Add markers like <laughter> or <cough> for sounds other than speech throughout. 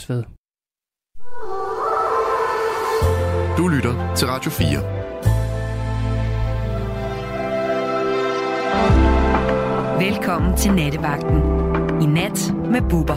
høres ved. Du lytter til Radio 4. Velkommen til Nattevagten. I nat med Bubber.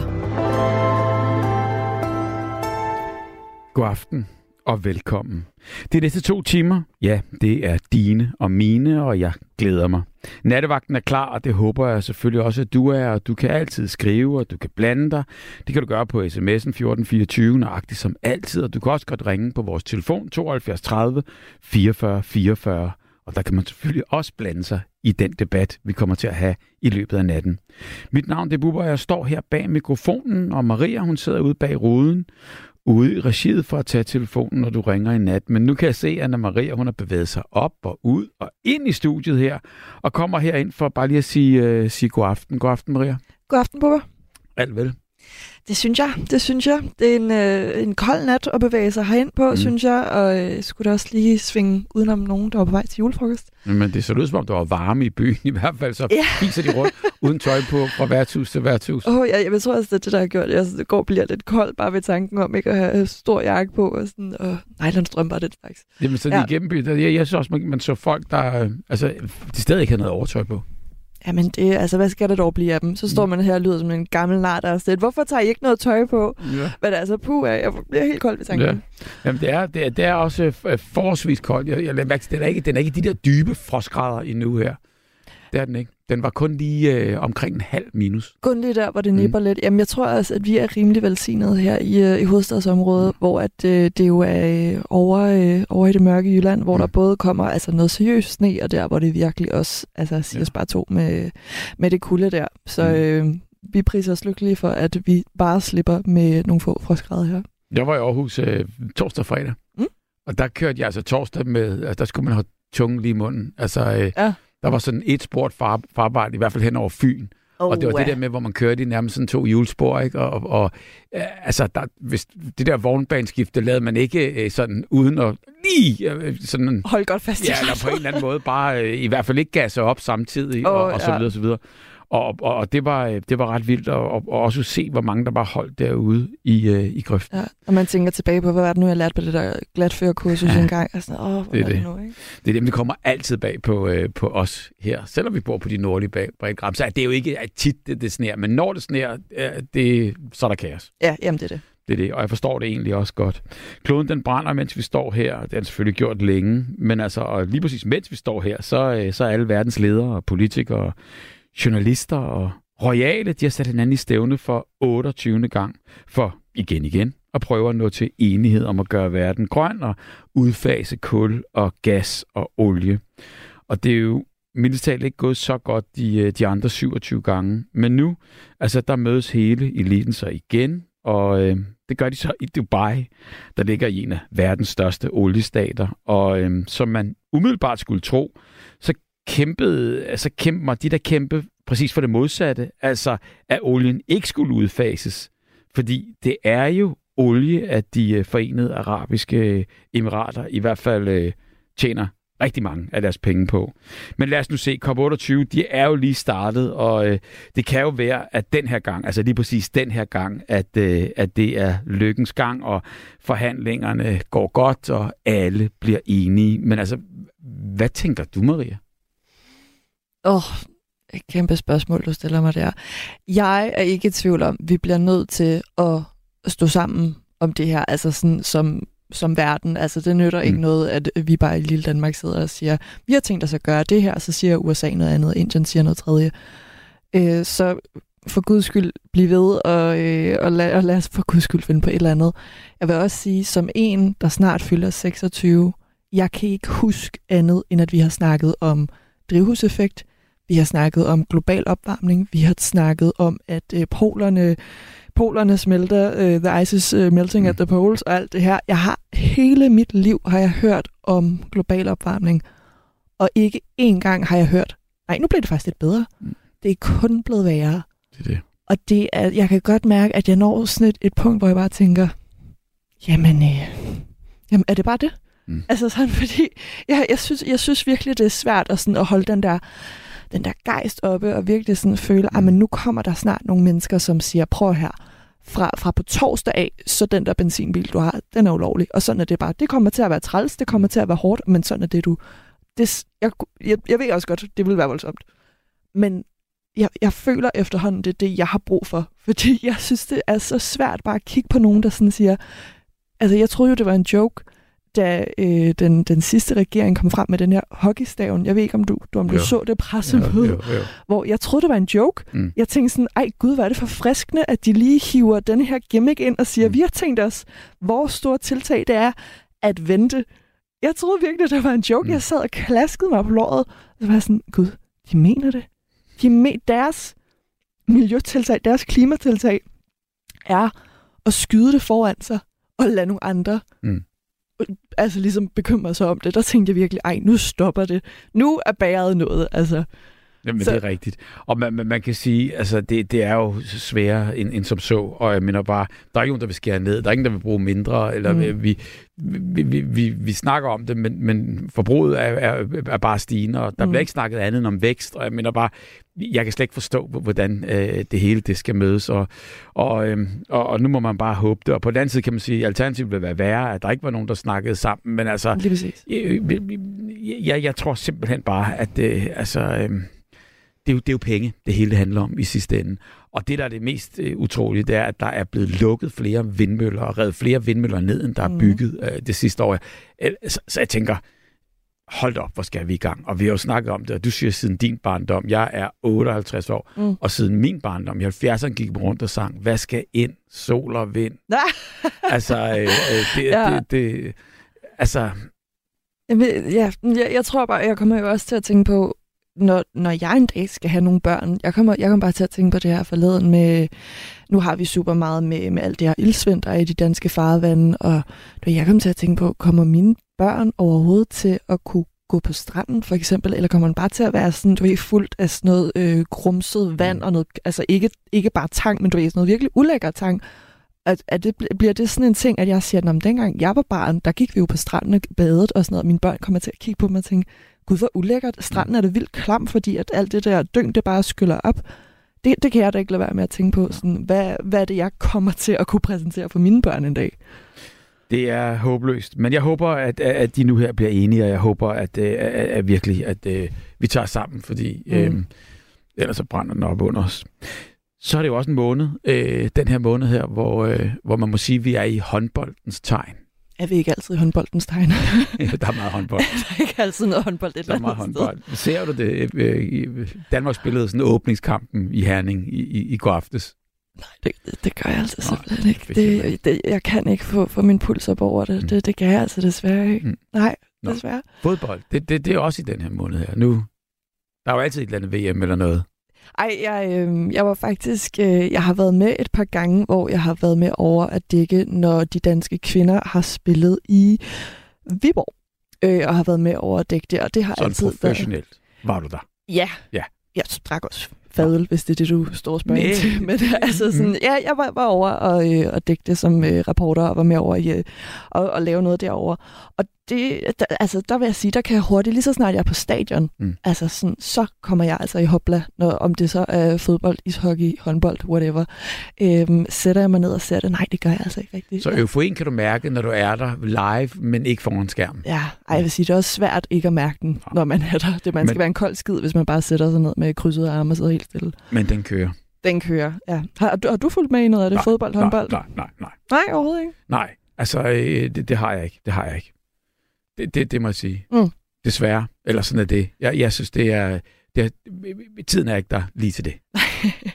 God aften og velkommen. De næste to timer, ja, det er dine og mine, og jeg glæder mig. Nattevagten er klar, og det håber jeg selvfølgelig også, at du er, og du kan altid skrive, og du kan blande dig. Det kan du gøre på sms'en 1424, nøjagtigt som altid, og du kan også godt ringe på vores telefon 72 30 44 44, og der kan man selvfølgelig også blande sig i den debat, vi kommer til at have i løbet af natten. Mit navn det er Bubber, og jeg står her bag mikrofonen, og Maria hun sidder ude bag ruden, ude i regiet for at tage telefonen, når du ringer i nat. Men nu kan jeg se, at Anna Maria hun har bevæget sig op og ud og ind i studiet her, og kommer herind for bare lige at sige, uh, sige god aften. God aften, Maria. God aften, Bubber. Alt vel. Det synes jeg, det synes jeg. Det er en, øh, en kold nat at bevæge sig herind på, mm. synes jeg, og øh, skulle da også lige svinge udenom nogen, der var på vej til julefrokost. Men det så ud som om, der var varme i byen i hvert fald, så ja. de rundt uden tøj på fra værtshus til værtshus. Åh, oh, ja, jeg tror også, det er det, der har gjort det. Altså, det går bliver lidt koldt bare ved tanken om ikke at have stor jakke på og sådan, og nylonstrømper det slags. Jamen, så ja. i gennemby, jeg, jeg synes også, man, man så folk, der øh, altså, de stadig ikke havde noget overtøj på. Jamen, det, altså, hvad skal der dog blive af dem? Så står mm. man her og lyder som en gammel nar, der er stedet. Hvorfor tager I ikke noget tøj på? Ja. Men altså, puh, jeg bliver helt kold ved tanken. Ja. Jamen, det er, det er, det er også øh, forholdsvis koldt. Jeg, jeg mærke, den er, ikke, den er ikke de der dybe frostgrader endnu her. Det er den ikke. Den var kun lige øh, omkring en halv minus. Kun lige der, hvor det nipper mm. lidt. Jamen, jeg tror også, at vi er rimelig velsignet her i, øh, i hovedstadsområdet, mm. hvor at, øh, det jo er øh, over, øh, over i det mørke Jylland, hvor mm. der både kommer altså, noget seriøst sne, og der, hvor det virkelig også altså, siger ja. bare to med, med det kulde der. Så mm. øh, vi priser os lykkelige for, at vi bare slipper med nogle få frostgrader her. Jeg var i Aarhus øh, torsdag og fredag, mm. og der kørte jeg altså torsdag med, altså, der skulle man have tungen lige i munden. Altså, øh, ja der var sådan et sport far, farbart, i hvert fald hen over Fyn. Oh, og det var det der med, hvor man kørte i nærmest sådan to hjulspor, ikke? Og, og, og altså, der, hvis, det der vognbaneskifte lavede man ikke øh, sådan uden at lige øh, sådan... Hold godt fast i Ja, eller på en eller anden <laughs> måde bare øh, i hvert fald ikke gasse op samtidig, oh, og, og så videre, og så videre. Og, og, og det, var, det var ret vildt at og, og også se, hvor mange der bare holdt derude i, øh, i grøften. Ja, og man tænker tilbage på, hvad var det nu, jeg lærte på det der glatførkursus ja, en gang. Og sådan, Åh, det er det. det, nu, ikke? det er det, vi kommer altid bag på, øh, på os her. Selvom vi bor på de nordlige breddegram, så er det jo ikke at tit, det, det sner. Men når det sner, øh, det, så er der kaos. Ja, jamen det er det. Det er det, og jeg forstår det egentlig også godt. Kloden den brænder, mens vi står her. Det har den selvfølgelig gjort længe, men altså, og lige præcis mens vi står her, så, øh, så er alle verdens ledere og politikere, journalister og royale, de har sat hinanden i stævne for 28. gang, for igen igen at prøve at nå til enighed om at gøre verden grøn og udfase kul og gas og olie. Og det er jo mildest talt ikke gået så godt de, øh, de andre 27 gange. Men nu, altså der mødes hele eliten så igen, og øh, det gør de så i Dubai, der ligger i en af verdens største oliestater. Og øh, som man umiddelbart skulle tro, kæmpede, altså kæmpe, de der kæmpe præcis for det modsatte, altså at olien ikke skulle udfases. Fordi det er jo olie, at de øh, forenede arabiske emirater i hvert fald øh, tjener rigtig mange af deres penge på. Men lad os nu se, COP28, de er jo lige startet, og øh, det kan jo være, at den her gang, altså lige præcis den her gang, at, øh, at det er lykkens gang, og forhandlingerne går godt, og alle bliver enige. Men altså, hvad tænker du, Maria? Åh, oh, et kæmpe spørgsmål, du stiller mig der. Jeg er ikke i tvivl om, vi bliver nødt til at stå sammen om det her, altså sådan som, som verden. Altså det nytter mm. ikke noget, at vi bare i lille Danmark sidder og siger, vi har tænkt os at gøre det her, så siger USA noget andet, Indien siger noget tredje. Øh, så for guds skyld blive ved, og, øh, og, lad, og lad os for guds skyld finde på et eller andet. Jeg vil også sige, som en, der snart fylder 26, jeg kan ikke huske andet, end at vi har snakket om drivhuseffekt, vi har snakket om global opvarmning. Vi har snakket om, at øh, polerne, polerne smelter, øh, the ice is uh, melting mm. at the poles og alt det her. Jeg har hele mit liv har jeg hørt om global opvarmning, og ikke én gang har jeg hørt, nej, nu bliver det faktisk lidt bedre. Mm. Det er kun blevet værre. Det er det. Og det er, jeg kan godt mærke, at jeg når sådan et, et punkt, hvor jeg bare tænker, jamen, øh, jamen er det bare det? Mm. Altså sådan, <laughs> fordi jeg, jeg, synes, jeg synes virkelig, det er svært at, sådan, at holde den der den der gejst oppe, og virkelig sådan føle, at men nu kommer der snart nogle mennesker, som siger, prøv her, fra, fra på torsdag af, så den der benzinbil, du har, den er ulovlig. Og sådan er det bare. Det kommer til at være træls, det kommer til at være hårdt, men sådan er det, du... Det, jeg, jeg, jeg ved også godt, det vil være voldsomt. Men jeg, jeg føler efterhånden, det er det, jeg har brug for. <laughs> Fordi jeg synes, det er så svært bare at kigge på nogen, der sådan siger... Altså, jeg troede jo, det var en joke, da øh, den, den sidste regering kom frem med den her hockeystaven. Jeg ved ikke, om du, du, om du så det pressemøde, hvor jeg troede, det var en joke. Mm. Jeg tænkte sådan, ej gud, hvad er det for friskende, at de lige hiver den her gimmick ind og siger, mm. vi har tænkt os, hvor stort tiltag det er at vente. Jeg troede virkelig, det var en joke. Mm. Jeg sad og klaskede mig på låret. Så var jeg sådan, gud, de mener det. De mener deres miljøtiltag, deres klimatiltag er at skyde det foran sig og lade nogle andre mm altså ligesom bekymrer sig om det, der tænkte jeg virkelig, ej, nu stopper det. Nu er bæret noget, altså. Jamen, så... det er rigtigt. Og man, man, man kan sige, altså, det, det er jo sværere end, end som så. Og jeg mener bare, der er ikke nogen, der vil skære ned. Der er ingen, der vil bruge mindre. Eller mm. vi, vi, vi, vi, vi snakker om det, men, men forbruget er, er, er bare stigende, og der mm. bliver ikke snakket andet end om vækst. Og jeg mener bare, jeg kan slet ikke forstå, hvordan øh, det hele det skal mødes. Og, og, øh, og, og nu må man bare håbe det. Og på den anden side kan man sige, at alternativet vil være værre, at der ikke var nogen, der snakkede sammen. Men altså, jeg, jeg, jeg tror simpelthen bare, at øh, altså... Øh, det er, jo, det er jo penge, det hele handler om i sidste ende. Og det, der er det mest uh, utrolige, det er, at der er blevet lukket flere vindmøller og reddet flere vindmøller ned, end der er mhm. bygget uh, det sidste år. Uh, så, så jeg tænker, hold op, hvor skal vi i gang? Og vi har jo snakket om det, og du siger siden din barndom, jeg er 58 år, mm. og siden min barndom, i 70'erne gik vi rundt og sang, hvad skal ind? Sol og vind. altså, uh, uh, <laughs> det, ja. det, det, altså... Ja, jeg, jeg tror bare, jeg kommer jo også til at tænke på, når, når jeg en dag skal have nogle børn, jeg kommer, jeg kommer bare til at tænke på det her forleden med, nu har vi super meget med, med alt det her ildsvind, der er i de danske farvande, og jeg kommer til at tænke på, kommer mine børn overhovedet til at kunne gå på stranden, for eksempel, eller kommer man bare til at være sådan, du ved, fuldt af sådan noget øh, grumset vand, og noget, altså ikke, ikke bare tang, men du ved, sådan noget virkelig ulækker tang, at, at det, bliver det sådan en ting, at jeg siger, at dengang jeg var barn, der gik vi jo på stranden og badet og sådan noget, og mine børn kommer til at kigge på mig og tænke, gud hvor ulækkert, stranden er det vildt klam, fordi at alt det der dyng, det bare skyller op. Det, det kan jeg da ikke lade være med at tænke på. Sådan, hvad, hvad er det, jeg kommer til at kunne præsentere for mine børn en dag? Det er håbløst. Men jeg håber, at, at de nu her bliver enige, og jeg håber, at, at, at virkelig, at, at vi tager sammen, fordi mm. øh, ellers så brænder den op under os. Så er det jo også en måned, øh, den her måned her, hvor, øh, hvor man må sige, at vi er i håndboldens tegn. Er vi ikke altid håndboldens tegn? <laughs> ja, der er meget håndbold. <laughs> der er ikke altid noget håndbold et der er meget håndbold. Sted. Ser du det? Øh, Danmark spillede sådan åbningskampen i Herning i, i, i går aftes. Nej, det, det gør jeg altså Nå, simpelthen ikke. Det, det, jeg kan ikke få, få min puls op over det. Mm. det. Det kan jeg altså desværre ikke. Mm. Nej, Nå. desværre. Fodbold, det, det, det er også i den her måned her. Nu, der er jo altid et eller andet VM eller noget. Ej, jeg, øh, jeg var faktisk, øh, jeg har været med et par gange, hvor jeg har været med over at dække, når de danske kvinder har spillet i Viborg, øh, og har været med over at dække det, og det har Sådan altid professionelt været... var du der? Ja. Ja. Jeg drak også fadel, hvis det er det, du står og spørger ind til. Men <laughs> altså sådan, mm. ja, jeg var, var over og, øh, og dække det som øh, reporter, og var med over i, øh, og, og lave noget derover. Og det, der, altså, der vil jeg sige, der kan jeg hurtigt, lige så snart jeg er på stadion, mm. altså sådan, så kommer jeg altså i hopla, når, om det så er fodbold, ishockey, håndbold, whatever. Øhm, sætter jeg mig ned og ser det? Nej, det gør jeg altså ikke rigtigt. Så euforien kan du mærke, når du er der live, men ikke foran skærm? Ja, ej, jeg vil sige, det er også svært ikke at mærke den, ja. når man er der. Det, man men, skal være en kold skid, hvis man bare sætter sig ned med krydsede arme og sidder helt stille. Men den kører? Den kører, ja. Har, du, har du fulgt med i noget af det? Nej, fodbold, håndbold? Nej, nej, nej. Nej, overhovedet ikke? Nej, altså øh, det, det har jeg ikke. Det har jeg ikke. Det, det, det må jeg sige. Mm. Desværre. Eller sådan er det. Jeg, jeg synes, det er, det er... Tiden er ikke der lige til det. <laughs>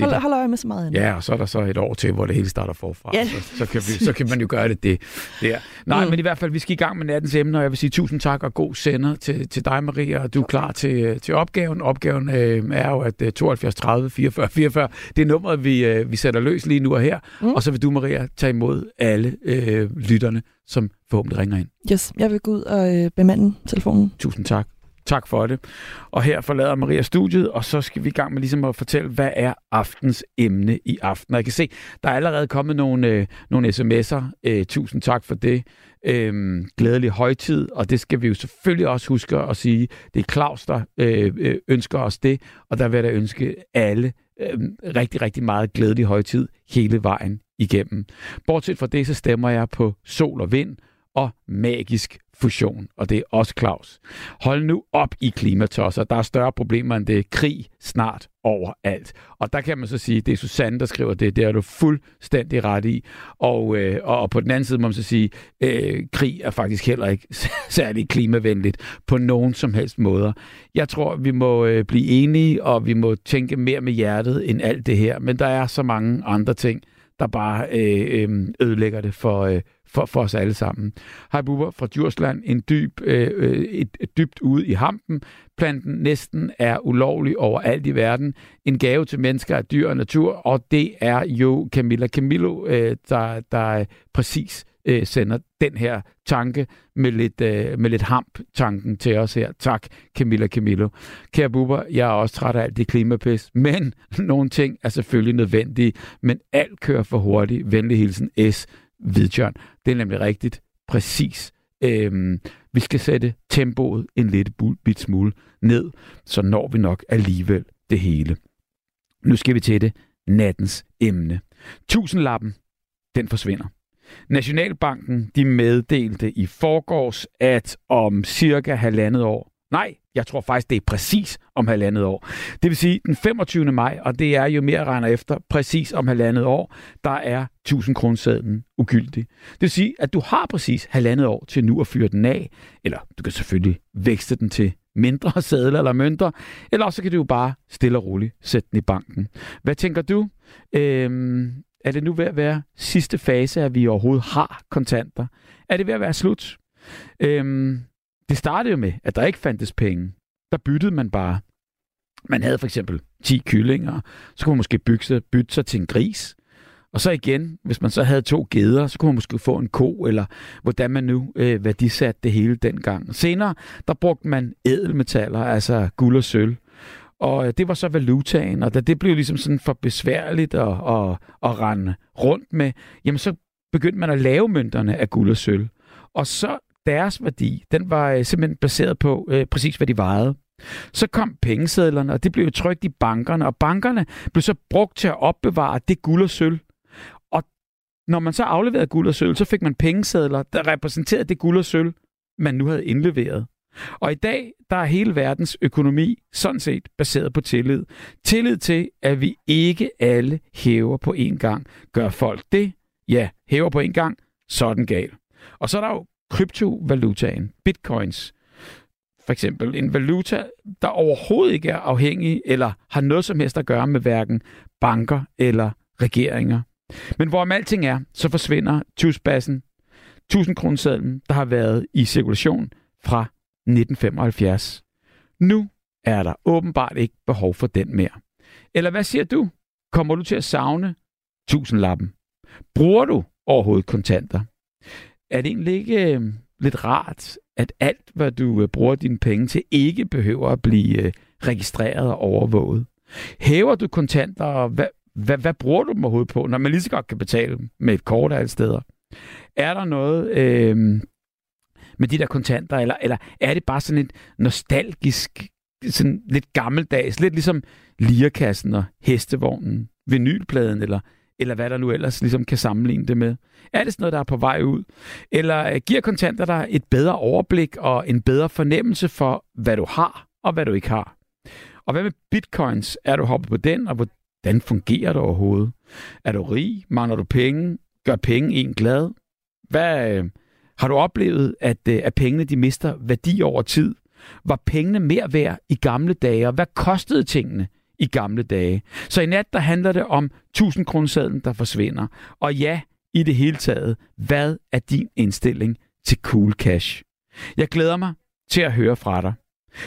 det hold, hold øje med så meget andet. Ja, og så er der så et år til, hvor det hele starter forfra. Ja. Så, så, kan vi, så kan man jo gøre det det. det er. Nej, mm. men i hvert fald, vi skal i gang med nattens emne, og jeg vil sige tusind tak og god sender til, til dig, Maria, og du er klar til, til opgaven. Opgaven øh, er jo, at 72 30 44 44, det er nummeret, vi, øh, vi sætter løs lige nu og her. Mm. Og så vil du, Maria, tage imod alle øh, lytterne, som forhåbentlig ringer ind. Yes, jeg vil gå ud og øh, bemande telefonen. Tusind tak. Tak for det. Og her forlader Maria studiet, og så skal vi i gang med ligesom at fortælle, hvad er aftens emne i aften. Og jeg kan se, der er allerede kommet nogle, øh, nogle sms'er. Øh, tusind tak for det. Øh, glædelig højtid, og det skal vi jo selvfølgelig også huske at sige. Det er Claus, der øh, øh ønsker os det, og der vil jeg da ønske alle øh, rigtig, rigtig meget glædelig højtid hele vejen igennem. Bortset fra det, så stemmer jeg på sol og vind og magisk fusion, og det er også Claus. Hold nu op i klimatosser. Der er større problemer end det. Krig snart overalt. Og der kan man så sige, det er Susanne, der skriver det. Det er du fuldstændig ret i. Og, øh, og på den anden side må man så sige, øh, krig er faktisk heller ikke <laughs> særlig klimavenligt på nogen som helst måder. Jeg tror, vi må øh, blive enige, og vi må tænke mere med hjertet end alt det her. Men der er så mange andre ting, der bare øh, øh, ødelægger det for, øh, for, for os alle sammen. Hej Bubber fra Djursland, en dyb, øh, øh, et, et dybt ude i hampen. Planten næsten er ulovlig overalt i verden. En gave til mennesker af dyr og natur, og det er jo Camilla Camillo, øh, der, der præcis øh, sender den her tanke med lidt, øh, med lidt hamp-tanken til os her. Tak, Camilla Camillo. Kære Bubber, jeg er også træt af alt det klimapis, men <laughs> nogle ting er selvfølgelig nødvendige, men alt kører for hurtigt. Venlig hilsen S. Hvidtjørn. Det er nemlig rigtigt. Præcis. Øhm, vi skal sætte tempoet en lille bit smule ned, så når vi nok alligevel det hele. Nu skal vi til det nattens emne. Tusindlappen, den forsvinder. Nationalbanken de meddelte i forgårs, at om cirka halvandet år, nej, jeg tror faktisk, det er præcis om halvandet år. Det vil sige den 25. maj, og det er jo mere regner efter, præcis om halvandet år, der er 1000 kronersedlen ugyldig. Det vil sige, at du har præcis halvandet år til nu at fyre den af, eller du kan selvfølgelig vækste den til mindre <laughs> sædler eller mønter, eller så kan du jo bare stille og roligt sætte den i banken. Hvad tænker du? Øhm, er det nu ved at være sidste fase, at vi overhovedet har kontanter? Er det ved at være slut? Øhm, det startede jo med, at der ikke fandtes penge. Der byttede man bare. Man havde for eksempel 10 kyllinger, så kunne man måske bygge sig, bytte sig til en gris. Og så igen, hvis man så havde to geder, så kunne man måske få en ko, eller hvordan man nu øh, værdisatte det hele dengang. Senere, der brugte man ædelmetaller, altså guld og sølv. Og øh, det var så valutaen, og da det blev ligesom sådan for besværligt at, at, at rende rundt med, jamen så begyndte man at lave mønterne af guld og sølv. Og så deres værdi, den var øh, simpelthen baseret på øh, præcis, hvad de vejede. Så kom pengesedlerne, og det blev trygt i bankerne, og bankerne blev så brugt til at opbevare det guld og sølv. Og når man så afleverede guld og sølv, så fik man pengesedler, der repræsenterede det guld og sølv, man nu havde indleveret. Og i dag, der er hele verdens økonomi sådan set baseret på tillid. Tillid til, at vi ikke alle hæver på én gang. Gør folk det? Ja, hæver på én gang, så er den gal. Og så er der jo kryptovalutaen, bitcoins. For eksempel en valuta, der overhovedet ikke er afhængig eller har noget som helst at gøre med hverken banker eller regeringer. Men hvorom alting er, så forsvinder tusbassen, 1000 kronesedlen, der har været i cirkulation fra 1975. Nu er der åbenbart ikke behov for den mere. Eller hvad siger du? Kommer du til at savne tusindlappen? Bruger du overhovedet kontanter? Er det egentlig ikke øh, lidt rart, at alt, hvad du øh, bruger dine penge til, ikke behøver at blive øh, registreret og overvåget? Hæver du kontanter, og hvad, hvad, hvad bruger du dem overhovedet på, når man lige så godt kan betale med et kort alle steder? Er der noget øh, med de der kontanter, eller, eller er det bare sådan et nostalgisk, sådan lidt gammeldags, lidt ligesom lirakassen og hestevognen, vinylpladen, eller eller hvad der nu ellers ligesom kan sammenligne det med? Er det sådan noget, der er på vej ud? Eller øh, giver kontanter dig et bedre overblik og en bedre fornemmelse for, hvad du har og hvad du ikke har? Og hvad med bitcoins? Er du hoppet på den, og hvordan fungerer det overhovedet? Er du rig? Mangler du penge? Gør penge en glad? Hvad, øh, har du oplevet, at, øh, at pengene de mister værdi over tid? Var pengene mere værd i gamle dage? Og hvad kostede tingene i gamle dage. Så i nat, der handler det om 1000 kronesedlen, der forsvinder. Og ja, i det hele taget, hvad er din indstilling til cool cash? Jeg glæder mig til at høre fra dig.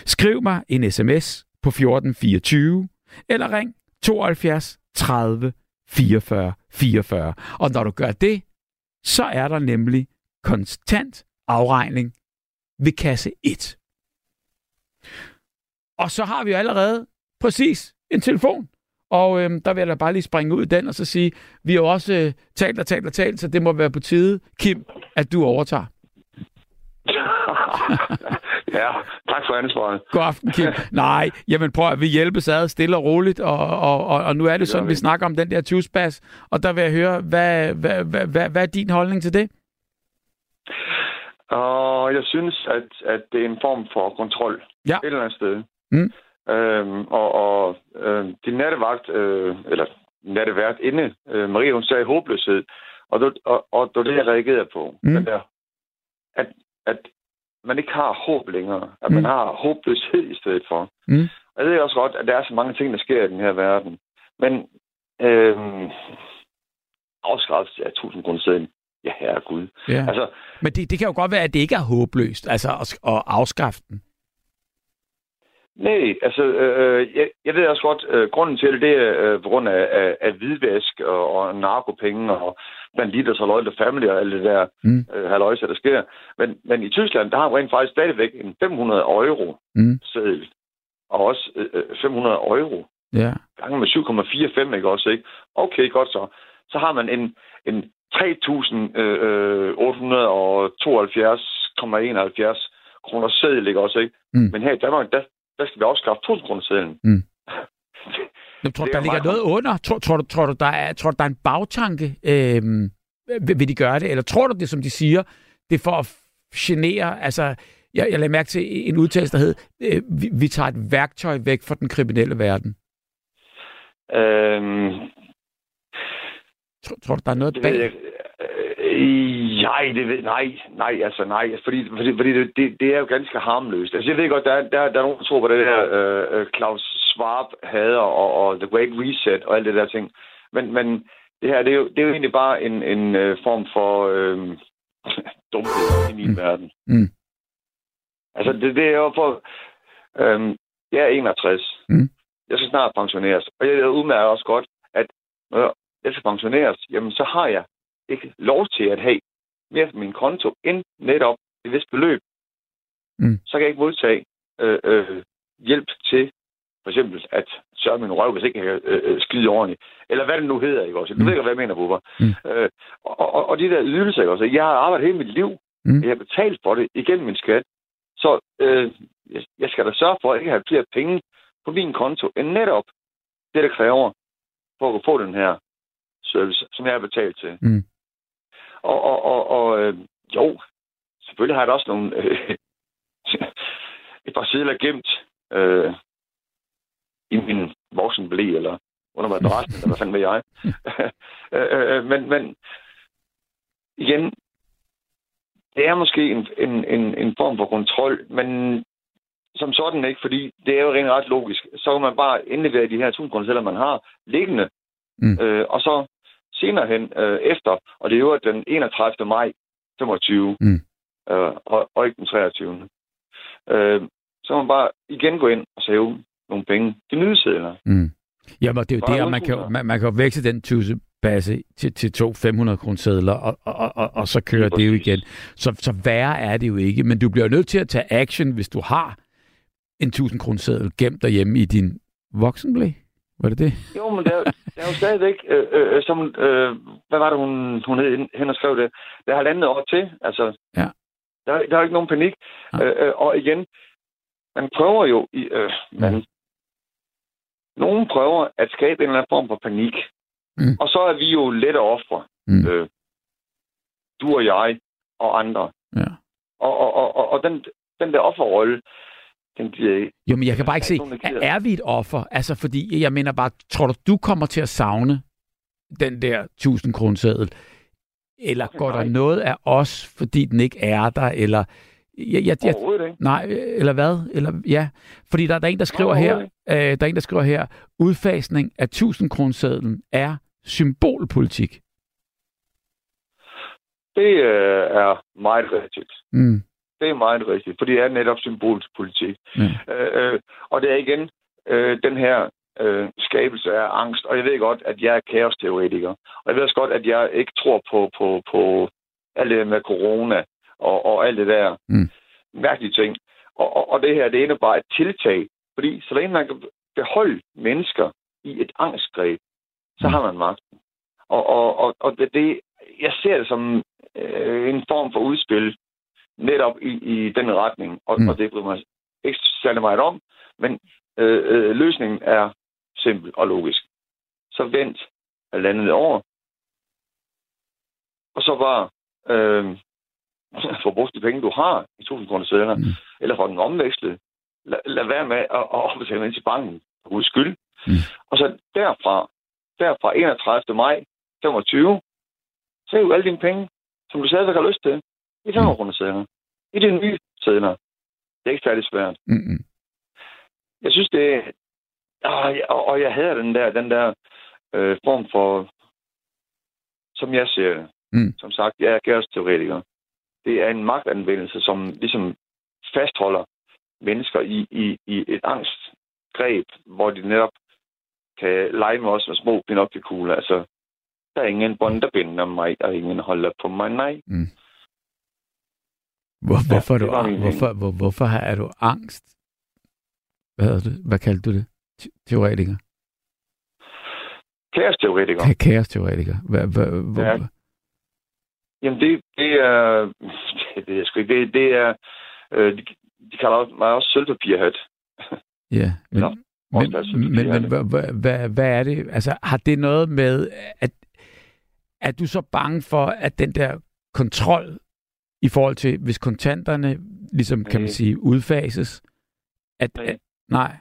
Skriv mig en sms på 1424 eller ring 72 30 44 44. Og når du gør det, så er der nemlig konstant afregning ved kasse 1. Og så har vi jo allerede præcis en telefon. Og øhm, der vil jeg da bare lige springe ud i den og så sige, vi har jo også øh, talt og talt og talt, så det må være på tide, Kim, at du overtager. <laughs> Ja, tak for ansvaret. God aften, Kim. Nej, jamen prøv at vi hjælpes ad stille og roligt, og, og, og, og nu er det, Det sådan, gør vi. snakker om den der tuspas, og der vil jeg høre, hvad, hvad, hvad, hvad, hvad er din holdning til det? Og jeg synes, at, at det er en form for kontrol. Ja. Et eller andet sted. Mm. Øhm, og og øh, din nattevagt, øh, eller nattevært inde, øh, Marie, hun sagde håbløshed. Og det, og, og det var det, jeg reagerede på. Mm. Den der, at, at man ikke har håb længere. At Mm. man har håbløshed i stedet for. Mm. Og jeg ved også godt, at der er så mange ting, der sker i den her verden. Men øh, afskaffelse af 1000 grundsedlen. Ja, herre Gud. Ja. Altså, Men det, det kan jo godt være, at det ikke er håbløst, altså at, at afskaffe den. Nej, altså, øh, jeg, jeg ved også godt, øh, grunden til det, det er øh, på grund af, af, af hvidvask og, og narkopenge og banditter, så Loyal Family og alt det der Mm. øh, halvøjse, der sker. Men, men i Tyskland, der har man rent faktisk stadigvæk en 500 euro Mm. seddel. Og også øh, 500 euro Ja. gange med 7,45, ikke også, ikke? Okay, godt så. Så har man en, en 3.872,71 kroner seddel, ikke også, ikke? Mm. Men her i Danmark, der, der skal vi afskaffe 1.000 kroner. Mm. <laughs> Tror, Det du, er der ligger noget under? Tror, tror, du, tror, du, der er, tror du, der er en bagtanke? Øhm, vil, vil de gøre det? Eller tror du det, som de siger, det er for at genere? Altså, jeg, jeg lagde mærke til en udtalelse, der hed, øh, vi, vi tager et værktøj væk fra den kriminelle verden. Øhm, Tror, tror du, der er noget bag? jeg, nej, det ved, nej, nej, altså nej, fordi, fordi, fordi det, det, det, er jo ganske harmløst. Altså jeg ved godt, der, er- der, der er nogen, der tror på det der øh, øh, Klaus Schwab hader og, og The Great Reset og alt det der ting. Men, men det her, det er jo, det er jo egentlig bare en, en øh, form for øh, <laughs> dumhed i min mm. verden. Mm. Altså det, det er jo for... Øh, jeg er 61. Mm. Jeg skal snart pensioneres. Og jeg udmærker også godt, at når jeg skal pensioneres, jamen så har jeg ikke lov til at have mere på min konto end netop et vist beløb. Mm. Så kan jeg ikke modtage øh, øh, hjælp til for eksempel at sørge min røv, hvis ikke jeg kan øh, øh, skide ordentligt. Eller hvad det nu hedder, ikke også? Du Mm. ved ikke, hvad jeg mener, Bubber. Mm. Øh, og, og, og, de der ydelser, ikke også? Jeg har arbejdet hele mit liv. Mm. Jeg har betalt for det igennem min skat. Så øh, jeg, jeg skal da sørge for at ikke have flere penge på min konto, end netop det, der kræver for at få den her service, som jeg har betalt til. Mm. Og, og, og, og øh, jo, selvfølgelig har jeg da også nogle øh, <laughs> et par sedler gemt øh, i min voksenblæ, eller under madrassen, eller hvad fanden ved jeg. <laughs> øh, øh, men, men igen, det er måske en, en, en, en form for kontrol, men som sådan ikke, fordi det er jo rent ret logisk. Så kan man bare indlevere de her 1000 kroner, man har liggende, Mm. øh, og så senere hen øh, efter, og det er jo den 31. maj 25, Mm. øh, og, og ikke den 23. Øh, så man bare igen gå ind og save nogle penge. De nyhedssedler. Mm. Jamen, det er jo det, og man kan, man, man kan veksle den tusebasse til, til to 500 kroner og, og, og, og så kører det jo igen. Så, så værre er det jo ikke, men du bliver nødt til at tage action, hvis du har en 1000 kroner gemt derhjemme i din voksenblæ. Var det det? Jo, men der, er- der er jo stadigvæk, øh, øh, som, øh, hvad var det, hun, hun hed, hen og skrev det? Der er halvandet år til, altså. Ja. Der, er- der er ikke nogen panik. Nej. Øh, øh, og igen, man prøver jo, i, øh, man, Mm. nogen prøver at skabe en eller anden form for panik. Mm. Og så er vi jo lette ofre. Mm. Øh, du og jeg og andre. Ja. Og, og, og, og, og den, den der offerrolle, den bliver Jo, men jeg kan bare ikke Der se, ikke der er, vi et offer? Altså, fordi jeg mener bare, tror du, du kommer til at savne den der 1000 kroner seddel? Eller går der nej. noget af os, fordi den ikke er der? Eller, jeg, jeg, jeg, ikke. nej, eller hvad? Eller, ja, fordi der, der er en, der skriver her, øh, der er en, der skriver her, udfasning af 1000 kroner sedlen er symbolpolitik. Det øh, er meget rigtigt. Mm. Det er meget rigtigt, for det er netop symbolsk politik. Ja. Øh, øh, og det er igen øh, den her øh, skabelse af angst. Og jeg ved godt, at jeg er kaosteoretiker. Og jeg ved også godt, at jeg ikke tror på, på, på alt det med corona og, og alt det der Mm. mærkelige ting. Og, og, og det her, det bare et tiltag. Fordi så længe man kan beholde mennesker i et angstgreb, så Mm. har man magten. Og, og, og, og det, det, jeg ser det som øh, en form for udspil netop i, i den retning, og, Mm. og det bryder mig ikke særlig meget om, men øh, øh, løsningen er simpel og logisk. Så vent landet over, og så bare øh, <laughs> få brugt de penge, du har i 1000 kroner sædler, mm. eller få den omvekslet. Lad, lad være med at, at opbetale ind til banken, for guds skyld. Mm. Og så derfra, derfra 31. maj 25, så er jo alle dine penge, som du stadigvæk har lyst til, i 500 kroner sædler. I de nye sædler. Det er ikke særlig svært. Mm-mm. Jeg synes, det er... Og jeg, og jeg havde den der, den der øh, form for... Som jeg ser det. Mm. Som sagt, jeg er kæresteoretiker. Det er en magtanvendelse, som ligesom fastholder mennesker i, i, i et angstgreb, hvor de netop kan lege med os med små pinocchio-kugler. Altså, der er ingen bånd, der binder mig, og ingen holder på mig, nej. Hvor, Ja, hvorfor, er det du, hvorfor, hvor, hvorfor har- er du angst? Hvad, hedder det? Hvad kaldte du det? Te- Teoretiker? Kæresteoretiker. Ka- Kaos-teoretiker. Hvad, hvad, hvor, Ja. Jamen, det, det er... <laughs> Det ved jeg sgu ikke. Det, det er... Øh, de, de kalder mig også sølvpapirhat. Ja, men, <laughs> Nå, men, men, men, er hvad, hvad, hvad er det? Altså, har det noget med, at er du så bange for, at den der kontrol i forhold til, hvis kontanterne, ligesom kan man Nej. sige, udfases, at, Nej. at nej,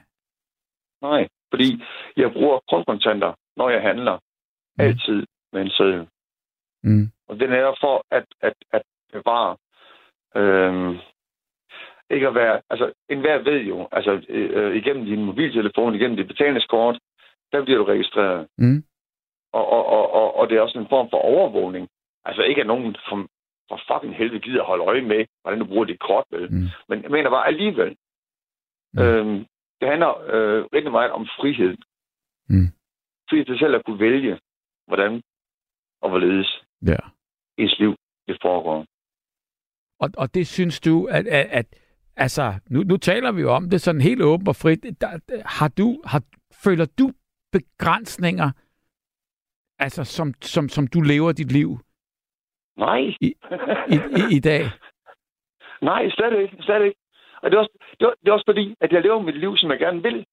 Nej, fordi jeg bruger kontanter, når jeg handler. Mm. Altid med en seddel. mm, Og det er netop for at, at, at bevare... Øhm, ikke at være... Altså, enhver ved jo, altså øh, igennem din mobiltelefon, igennem dit betalingskort, der bliver du registreret. mm, Og, og, og, og, og det er også en form for overvågning. Altså ikke at nogen for fucking helvede gider holde øje med, hvordan du bruger dit kort, vel? mm, Men jeg mener bare alligevel. Mm. Øhm, det handler øh, rigtig meget om frihed. Mm. Frihed til selv at kunne vælge, hvordan og hvorledes ja. ens liv det foregår. Og, og det synes du, at, at, at altså, nu, nu taler vi jo om det sådan helt åbent og frit. Der- har du, har, føler du begrænsninger, altså som, som, som du lever dit liv Nej. I- i, i, i dag? <laughs> Nej, slet ikke. Slet ikke. Og det er, også, det, er, det er også fordi, at jeg lever mit liv, som jeg gerne vil.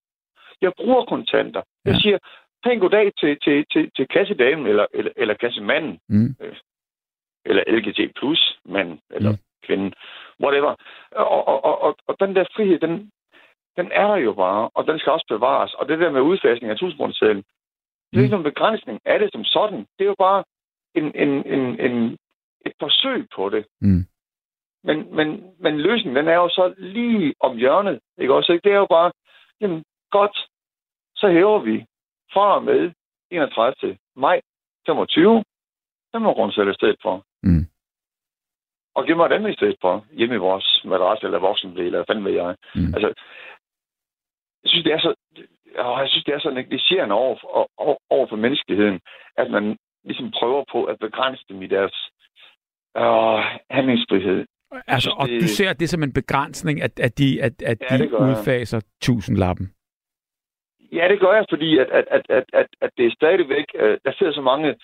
Jeg bruger kontanter. Jeg Ja. siger, pæn goddag til, til, til, til kassedamen eller, eller, eller kassemanden. Mm, eller LGT plus mand eller Mm. kvinde, whatever. Og, og, og, og, og den der frihed, den, den er der jo bare, og den skal også bevares. Og det der med udfasning af tusindbrugssedlen, det er Mm. ikke nogen begrænsning af det som sådan. Det er jo bare en, en, en, en, et forsøg på det. mm, Men, men, men løsningen, den er jo så lige om hjørnet. Ikke også? Ikke? Det er jo bare, jamen godt, så hæver vi fra og med 31. maj 25, 500 kroner selv i stedet for. mm. Og gemmer dem i stedet for, hjemme i vores madras eller voksenblæ, eller fanden ved jeg. Mm. Altså, jeg synes, det er så, jeg synes, det er så negligerende over, for- over, over for menneskeligheden, at man ligesom prøver på at begrænse dem i deres øh, handlingsfrihed. Altså, og det- du ser det som en begrænsning, at, at de, at, at Ja, de gør jeg. udfaser tusindlappen. Ja, det gør jeg, fordi at, at, at, at, at, at det er stadigvæk... Øh, der sidder så mange,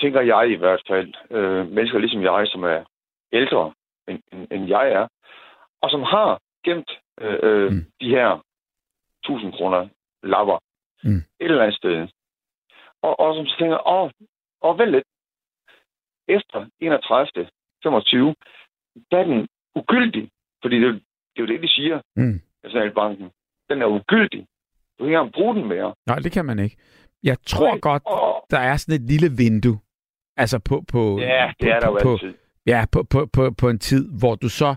tænker jeg i hvert fald, øh, mennesker ligesom jeg, som er ældre, end, end, end jeg er, og som har gemt øh, øh, Mm. de her 1000 kroner lapper Mm. et eller andet sted. Og, og som tænker, åh, åh, vent lidt. Efter 31. 25, der er den ugyldig, fordi det, er jo- det er jo det, de siger, Mm. Nationalbanken. Den er ugyldig. Du kan ikke engang bruge den mere. Nej, det kan man ikke. Jeg tror Nej, godt, der er sådan et lille vindue. Altså på, på, Ja, det på, er der jo på, altid. Ja, på, på, på, på en tid, hvor du så,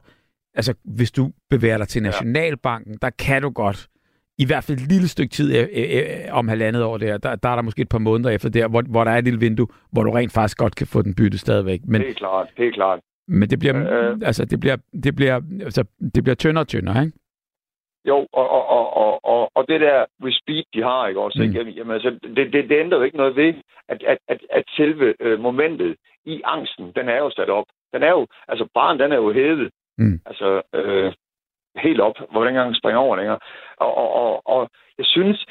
altså hvis du bevæger dig til Nationalbanken, der kan du godt, i hvert fald et lille stykke tid øh, øh, øh, om halvandet år der, der, der er der måske et par måneder efter der, hvor, hvor der er et lille vindue, hvor du rent faktisk godt kan få den byttet stadigvæk. Men, Helt klart, helt klart. men det bliver, Øh. altså det bliver, det bliver, altså, det bliver tyndere og tyndere, ikke? Jo, og, og, og, og, og, og det der speed, de har, ikke også? Mm. Mm. Ikke? Jamen, altså, det, det, det ændrer jo ikke noget ved, at, at, at, at selve øh, momentet i angsten, den er jo sat op. Den er jo, altså barn, den er jo hævet. Mm. Altså, øh, helt op, hvor den ikke engang springer over længere. Og, og, og, og jeg synes,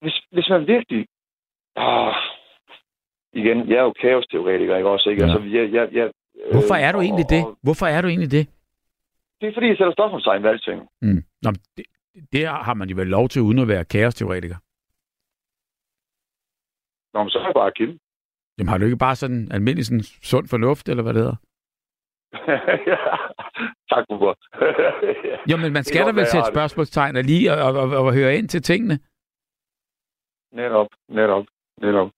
hvis, hvis man virkelig... Åh, igen, jeg er jo kaosteoretiker, ikke også? Ikke? Ja. Altså, jeg, jeg, jeg, Hvorfor er du Øh, egentlig og- det? Hvorfor er du egentlig det? Det er fordi, jeg sætter spørgsmålstegn ved alting. Mm. Nå, det, det har man jo vel lov til, uden at være kaosteoretiker. Nå, men så er jeg bare Kim. Jamen har du ikke bare sådan almindelig sådan sund fornuft, eller hvad det hedder? <laughs> tak, Bubber. Jo, men man skal da vel sætte spørgsmålstegn og lige og, og, og, og høre ind til tingene. netop, netop, netop.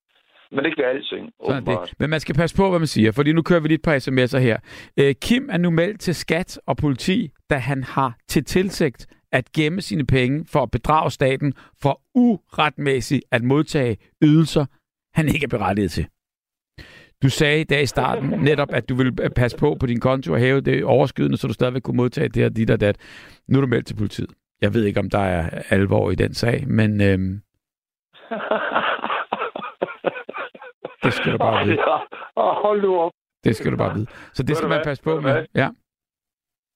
Men det kan alting, åbenbart. det. Men man skal passe på, hvad man siger, fordi nu kører vi lige et par sms'er her. Øh, Kim er nu meldt til skat og politi, da han har til tilsigt at gemme sine penge for at bedrage staten for uretmæssigt at modtage ydelser, han ikke er berettiget til. Du sagde i dag i starten netop, at du ville passe på på din konto og hæve det overskydende, så du stadigvæk kunne modtage det og dit og dat. Nu er du meldt til politiet. Jeg ved ikke, om der er alvor i den sag, men øhm, <laughs> Det skal du bare vide. Hold nu op. det skal du bare vide. Så det skal man passe på med. Ja,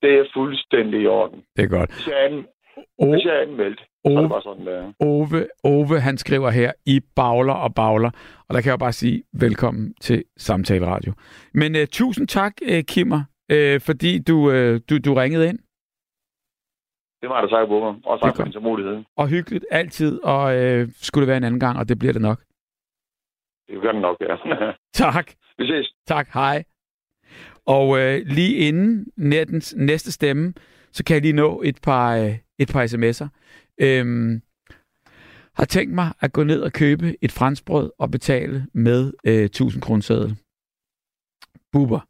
Det er fuldstændig i orden. det er godt. Hvis jeg er, an... O- Hvis jeg er anmeldt, så O- det bare sådan, der. Ove, Ove, han skriver her, I bagler og bagler. Og der kan jeg jo bare sige, velkommen til Samtale Radio. Men uh, tusind tak, uh, Kimmer, uh, fordi du, uh, du, du ringede ind. Det var der sagt på mig. Og Det tak for din tålmodighed. Og hyggeligt altid, og uh, skulle det være en anden gang, og det bliver det nok. Det gør den nok, ja. <laughs> Tak. Vi ses. Tak, hej. Og øh, lige inden nettens næste stemme, så kan jeg lige nå et par, øh, et par sms'er. Øhm, har tænkt mig at gå ned og købe et franskbrød og betale med øh, 1000 kroner Buber,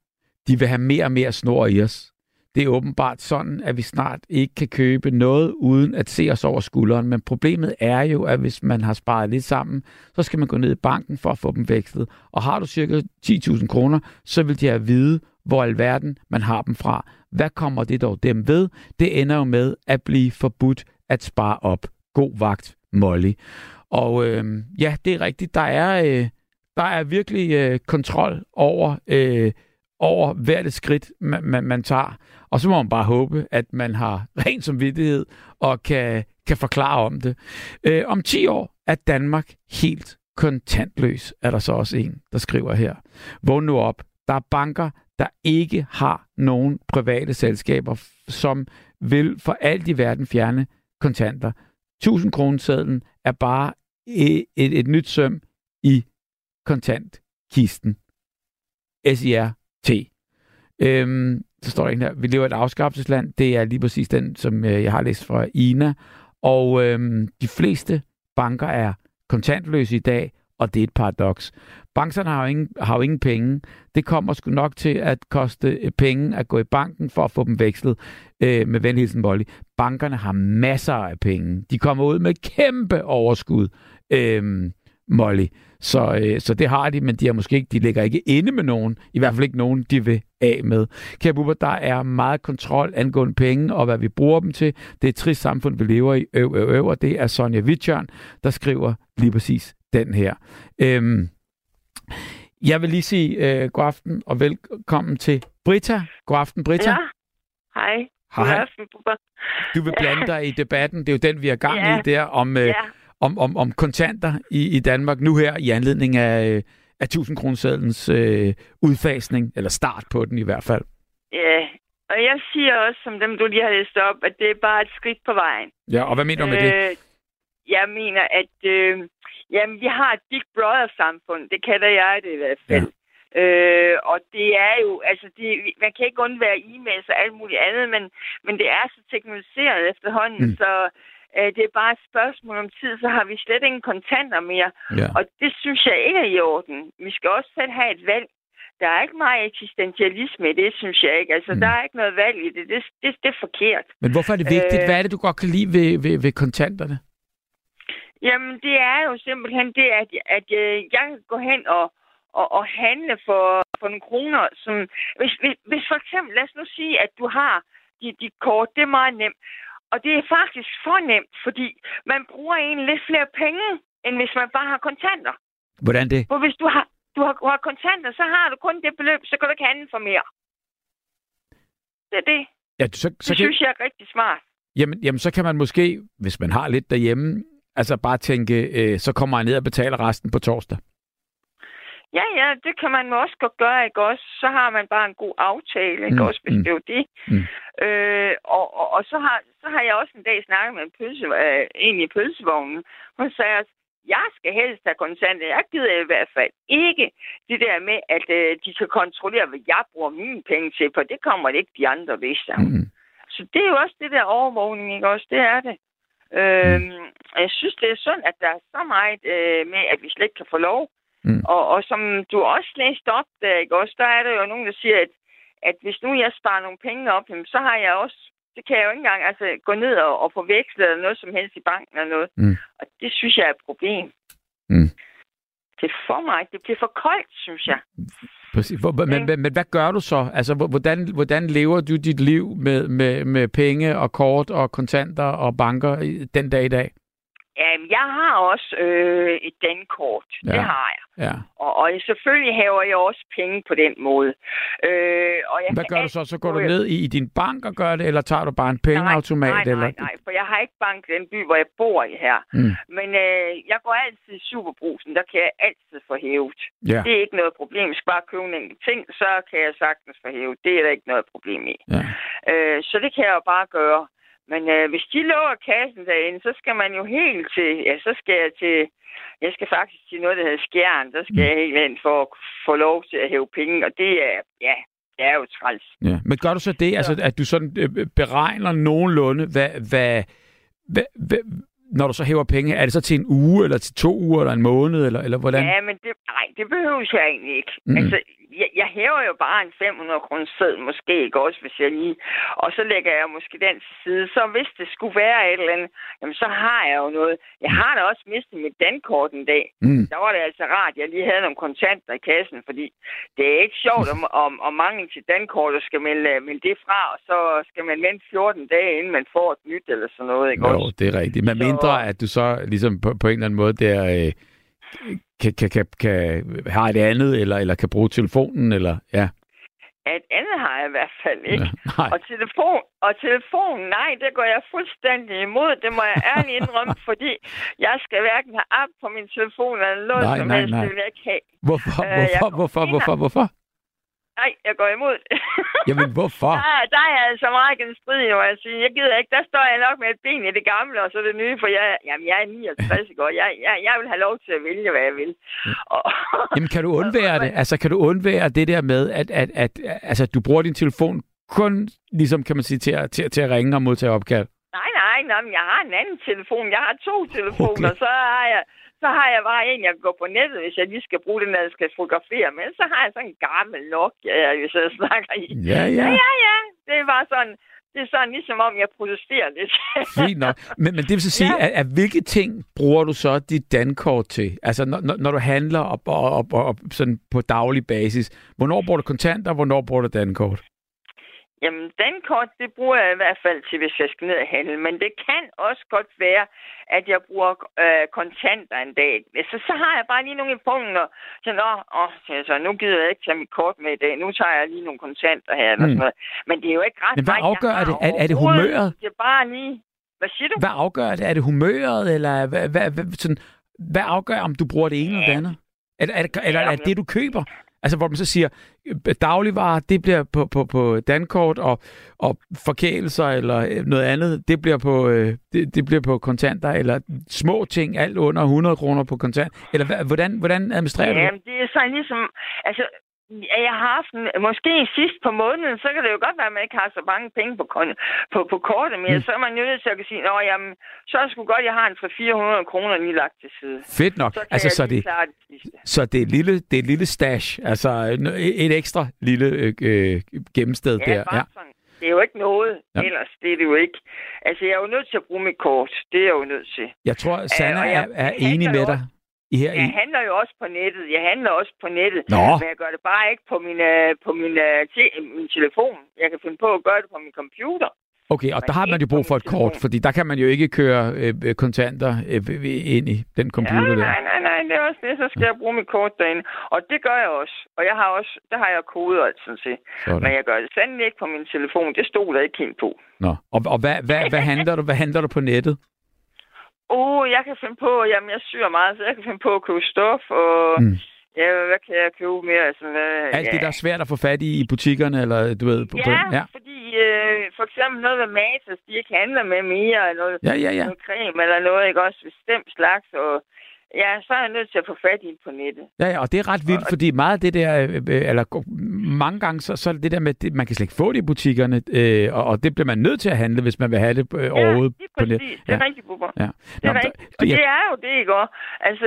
de vil have mere og mere snor i os. Det er åbenbart sådan, at vi snart ikke kan købe noget uden at se os over skulderen. Men problemet er jo, at hvis man har sparet lidt sammen, så skal man gå ned i banken for at få dem vekslet. Og har du cirka 10.000 kroner, så vil de have at vide, hvor alverden man har dem fra. Hvad kommer det dog dem ved? Det ender jo med at blive forbudt at spare op. God vagt, Molly. Og øh, ja, det er rigtigt. Der er, øh, der er virkelig øh, kontrol over, øh, over hvert et skridt, man, man, man tager. Og så må man bare håbe, at man har <laughs> ren samvittighed og kan, kan forklare om det. Øh, om 10 år er Danmark helt kontantløs, er der så også en, der skriver her. Vågn nu op. Der er banker, der ikke har nogen private selskaber, som vil for alt i verden fjerne kontanter. 1000 kronesedlen er bare et, et, et nyt søm i kontantkisten. S-I-R-T. Øhm, så står der en her, vi lever i et afskaffelsesland. Det er lige præcis den, som øh, jeg har læst fra Ina. Og øhm, de fleste banker er kontantløse i dag, og det er et paradoks. Bankerne har jo ingen, har jo ingen penge. Det kommer sgu nok til at koste øh, penge at gå i banken for at få dem vekslet øh, med venhilsen Molly. Bankerne har masser af penge. De kommer ud med kæmpe overskud, øh, Molly. Så, øh, så det har de, men de, har måske ikke, de ligger ikke inde med nogen. I hvert fald ikke nogen, de vil af med. Kære Bubber, der er meget kontrol angående penge og hvad vi bruger dem til. Det er et trist samfund, vi lever i. Øv, øv, øv, og det er Sonja Vitjørn, der skriver lige præcis den her. Øhm, jeg vil lige sige øh, god aften og velkommen til Brita. God aften, Brita. Ja. Hej. God Hej. aften. Du vil blande dig i debatten. Det er jo den, vi er gang Ja. i der, om, øh, Ja. om, om, om kontanter i, i Danmark nu her i anledning af, øh, af 1000 kronesedlens øh, udfasning, eller start på den i hvert fald. ja. Og jeg siger også, som dem, du lige har læst op, at det er bare et skridt på vejen. Ja, og hvad mener du med det? Øh, jeg mener, at øh, jamen, vi har et Big Brother-samfund. Det kalder jeg det i hvert fald. Ja. Øh, og det er jo, altså, det, man kan ikke undvære e-mails og alt muligt andet, men, men det er så teknologiseret efterhånden, Mm. så øh, det er bare et spørgsmål om tid, så har vi slet ingen kontanter mere. Ja. Og det synes jeg ikke er i orden. Vi skal også selv have et valg. Der er ikke meget eksistentialisme i det, synes jeg ikke. Altså, mm. der er ikke noget valg i det. Det, det, det er forkert. Men hvorfor er det vigtigt? Øh. Hvad er det, du godt kan lide ved, ved, ved kontanterne? Jamen, det er jo simpelthen det, at, at øh, jeg kan gå hen og, og, og handle for, for nogle kroner. Som, hvis, hvis, hvis for eksempel, lad os nu sige, at du har dit de kort, det er meget nemt. Og det er faktisk for nemt, fordi man bruger egentlig lidt flere penge, end hvis man bare har kontanter. Hvordan det? For hvis du har, du har, du har kontanter, så har du kun det beløb, så kan du ikke handle for mere. Det er det. Ja, så, Det så kan, synes jeg er rigtig smart. jamen, jamen, så kan man måske, hvis man har lidt derhjemme, altså bare tænke, øh, så kommer jeg ned og betaler resten på torsdag. Ja, ja, det kan man også godt gøre, ikke også? Så har man bare en god aftale, ikke Mm, også, hvis mm. det er det. Mm. Øh, og, og, og så, har, så har jeg også en dag snakket med en, pølse, øh, en i pølsevognen. Hun sagde også, jeg skal helst have kontanter. Jeg gider i hvert fald ikke det der med, at øh, de kan kontrollere, hvad jeg bruger mine penge til, for det kommer det ikke de andre ved, sagde hun. Mm. Så det er jo også det der overvågning, ikke også? Det er det. Øhm, Jeg synes, det er synd, at der er så meget øh, med, at vi slet ikke kan få lov. Mm. Og, og som du også læste op der, ikke også? Der er der jo nogen, der siger, at, at hvis nu jeg sparer nogle penge op, jamen, så har jeg også... Det kan jeg jo ikke engang altså, gå ned og, og få vekslet eller noget som helst i banken eller noget. Mm. Og det synes jeg er et problem. Mm. Det er for mig. Det bliver for koldt, synes jeg. Præcis. Hvor, men, men, men hvad gør du så? Altså, hvor- hvordan, hvordan lever du dit liv med, med, med penge og kort og kontanter og banker den dag i dag? Jamen, jeg har også øh, et dankort. Ja. Det har jeg. Ja. Og, og selvfølgelig hæver jeg også penge på den måde. Øh, og jeg Hvad gør du så? Så går du ned i, i din bank og gør det, eller tager du bare en pengeautomat? Nej, nej, eller? nej, nej, for jeg har ikke bank i den by, hvor jeg bor i her. Mm. Men øh, jeg går altid i Superbrusen, der kan jeg altid få hævet. Ja. Det er ikke noget problem. Jeg skal bare købe en enkelt ting, så kan jeg sagtens få hævet. Det er der ikke noget problem i. ja. Øh, så det kan jeg jo bare gøre. Men øh, hvis de lukker kassen derinde, så skal man jo helt til... Ja, så skal jeg til... Jeg skal faktisk til noget, der hedder Skjern. Der skal jeg helt hen for at få lov til at hæve penge. Og det er... Ja, det er jo træls. Ja. Men gør du så det, altså, at du sådan øh, beregner nogenlunde, hvad, hvad, hvad, hvad, når du så hæver penge, er det så til en uge, eller til to uger, eller en måned, eller, eller hvordan? Ja, men det, nej, det behøver jeg egentlig ikke. Mm. Altså, jeg, jeg hæver jo bare en 500 kroner seddel, måske ikke også, hvis jeg lige... Og så lægger jeg måske den til side. Så hvis det skulle være et eller andet, jamen så har jeg jo noget. Jeg har da også mistet mit dankort en dag. Mm. Der var det altså rart, jeg lige havde nogle kontanter i kassen, fordi det er ikke sjovt om, om, om mangel til dankort, og skal melde, melde det fra, og så skal man vente 14 dage, inden man får et nyt eller sådan noget, ikke Jo, også? det er rigtigt. Men Så- mindre, at du så ligesom på, på en eller anden måde der øh, kan, kan, kan, kan have et andet, eller, eller kan bruge telefonen, eller ja. At andet har jeg i hvert fald ikke. ja. Nej. Og telefon, og telefonen, nej, det går jeg fuldstændig imod. Det må jeg ærligt indrømme, <laughs> fordi jeg skal hverken have app på min telefon eller noget Nej, som nej, helst. nej. Det vil jeg ikke have. Hvorfor, Øh, hvorfor, går hvorfor, hvorfor, hvorfor? Nej, jeg går imod. <laughs> Jamen, hvorfor? der, er- der er altså meget genstridig, må jeg sige. Jeg gider ikke. Der står jeg nok med et ben i det gamle, og så det nye, for jeg, jamen, jeg er 59 år. Jeg, jeg, jeg vil have lov til at vælge, hvad jeg vil. Og, <laughs> Jamen, kan du undvære det? Altså, kan du undvære det der med, at, at, at altså, du bruger din telefon kun, ligesom kan man sige, til at, til, til at ringe og modtage opkald? Nej, nej, nej, men jeg har en anden telefon. Jeg har to telefoner, Okay. så har jeg så har jeg bare en, jeg kan gå på nettet, hvis jeg lige skal bruge den, når jeg skal fotografere. Men så har jeg sådan en gammel Nokia, jeg, hvis jeg snakker i. Ja, Ja, ja. ja, ja. Det er bare sådan, det er sådan ligesom om, jeg protesterer lidt. <laughs> Fint nok. Men, men det vil så sige, Ja. at, at hvilke ting bruger du så dit dankort til? Altså, når, når, når du handler op, op, op, op, sådan på daglig basis. Hvornår bruger du kontanter, hvornår bruger du dankort? Jamen, dankort, det bruger jeg i hvert fald til, hvis jeg skal ned og handle. Men det kan også godt være, at jeg bruger øh, kontanter en dag. Så, så har jeg bare lige nogle og så, Nå, åh, så, nu gider jeg ikke tage mit kort med i dag. Nu tager jeg lige nogle kontanter her. Eller Mm. sådan noget. Men det er jo ikke ret Men hvad meget, afgør det? Er- er det humøret? Det er bare lige... Hvad siger du? Hvad afgør det? Er det humøret, eller hvad, hvad, hvad, sådan, hvad afgør, om du bruger det ene eller det andet? Eller, er det, eller er det det, du køber? Altså, hvor man så siger, øh, dagligvarer, det bliver på, på, på dankort, og, og forkælelser eller øh, noget andet, det bliver, på, øh, det, det bliver på kontanter, eller små ting, alt under 100 kroner på kontant. Eller hvordan, hvordan administrerer du det? Jamen, det er sådan ligesom... Altså, ja, jeg har haft en, måske sidst på måneden, så kan det jo godt være, at man ikke har så mange penge på, kon- på, på kortet mere. Mm. Så er man jo nødt til at sige, Nå, jamen, så er det sgu godt, jeg har en 300-400 kroner lige lagt til side. Fedt nok. Så Altså, så det, det så det er et lille, det er et lille stash, altså et ekstra lille øh, øh, gemmested Ja, der. Ja. sådan. Det er jo ikke noget, Ja. ellers det er det jo ikke. Altså, jeg er jo nødt til at bruge mit kort. Det er jeg jo nødt til. Jeg tror, Sanna er, jeg- er jeg enig med dig i her i. Jeg handler jo også på nettet. Jeg handler også på nettet. Nå. Men jeg gør det bare ikke på min, øh, på min, øh, te- min telefon. Jeg kan finde på at gøre det på min computer. Okay, og Men der har man jo brug for et kort, fordi der kan man jo ikke køre øh, øh, kontanter øh, ind i den computer ja, der. nej, nej, nej, det er også det. Så skal jeg bruge mit kort derinde. Og det gør jeg også. Og jeg har også, der har jeg koder, sådan set. Men Sådan. jeg gør det sandelig ikke på min telefon. Det stod der ikke helt på. Nå. Og, og hvad, hvad, hvad, <laughs> handler du, hvad handler du på nettet? Åh, oh, jeg kan finde på, jamen jeg syr meget, så jeg kan finde på at købe stof, og Mm. mm. ja, hvad kan jeg købe mere? Altså, hvad, Alt ja. det, der er svært at få fat i i butikkerne, eller du ved... På, Ja, på, ja. fordi øh, for eksempel noget med Matas, de ikke handler med mere, eller noget, Ja, ja, ja. noget creme eller noget, ikke også bestemt slags, og ja, så er jeg nødt til at få fat i det på nettet. Ja, ja, og det er ret vildt, fordi meget af det der, øh, øh, eller mange gange, så, så er det det der med, at man kan slet ikke få det i butikkerne, øh, og, og det bliver man nødt til at handle, hvis man vil have det øh, overhovedet ja, det er på net. præcis. Det er Ja. rigtigt, Bubber. Ja. Det er Nå, rigtigt. Og ja, det er jo det, ikke også? Altså,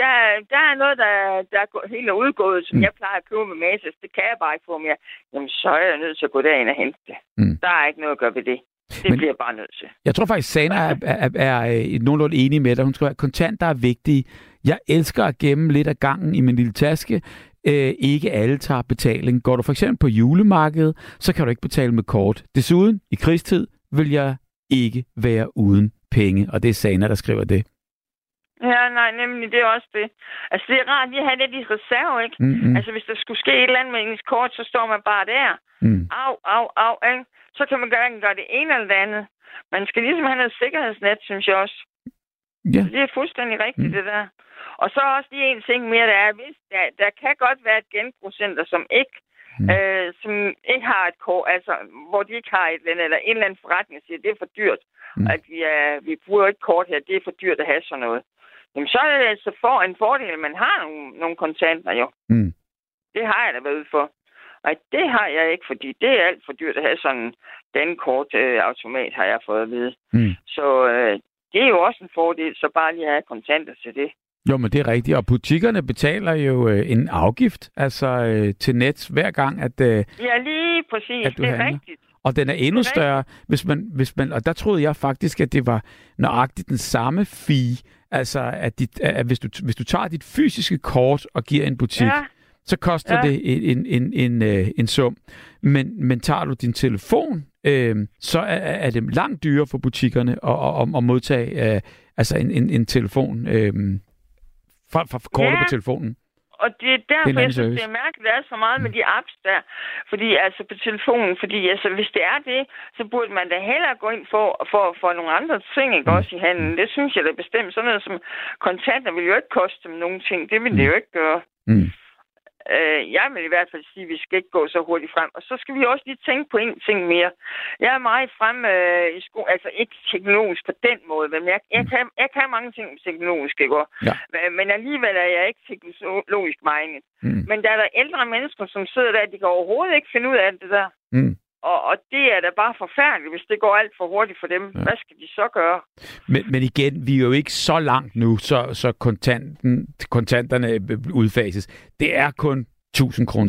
der, der er noget, der, der er helt udgået, som mm. jeg plejer at købe med Matas. Det kan jeg bare ikke få mere. Jamen, så er jeg nødt til at gå derind og hente det. Mm. Der er ikke noget at gøre ved det. Det Men- bliver jeg bare nødt til. Jeg tror faktisk, Sana er, er, er, er nogenlunde enig med dig. Hun skriver, at kontanter er vigtige. Jeg elsker at gemme lidt af gangen i min lille taske. Øh, ikke alle tager betaling. Går du for eksempel på julemarkedet, så kan du ikke betale med kort. Desuden, i krigstid, vil jeg ikke være uden penge. Og det er Sana, der skriver det. Ja, nej, nemlig, det er også det. Altså, det er rart lige at have det i reserve, ikke? Mm-mm. Altså, hvis der skulle ske et eller andet med ens kort, så står man bare der. Mm. Au, au, au, ikke? Så kan man hverken gøre det ene eller det andet. Man skal ligesom have noget sikkerhedsnet, synes jeg også. Ja. Det er fuldstændig rigtigt, Mm. det der. Og så også lige en ting mere, der er, hvis der, der kan godt være et genbrugscenter, som ikke, Mm. øh, som ikke har et kort, altså, hvor de ikke har et eller andet, eller en eller anden forretning, siger, det er for dyrt, mm. at vi, er, vi bruger ikke kort her, det er for dyrt at have sådan noget. Jamen, så er det altså for en fordel, at man har nogle, nogle kontanter, jo. Mm. Det har jeg da været ude for. Og det har jeg ikke, fordi det er alt for dyrt at have sådan den kort øh, automat, har jeg fået at vide. Mm. Så øh, det er jo også en fordel, så bare lige have kontanter til det. Jo, men det er rigtigt. Og butikkerne betaler jo øh, en afgift altså øh, til net hver gang, at, øh, Ja, lige præcis. At det er handler. rigtigt. og den er endnu er større, hvis man, hvis man, og der troede jeg faktisk, at det var nøjagtigt den samme fee, altså at, dit, at hvis, du, hvis du tager dit fysiske kort og giver en butik, Ja, så koster Ja. det en, en, en, en, en sum. Men, men tager du din telefon, øh, så er, er det langt dyrere for butikkerne at, at, at modtage øh, altså en, en, en telefon øh, fra, fra kortet Ja. på telefonen. og det er Det er derfor, jeg synes, det er mærkeligt, at der er så meget med de apps der. Fordi altså på telefonen, fordi altså hvis det er det, så burde man da hellere gå ind for, for, for nogle andre ting, ikke også i handlen. Det synes jeg da bestemt. Sådan noget som kontanter vil jo ikke koste dem nogen ting. Det vil det jo ikke gøre. Mm. Øh, jeg vil i hvert fald sige, at vi skal ikke gå så hurtigt frem. Og så skal vi også lige tænke på en ting mere. Jeg er meget frem øh, i sko, altså ikke teknologisk på den måde, men jeg, jeg, kan, jeg kan mange ting teknologisk, ikke? Ja. Men- alligevel er jeg ikke teknologisk mindet. Mm. Men der er der ældre mennesker, som sidder der, de kan overhovedet ikke finde ud af det der. Mm. Og, og det er da bare forfærdeligt, hvis det går alt for hurtigt for dem. Ja. Hvad skal de så gøre? Men, men igen, vi er jo ikke så langt nu, så, så kontanten, kontanterne udfases. Det er kun 1000 kroner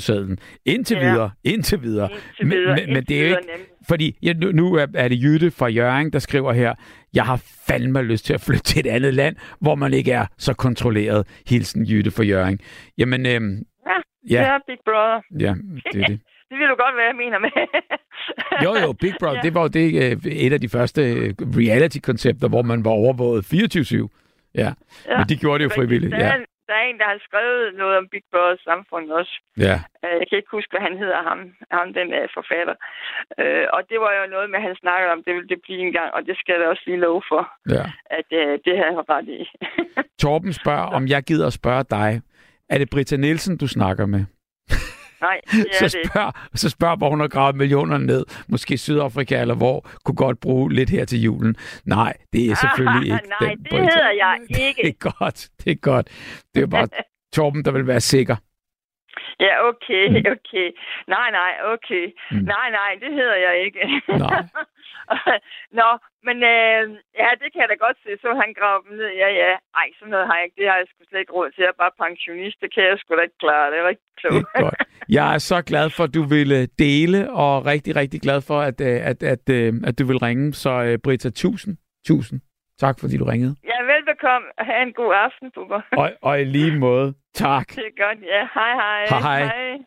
Indtil Ja. videre, indtil videre. Indtil Men- videre, men- men indtil det er jo ikke- nemlig. Fordi ja, nu, nu er er det Jytte fra Jørgen, der skriver her, jeg har fandme lyst til at flytte til et andet land, hvor man ikke er så kontrolleret. Hilsen Jytte fra Jørgen. Jamen, øhm, ja, ja, Big Brother. ja, det er <laughs> det. Det vil du godt, hvad jeg mener med. <laughs> Jo, jo, Big Brother, Ja. det var jo det, øh, et af de første øh, reality-koncepter, hvor man var overvåget 24-7. Ja, Ja, men de gjorde det jo frivilligt. Der, Ja, er, der er en, der har skrevet noget om Big Brothers samfund også. ja. Øh, Jeg kan ikke huske, hvad han hedder, ham, ham den uh, forfatter. Og det var jo noget med, at han snakkede om, det ville det blive en gang, og det skal jeg da også lige love for, ja. at det har han ret i. Torben spørger, om jeg gider at spørge dig. Er det Britta Nielsen, du snakker med? Nej, <laughs> det er så det spørg, så spørg, hvor hun har gravet millionerne ned. Måske Sydafrika, eller hvor kunne godt bruge lidt her til julen. Nej, det er selvfølgelig <laughs> ikke Nej, den det hedder jeg ikke. <laughs> Det er godt, det er godt. Det er bare Torben, der vil være sikker. <laughs> Ja, okay, okay. Nej, nej, okay. Mm. Nej, nej, det hedder jeg ikke. Nej. <laughs> Nå, men øh, ja, det kan jeg da godt se. Så han graver dem ned. Ja, ja. Ej, sådan noget har jeg ikke. Det har jeg sgu slet ikke råd til. Jeg er bare pensionist. Det kan jeg sgu da ikke klare. Det er rigtig Det klogt. er godt. Jeg er så glad for, at du ville dele, og rigtig, rigtig glad for, at, øh, at, at, øh, at du vil ringe. Så øh, Britta, tusind, tusind tak, fordi du ringede. Ja, velbekomme. Ha' en god aften, Bubber. Og, og i lige måde, tak. Det er godt. Ja, hej, hej. Hej, hej.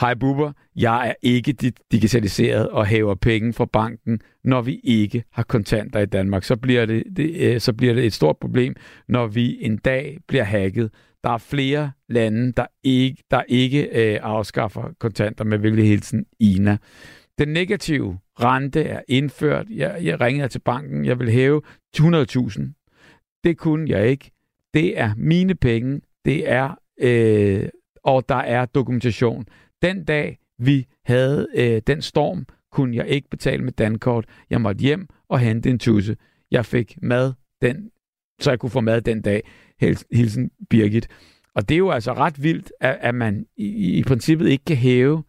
Hej Bubber, jeg er ikke di- digitaliseret og hæver penge fra banken, når vi ikke har kontanter i Danmark. Så bliver det, det, øh, så bliver det et stort problem, når vi en dag bliver hacket. Der er flere lande, der ikke, der ikke øh, afskaffer kontanter med hvilket hilsen Ina. Den negative rente er indført. Jeg, jeg ringede til banken. Jeg vil hæve 100.000. Det kunne jeg ikke. Det er mine penge. Det er øh, og der er dokumentation. Den dag, vi havde øh, den storm, kunne jeg ikke betale med dankort. Jeg måtte hjem og hente en tusse. Jeg fik mad den, så jeg kunne få mad den dag. Hilsen Birgit. Og det er jo altså ret vildt, at, at man i, i princippet ikke kan hæve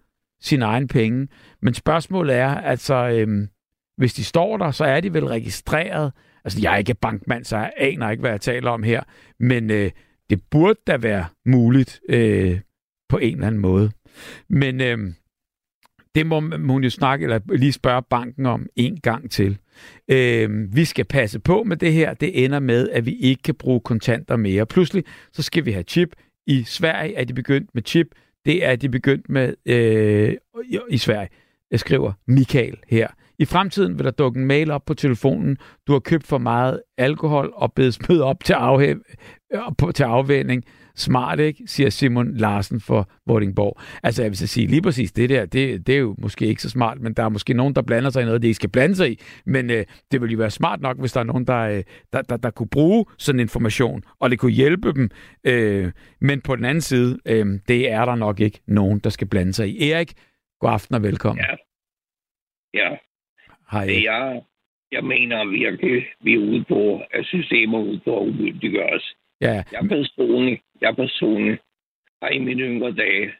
sin egen penge. Men spørgsmålet er, altså, øhm, hvis de står der, så er de vel registreret. Altså, jeg er ikke bankmand, så jeg aner ikke, hvad jeg taler om her. Men øh, det burde da være muligt øh, på en eller anden måde. Men øh, det må hun jo snakke, eller lige spørge banken om en gang til. Øh, vi skal passe på med det her. Det ender med, at vi ikke kan bruge kontanter mere. Pludselig så skal vi have chip. I Sverige er de begyndt med chip. Det er de begyndt med øh, i Sverige. Jeg skriver Michael her. I fremtiden vil der dukke en mail op på telefonen. Du har købt for meget alkohol og bedes smød op til, afhæ- øh, til afvænding. Smart, ikke? Siger Simon Larsen for Vordingborg. Altså, jeg vil så sige, lige præcis det der, det, det er jo måske ikke så smart, men der er måske nogen, der blander sig i noget, de ikke skal blande sig i. Men øh, det ville jo være smart nok, hvis der er nogen, der, øh, der, der, der kunne bruge sådan information, og det kunne hjælpe dem. Øh, men på den anden side, øh, det er der nok ikke nogen, der skal blande sig i. Erik, god aften og velkommen. Ja. Ja, Hej. Jeg, jeg mener virkelig, vi er ude på, at systemet er ude på at os. Ja. Jeg er personlig, jeg er personlig, har i mine yngre dage,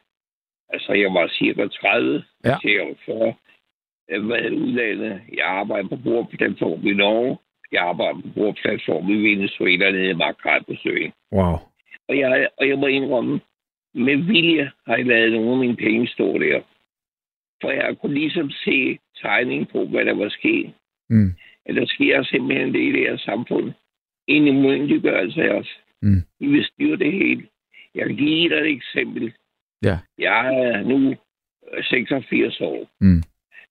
altså jeg var cirka 30 Ja. til jeg var 40, jeg været udlandet. Jeg arbejder på bordplatform i Norge. Jeg arbejder på bordplatform i Venezuela nede i Makai på søen. Wow. Og jeg, og jeg må indrømme, med vilje har jeg lavet nogle af mine penge stå der. For jeg kunne ligesom se tegning på, hvad der var sket. Mm. At der sker simpelthen det i det her samfund. En imyndiggørelse af os. Mm. Vi vil styre det hele. Jeg kan give dig et eksempel. Ja. Jeg er nu øh, 86 år. Mm.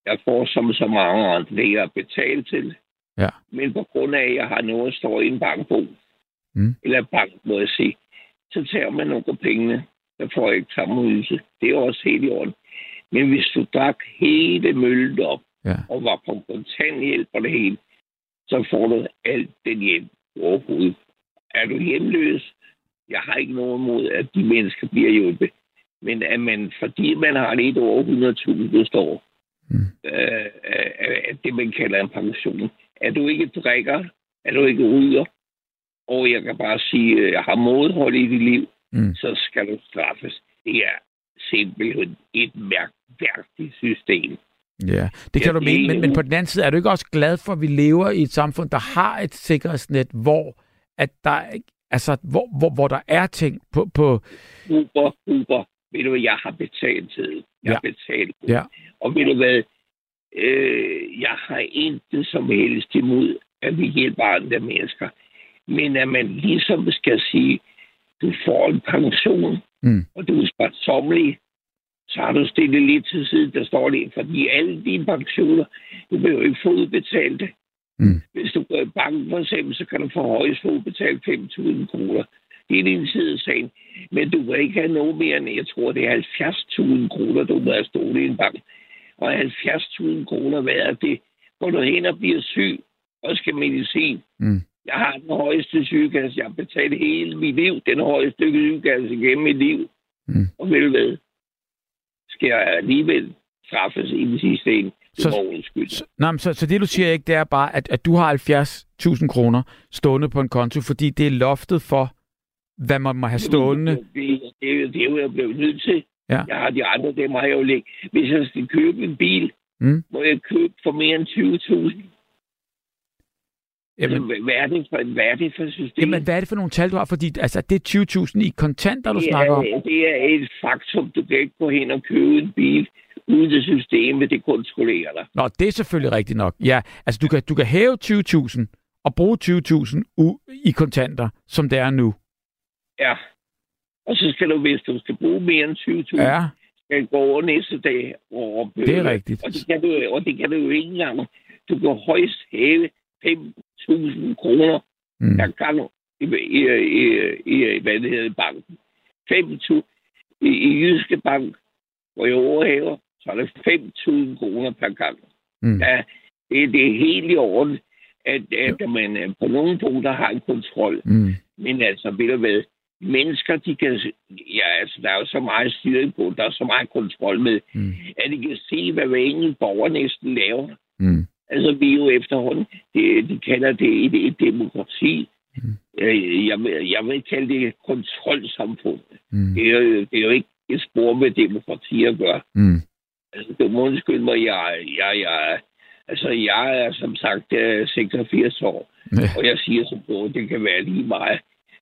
Jeg får som så mange andre det, jeg betalt til. Ja. Men på grund af, at jeg har noget, der står i en bankbog, Mm. eller bank, må jeg sige, så tager man nogle af pengene. Der får jeg ikke samme ydelse. Det er også helt i orden. Men hvis du drak hele møllen op, Ja. og var på kontanthjælp og det hele, så får du alt den hjælp overhovedet. Er du hjemløs? Jeg har ikke noget imod, at de mennesker bliver hjulpet. Men at man, fordi man har lidt over 100.000, der står, Mm. øh, øh, det man kalder en pension. Er du ikke drikker, er du ikke ryger, og jeg kan bare sige, at jeg har modhold i dit liv, Mm. så skal du straffes. Det er simpelthen et mærkværdigt system. Ja, det kan Ja, du mene, men, men på den anden side, er du ikke også glad for, at vi lever i et samfund, der har et sikkerhedsnet, hvor, at der, altså, hvor, hvor, hvor der er ting på... på Uber, Uber, ved du hvad, jeg har betalt til. Jeg har betalt. Ja. Og ved du hvad, øh, jeg har intet som helst imod, at vi hjælper andre mennesker. Men at man ligesom skal sige, du får en pension, Mm. og du er sparsommelig, så har du stillet lidt til side, der står lige, fordi alle dine pensioner, du vil jo ikke få udbetalt det. Mm. Hvis du går i banken for eksempel, så kan du få højst få udbetalt 5.000 kroner. Det er din side af sagen. Men du vil ikke have noget mere end, jeg tror, det er 70.000 kroner, du må have stået i en bank. Og 70.000 kroner, hvad er det? Går du hen og bliver syg og skal medicin. Mm. Jeg har den højeste sygekasse. Jeg har betalt hele mit liv. Den højeste sygekasse igennem mit liv. Mm. Og ved du hvad? Skal jeg alligevel straffes i den sidste ende? Så- Så, nej, men så, så det, du siger ikke, det er bare, at, at du har 70.000 kroner stående på en konto, fordi det er loftet for, hvad man må have stående. Det, det, det, det er jo jeg blevet nødt til. Ja. Jeg har de andre, det må jeg jo lægge. Hvis jeg skal købe en bil, Mm. må jeg købe for mere end 20.000. Jamen, hvad er det for, hvad er det for system? jamen, hvad er det for nogle tal, du har? Fordi altså, det er 20.000 i kontanter, du det snakker om. er, det er et faktum. Du kan ikke gå hen og købe en bil, uden det systemet, det kontrollerer dig. Nå, det er selvfølgelig rigtigt nok. Ja, altså du kan, du kan hæve 20.000 og bruge 20.000 u- i kontanter, som det er nu. Ja. Og så skal du, hvis du skal bruge mere end 20.000, Ja, skal gå over næste dag over det er rigtigt. Og det kan du, og det kan du jo ikke engang. Du kan højst hæve 5.000 kroner Mm. per gang i, i, i, i hvad det hedder, banken. 5.000 i, i Jyske Bank, hvor jeg overhæver, så er det 5.000 kroner per gang. Mm. Ja, det, det er helt i orden, at, at man øh, på nogle punkter har en kontrol. Mm. Men altså, ved du hvad, mennesker, de kan... Ja, altså, der er jo så meget styring på, der er så meget kontrol med, Mm. at de kan se, hvad hver enkelt borger næsten laver. Mm. Altså, vi er jo efterhånden, det, de kalder det et, et demokrati. Mm. Øh, Jeg, vil- jeg vil kalde det et kontrolsamfund. Mm. Det er, det er jo ikke et spor med demokrati at gøre. Mm. Altså, du må undskylde mig, jeg, jeg, jeg, altså, jeg er som sagt øh, 86 år, Ja. og jeg siger som på, det kan være lige meget.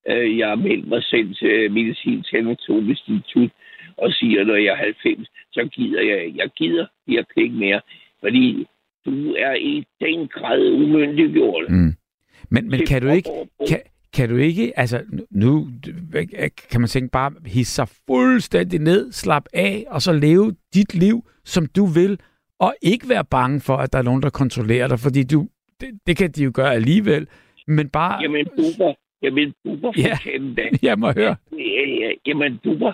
Øh, Jeg har meldt mig selv til Medicinsk Anatomisk Institut og siger, når jeg er 90, så gider jeg, jeg gider de her penge mere, fordi du er i den grad umyndiggjort. Mm. Men, men Det kan du ikke, kan, kan du ikke, altså nu kan man tænke bare, hisse sig fuldstændig ned, slap af, og så leve dit liv, som du vil, og ikke være bange for, at der er nogen, der kontrollerer dig, fordi du, det, det kan de jo gøre alligevel, men bare, Jamen, buber, jamen, buber for Ja. <laughs> ja. da. jeg må høre. Ja, ja, Jamen, buber,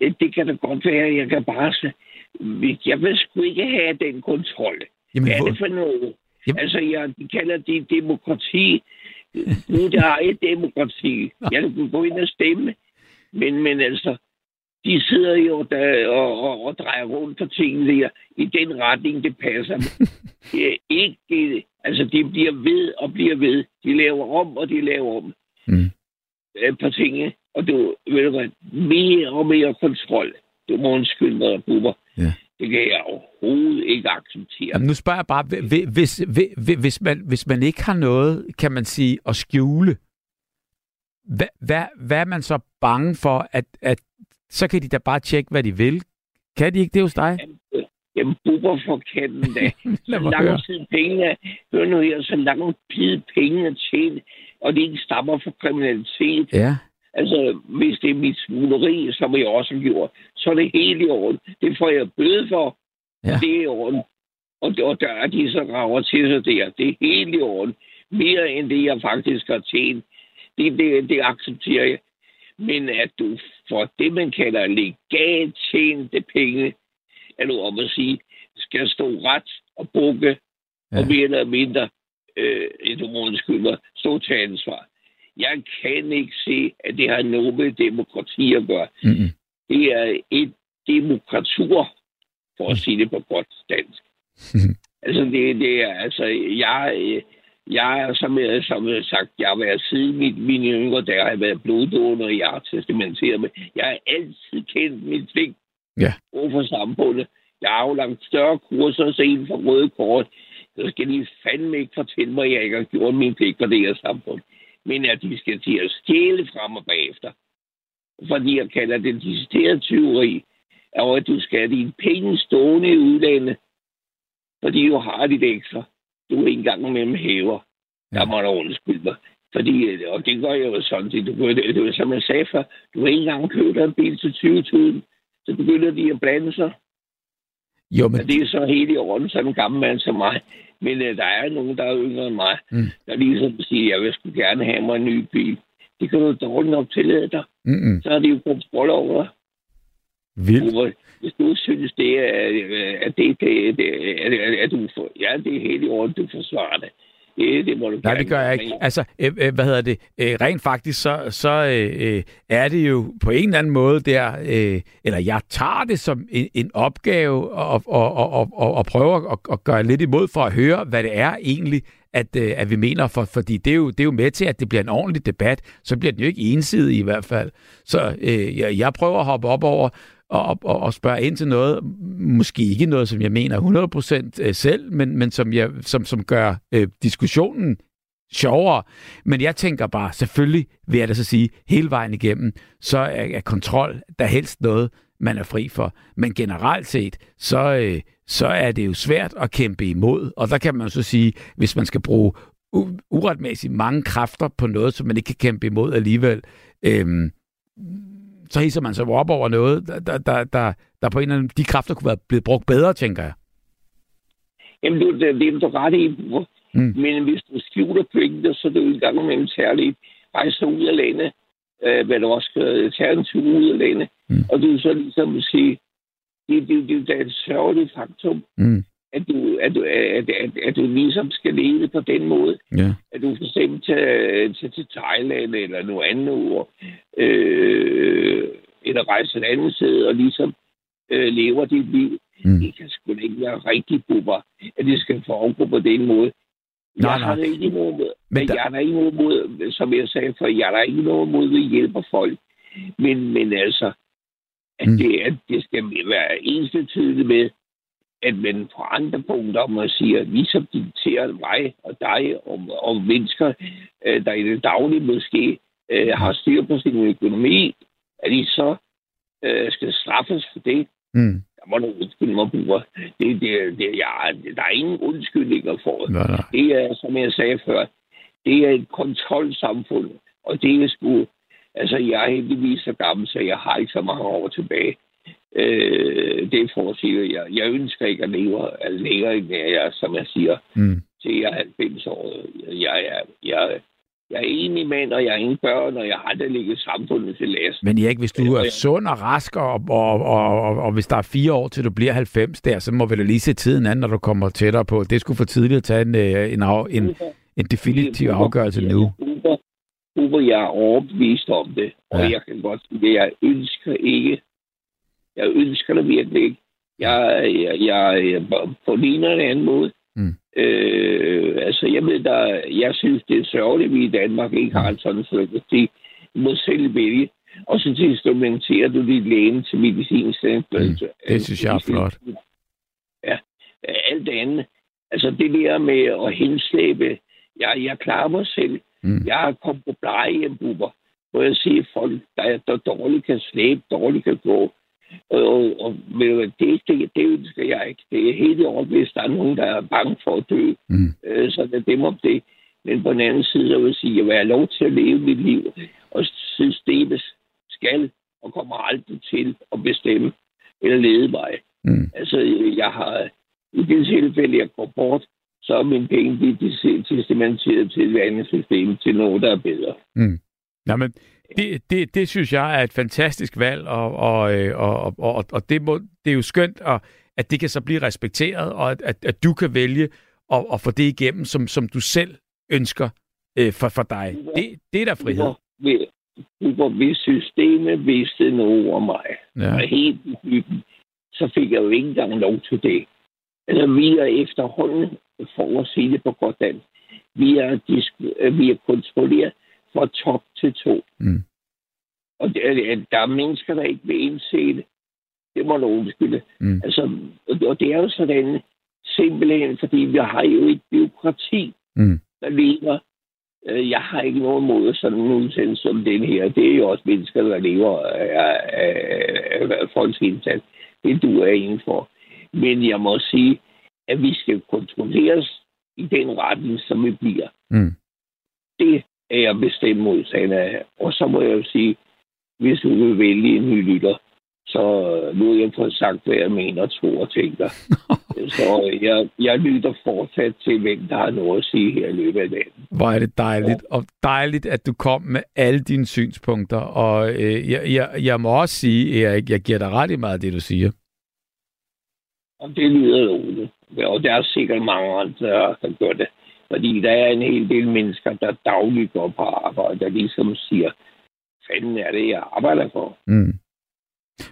øh, det kan da godt være, jeg kan bare se. Jeg vil sgu ikke have den kontrol. Jamen, Hvad er det for noget? Jamen- Altså, jeg, de kalder det demokrati. Nu der er et demokrati. Jeg kan gå ind og stemme. Men, men altså, de sidder jo der og, og, og drejer rundt på tingene der, i den retning, det passer dem. <laughs> Det er ikke, altså, de bliver ved og bliver ved. De laver om, og de laver om Mm. øh, på tingene. Og du ved du hvad, mere og mere kontrol. Du må undskylde mig, buber. Ja. Det kan jeg overhovedet ikke acceptere. Jamen, nu spørger jeg bare, hvi- hvi- hvis, hvi- hvi- hvis, man, hvis man ikke har noget, kan man sige, at skjule, hvad, hvad, hvad er man så bange for, at, at så kan de da bare tjekke, hvad de vil? Kan de ikke det hos dig? Jamen, buber for katten da. <laughs> Så lang tid penge, hør nu her, så lang tid penge er tjent, og det ikke stammer fra kriminalitet. Ja. Altså, hvis det er mit smugleri, som jeg også gjort, så er det helt i orden. Det får jeg bøde for, Ja. det er i orden. Og, og der er de så rager til sig der. Det er helt i orden. Mere end det, jeg faktisk har tjent. Det, det, det accepterer jeg. Men at du får det, man kalder legalt tjente penge, eller om at sige, skal stå ret og bukke, Ja. og mere eller mindre, øh, du må undskylde mig, stå til ansvar. Jeg kan ikke se, at det har noget med demokrati at gøre. Mm-mm. Det er et demokratur, for at sige det på godt dansk. <laughs> altså, det, det er, altså, jeg, jeg er, som jeg, som jeg har sagt, jeg har været siden mit, mine yngre dage, har jeg været bloddonor, jeg har testamenteret med. Jeg har altid kendt mit pligt Ja. overfor samfundet. Jeg har jo langt større kurser, så inden for røde kort, så skal de fandme ikke fortælle mig, at jeg ikke har gjort min pligt for det her samfund. Men at de skal til at stjæle frem og bagefter. Fordi jeg kalder det decideret tyveri, og at du skal have dine penge stående i udlandet, fordi du har dit ekstra. Du ikke engang med dem hæver. Der må du undskylde mig. Fordi, og det gør jeg jo sådan set. Du kan, det, det var som jeg sagde før, du har ikke engang købt dig en bil til 20.000. Så begynder de at blande sig. Jo, men det er så helt i orden, sådan en gammel mand som mig. Men uh, der er nogen, der er yngre end mig, Mm. der ligesom siger, jeg vil sgu gerne have mig en ny bil. Det kan du dårligt nok tillade dig. mm-mm. Så har de jo kontrol over dig. vildt. Hvis du synes, det er, øh, at det, det, det at, at, at du ja, det er helt i orden, du forsvarer det. Det, det må du Nej, det gør jeg ikke. Altså, øh, øh, hvad hedder det? Øh, rent faktisk, så, så øh, øh, er det jo på en eller anden måde der, øh, eller jeg tager det som en, en opgave og, og, og, og, og, og prøver at, at gøre lidt imod for at høre, hvad det er egentlig, at, øh, at vi mener, for, fordi det er, jo, det er jo med til, at det bliver en ordentlig debat, så bliver den jo ikke ensidig i hvert fald. Så øh, jeg, jeg prøver at hoppe op over og, og, og spørge ind til noget, måske ikke noget, som jeg mener 100% øh, selv, men, men som, jeg, som, som gør øh, diskussionen sjovere. Men jeg tænker bare, selvfølgelig vil jeg da så sige, hele vejen igennem, så er, er kontrol der helst noget, man er fri for. Men generelt set, så, øh, så er det jo svært at kæmpe imod. Og der kan man så sige, hvis man skal bruge u- uretmæssigt mange kræfter på noget, som man ikke kan kæmpe imod alligevel, øh, så hisser man sig jo op over noget, der, der, der, der, der på en eller anden, de kræfter kunne være blevet brugt bedre, tænker jeg. Jamen, du, det, det er du ret i. bror. Mm. Men hvis du skjuler pengene, så er du i gang med en særlig rejse ud af landet, øh, hvad du også skal tage en tur ud af landet. Mm. Og du så ligesom vil sige, det, det, det, det er et sørgeligt faktum, Mm. At du, at, du, at, at, at du ligesom skal leve på den måde. Ja. At du for eksempel tager til, til Thailand eller noget andet ord, øh, eller rejse et andet sted og ligesom øh, lever dit liv. Mm. Det kan sgu ikke være rigtig bubber, at det skal foregå på den måde. Nej, jeg nej. har da ikke noget mod, Men der- jeg har da ikke noget mod, som jeg sagde før, jeg har da ikke noget mod, at vi hjælper folk. Men, men altså, at, mm. det, at det skal være eneste tydeligt med, at man på andre punkter, man siger, ligesom dikterer mig og dig og, og mennesker, øh, der i det daglige måske øh, har styr på sin økonomi, at de så øh, skal straffes for det. Mm. Der må du undskylde mig, bruger. Det, det, det, ja, der er ingen undskyldninger for det. Nej, nej. Det er, som jeg sagde før, det er et kontrolsamfund, og det er sgu... Altså, jeg er heldigvis så gammel, så jeg har ikke så mange år tilbage. Øh, det er for at sige, at jeg, jeg ønsker ikke at leve at længere, end jeg er, som jeg siger, Mm. til jeg er 90 år. Jeg er, jeg, jeg er enig mand, og jeg har ingen børn, og jeg har aldrig ligget samfundet til last. Men Erik, hvis du er sund og rask, og, og, og, og, og hvis der er fire år til du bliver 90 der, så må vi da lige se tiden an, når du kommer tættere på. Det skulle for tidligt at tage en, øh, en, af, en, en definitiv afgørelse nu. Uber, jeg er overbevist om det, og Ja. jeg kan godt sige det. Jeg ønsker ikke, jeg ønsker det virkelig ikke. Jeg, jeg, jeg, jeg på den ene eller anden måde. Mm. Øh, altså, jeg ved, der, jeg synes, det er sørgeligt, at vi i Danmark ikke har en sådan folkeparti. Du må selv vælge, og så testamenterer du dit lægen til medicinsk Mm. Det synes jeg er flot. Ja, alt andet. Altså det der med at henslæbe, jeg, jeg klarer mig selv. Mm. Jeg har kommet på plejehjem, hvor jeg ser folk, der, der dårligt kan slæbe, dårligt kan gå. Og, og, det, det, det ønsker jeg ikke. Det er helt i orden, hvis der er nogen, der er bange for at dø. Mm. Øh, så det dem om det. Men på den anden side, jeg vil sige, jeg vil have lov til at leve mit liv, og systemet skal og kommer aldrig til at bestemme eller lede mig. Mm. Altså, jeg har i det tilfælde, jeg går bort, så er mine penge testamenteret til et andet system, til noget, der er bedre. Jamen, det, det, det synes jeg er et fantastisk valg, og, og, øh, og, og, og, det, må, det er jo skønt, at, at det kan så blive respekteret, og at, at, at du kan vælge at, at få det igennem, som, som du selv ønsker øh, for, for dig. Det, det er da frihed. Hvis, hvis systemet vidste noget om mig, Ja. og helt i bygden, så fik jeg jo ikke engang lov til det. Altså, vi er efterhånden, for at sige det på godt dansk, vi er, disk- vi er kontrolleret fra top til to. Mm. Og det, er- der er mennesker, der ikke vil indse det. Det må du undskylde. Mm. Altså, og- det er jo sådan, simpelthen, fordi vi har jo et byråkrati, Mm. der lever. Øh, Jeg har ikke noget mod sådan en udsendelse som den her. Det er jo også mennesker, der lever af, af, af folks indsats. Det du er indenfor. Men jeg må sige, at vi skal kontrolleres i den retning, som vi bliver. Mm. Det er jeg bestemt modstander af. Og så må jeg jo sige, hvis du vil vælge en ny lytter, så nu har jeg fået sagt, hvad jeg mener og tror og tænker. <laughs> så jeg, jeg lytter fortsat til, hvem der har noget at sige her i løbet af dagen. Hvor er det dejligt, og dejligt, at du kom med alle dine synspunkter. Og øh, jeg, jeg, jeg må også sige, Erik, jeg giver dig ret i meget af det, du siger. Og det lyder lovende. Og der er sikkert mange andre, der gør det. Fordi der er en hel del mennesker, der dagligt går på arbejde, der ligesom siger, fanden er det, jeg arbejder for? Mm.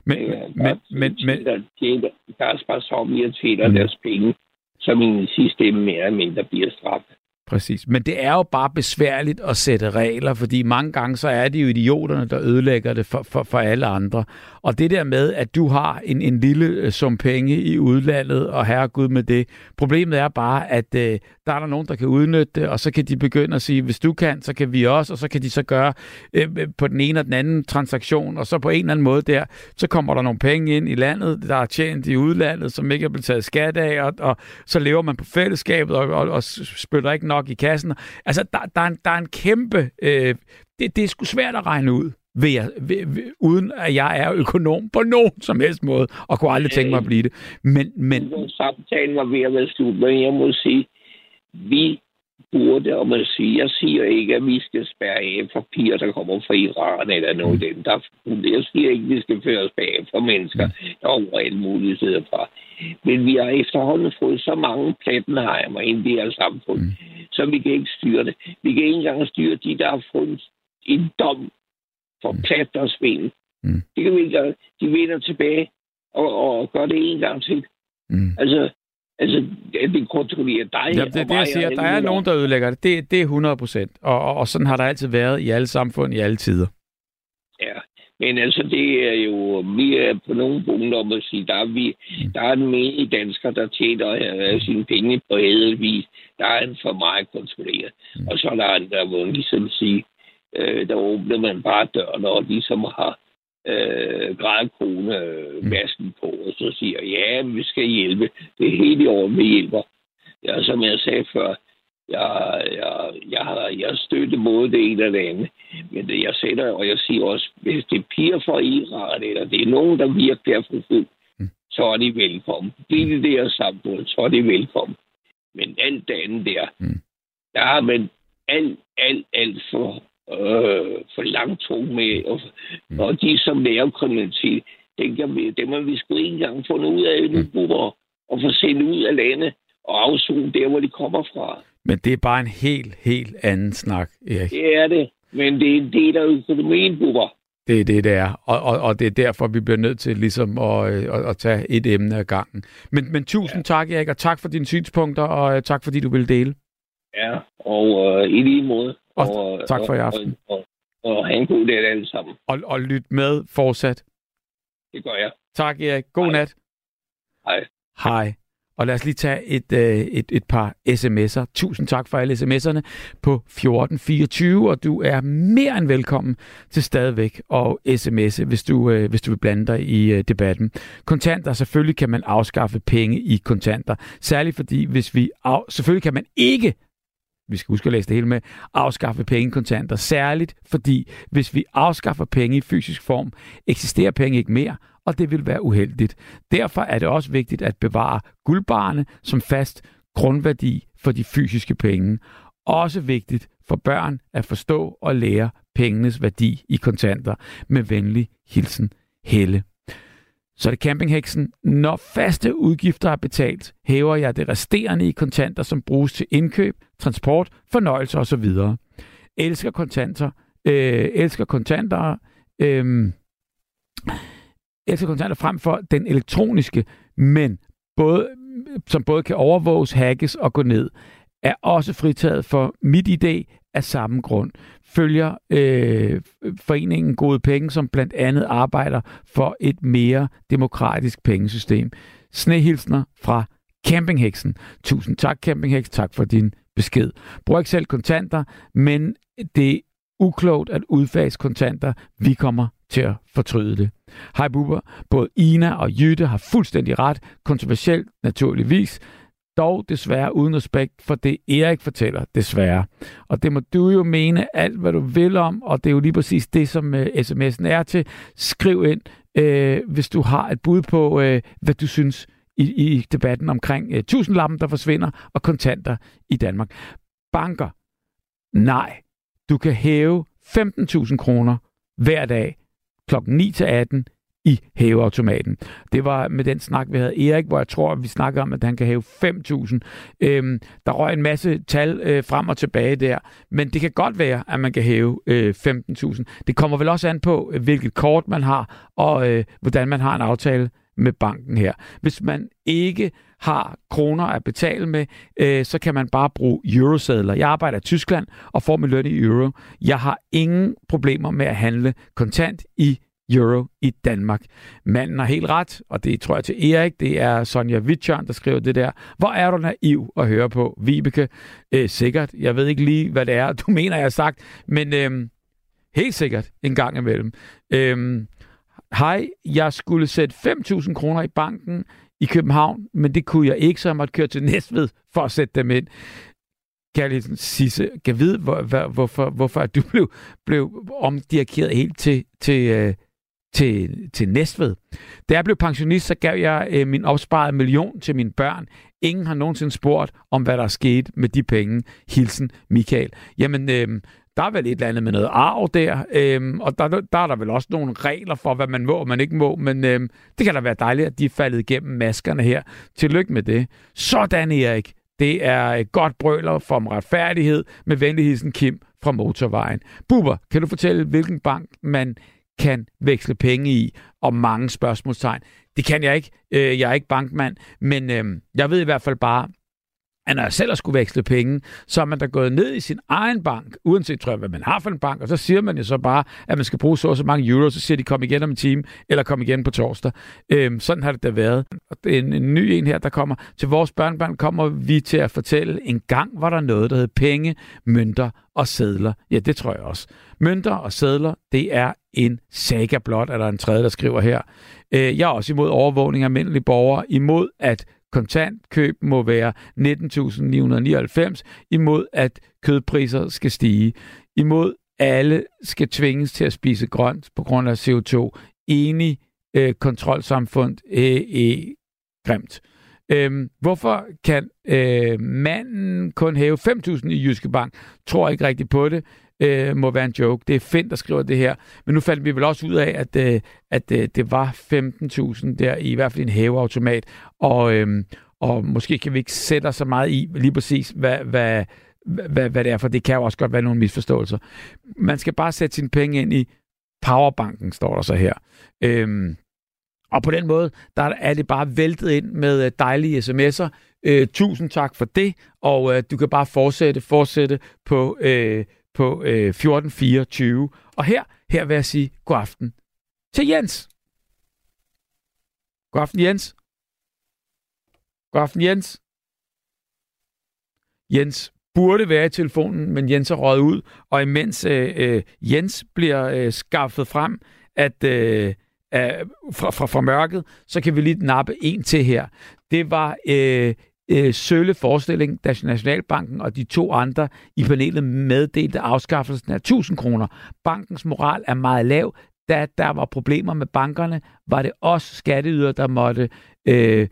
Men, Øh, der, men, men, men, der, tjener, der er mere tjener Mm. deres penge, som i sidste ende mere eller mindre bliver straffet. Præcis. Men det er jo bare besværligt at sætte regler, fordi mange gange så er det jo idioterne, der ødelægger det for, for, for alle andre. Og det der med, at du har en, en lille øh, sum penge i udlandet, og herregud med det. Problemet er bare, at øh, der er der nogen, der kan udnytte det, og så kan de begynde at sige, hvis du kan, så kan vi også, og så kan de så gøre øh, øh, på den ene og den anden transaktion, og så på en eller anden måde der, så kommer der nogle penge ind i landet, der er tjent i udlandet, som ikke er betalt skat af, og, og så lever man på fællesskabet og, og, og spytter ikke nok i kassen. Altså, der, der, er, en, der er en kæmpe... Øh, det, det er sgu svært at regne ud, ved jeg, ved, ved, uden at jeg er økonom på nogen som helst måde, og kunne aldrig tænke mig at blive det. Men, men Samtalen var ved at være slut, men jeg må sige, vi burde, og man siger, jeg siger ikke, at vi skal spærre af for piger, der kommer fra Iran eller noget af dem, der Jeg siger ikke, at vi skal føre os bag for mennesker, der over alle mulige steder fra. Men vi har efterhånden fået så mange plattenheimer ind i det her samfund, mm. så vi kan ikke styre det. Vi kan ikke engang styre de, der har fået en dom for mm. plat og svin. Mm. Det kan vi ikke. De vender tilbage og, og gør det en gang til. Mm. Altså, Altså, det kontrollerer dig ja, det er det, jeg siger. Der er nogen, der ødelægger det. Det, det er 100 procent. Og, og, og sådan har der altid været i alle samfund, i alle tider. Ja, men altså, det er jo, vi er på nogle punkter om at sige, der er, vi, mm. der er en menige dansker, der tjener uh, sine penge på ædelvis. Der er en for meget kontrolleret. Mm. Og så er der andre, hvor man ligesom sige, uh, der åbner man bare døren, og ligesom har øh, grædkone øh, mm. masken på, og så siger, ja, vi skal hjælpe. Det er helt i orden, vi hjælper. Ja, som jeg sagde før, jeg, jeg, jeg har jeg støttet både det ene og det andet. Men det, jeg sætter, og jeg siger også, hvis det er piger fra Iran, eller det er nogen, der virkelig er forfulgt, mm. så er de velkommen. Det er det der samfund, så er de velkommen. Men alt det andet der, mm. der har man alt, alt, alt for øh, for langt tog med, og, mm. og de som laver kriminalitet, tænker vi, dem har vi sgu ikke engang fundet ud af nu, mm. og få sendt ud af landet og afzone der, hvor de kommer fra. Men det er bare en helt, helt anden snak, Erik. Det er det, men det er en del af økonomien, Bubber. Det er det, det er. Og, og, og det er derfor, vi bliver nødt til ligesom at, at, at tage et emne ad gangen. Men, men tusind ja. tak, Erik, og tak for dine synspunkter, og tak fordi du ville dele. Ja, og øh, i lige måde. Og, og tak for i aften. Og, og, og have en god dag alle sammen. Og, og lyt med fortsat. Det gør jeg. Tak, Erik. God Hej. nat. Hej. Hej. Og lad os lige tage et, øh, et, et par sms'er. Tusind tak for alle sms'erne på 1424, og du er mere end velkommen til stadigvæk og sms'e, hvis du, øh, hvis du vil blande dig i øh, debatten. Kontanter, selvfølgelig kan man afskaffe penge i kontanter. Særligt fordi, hvis vi af, selvfølgelig kan man ikke vi skal huske at læse det hele med, afskaffe pengekontanter. Særligt fordi, hvis vi afskaffer penge i fysisk form, eksisterer penge ikke mere, og det vil være uheldigt. Derfor er det også vigtigt at bevare guldbarne som fast grundværdi for de fysiske penge. Også vigtigt for børn at forstå og lære pengenes værdi i kontanter. Med venlig hilsen, Helle. Så er det campingheksen. Når faste udgifter er betalt, hæver jeg det resterende i kontanter, som bruges til indkøb, transport, fornøjelse osv. Elsker kontanter. Øh, elsker kontanter. Øh, elsker kontanter frem for den elektroniske, men både, som både kan overvåges, hackes og gå ned, er også fritaget for mit idé af samme grund. Følger øh, foreningen Gode Penge, som blandt andet arbejder for et mere demokratisk pengesystem. Snehilsner fra Campingheksen. Tusind tak, Campingheks. Tak for din besked. Brug ikke selv kontanter, men det er uklogt at udfase kontanter. Vi kommer til at fortryde det. Hej Bubber. Både Ina og Jytte har fuldstændig ret. Kontroversielt naturligvis. Dog desværre uden respekt for det, Erik fortæller, desværre. Og det må du jo mene alt, hvad du vil om, og det er jo lige præcis det, som øh, uh, sms'en er til. Skriv ind, uh, hvis du har et bud på, uh, hvad du synes i, i debatten omkring uh, tusindlappen, der forsvinder, og kontanter i Danmark. Banker, nej. Du kan hæve 15.000 kroner hver dag klokken 9 til 18 i hæveautomaten. Det var med den snak, vi havde Erik, hvor jeg tror, at vi snakkede om, at han kan hæve 5.000. Øhm, der røg en masse tal øh, frem og tilbage der, men det kan godt være, at man kan hæve øh, 15.000. Det kommer vel også an på, hvilket kort man har, og øh, hvordan man har en aftale med banken her. Hvis man ikke har kroner at betale med, øh, så kan man bare bruge eurosedler. Jeg arbejder i Tyskland og får min løn i euro. Jeg har ingen problemer med at handle kontant i euro i Danmark. Manden har helt ret, og det tror jeg til Erik, det er Sonja Wittjørn, der skriver det der. Hvor er du naiv at høre på, Vibeke? Øh, sikkert. Jeg ved ikke lige, hvad det er, <laughs> du mener, jeg har sagt, men øh, helt sikkert en gang imellem. Øh, Hej, jeg skulle sætte 5.000 kroner i banken i København, men det kunne jeg ikke, så jeg måtte køre til Næstved for at sætte dem ind. Kærligheden Sisse, kan vide, hvor, hvor, hvorfor, hvorfor du <laughs> blev, blev omdirigeret helt til, til, øh, til, til Næstved. Da jeg blev pensionist, så gav jeg øh, min opsparede million til mine børn. Ingen har nogensinde spurgt om, hvad der er sket med de penge. Hilsen, Michael. Jamen, øh, der er vel et eller andet med noget arv der, øh, og der, der er der vel også nogle regler for, hvad man må og man ikke må, men øh, det kan da være dejligt, at de er faldet igennem maskerne her. Tillykke med det. Sådan, Erik. Det er et godt brøler for retfærdighed med venligheden Kim fra Motorvejen. Buber, kan du fortælle, hvilken bank man kan veksle penge i, og mange spørgsmålstegn. Det kan jeg ikke. Øh, jeg er ikke bankmand, men øh, jeg ved i hvert fald bare, at når jeg selv har skulle veksle penge, så er man da gået ned i sin egen bank, uanset tror jeg, hvad man har for en bank, og så siger man jo så bare, at man skal bruge så og så mange euro, så siger de, kom igen om en time, eller kom igen på torsdag. Øhm, sådan har det da været. Og det er en, en ny en her, der kommer. Til vores børnebørn kommer vi til at fortælle, en gang var der noget, der hed penge, mønter og sædler. Ja, det tror jeg også. Mønter og sædler, det er en saga blot, er der en tredje, der skriver her. Øh, jeg er også imod overvågning af almindelige borgere, imod at kontantkøb må være 19.999, imod at kødpriser skal stige, imod alle skal tvinges til at spise grønt på grund af CO2. Enig øh, kontrolsamfund øh, øh, grimt. Øhm, hvorfor kan øh, manden kun hæve 5.000 i Jyske Bank? Tror ikke rigtigt på det øh, må være en joke. Det er Finn, der skriver det her. Men nu fandt vi vel også ud af, at, øh, at øh, det var 15.000 der, i hvert fald en hæveautomat. Og, øh, og måske kan vi ikke sætte os så meget i lige præcis, hvad, hvad, hvad, hvad det er, for det kan jo også godt være nogle misforståelser. Man skal bare sætte sine penge ind i Powerbanken, står der så her. Øhm, og på den måde, der er det bare væltet ind med øh, dejlige sms'er. Øh, tusind tak for det, og øh, du kan bare fortsætte, fortsætte på, øh, på øh, 1424. Og her, her vil jeg sige god aften til Jens. God aften, Jens. God aften, Jens. Jens burde være i telefonen, men Jens er røget ud, og imens øh, øh, Jens bliver øh, skaffet frem at øh, øh, fra, fra, fra mørket, så kan vi lige nappe en til her. Det var øh, øh, sølle forestilling, da Nationalbanken og de to andre i panelet meddelte afskaffelsen af 1000 kroner. Bankens moral er meget lav. Da der var problemer med bankerne, var det også skatteyder, der måtte øh,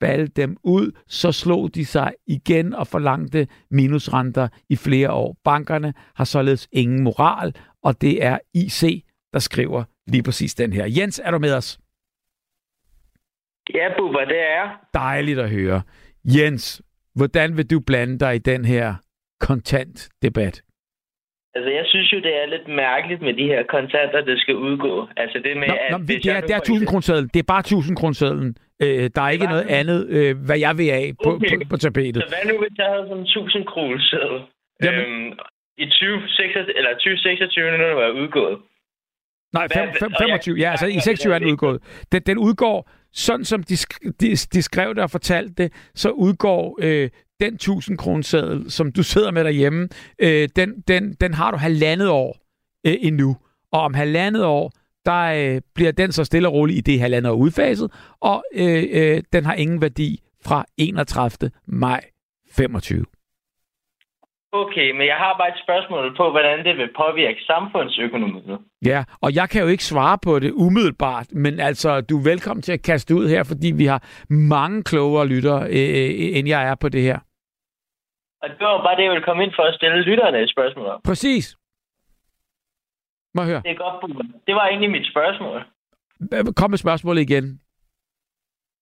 balde dem ud, så slog de sig igen og forlangte minusrenter i flere år. Bankerne har således ingen moral, og det er IC, der skriver lige præcis den her. Jens, er du med os? Ja, Bubber, det er Dejligt at høre. Jens, hvordan vil du blande dig i den her kontantdebat? Altså, jeg synes jo, det er lidt mærkeligt med de her kontanter, der skal udgå. Altså, det med, Nå, at nå, det, er, det er for 1000 eksempel- kronersedlen. Det er bare 1000 kronersedlen. Øh, der er ikke noget 1000. andet, øh, hvad jeg vil af på, Okay. på, på tapetet. Så hvad nu, hvis jeg havde sådan en 1000 kroner seddel? Jamen- Øhm, I 2026, eller 2026, når det var udgået. Nej, Hvad- fem, fem, og jeg- 25. Ja, altså i jeg- 26 er den udgået. Den, den udgår, sådan som de, sk- de, de skrev det og fortalte det, så udgår øh, den 1000 kroneseddel, som du sidder med derhjemme, øh, den, den, den har du halvandet år øh, endnu. Og om halvandet år, der øh, bliver den så stille og roligt i det halvandet år udfaset, og øh, øh, den har ingen værdi fra 31. maj 25. Okay, men jeg har bare et spørgsmål på, hvordan det vil påvirke samfundsøkonomien. Ja, og jeg kan jo ikke svare på det umiddelbart, men altså, du er velkommen til at kaste ud her, fordi vi har mange klogere lyttere, øh, end jeg er på det her. Og det var bare det, jeg ville komme ind for at stille lytterne et spørgsmål om. Præcis. Må høre. Det er godt. Det var egentlig mit spørgsmål. Kom med spørgsmålet igen.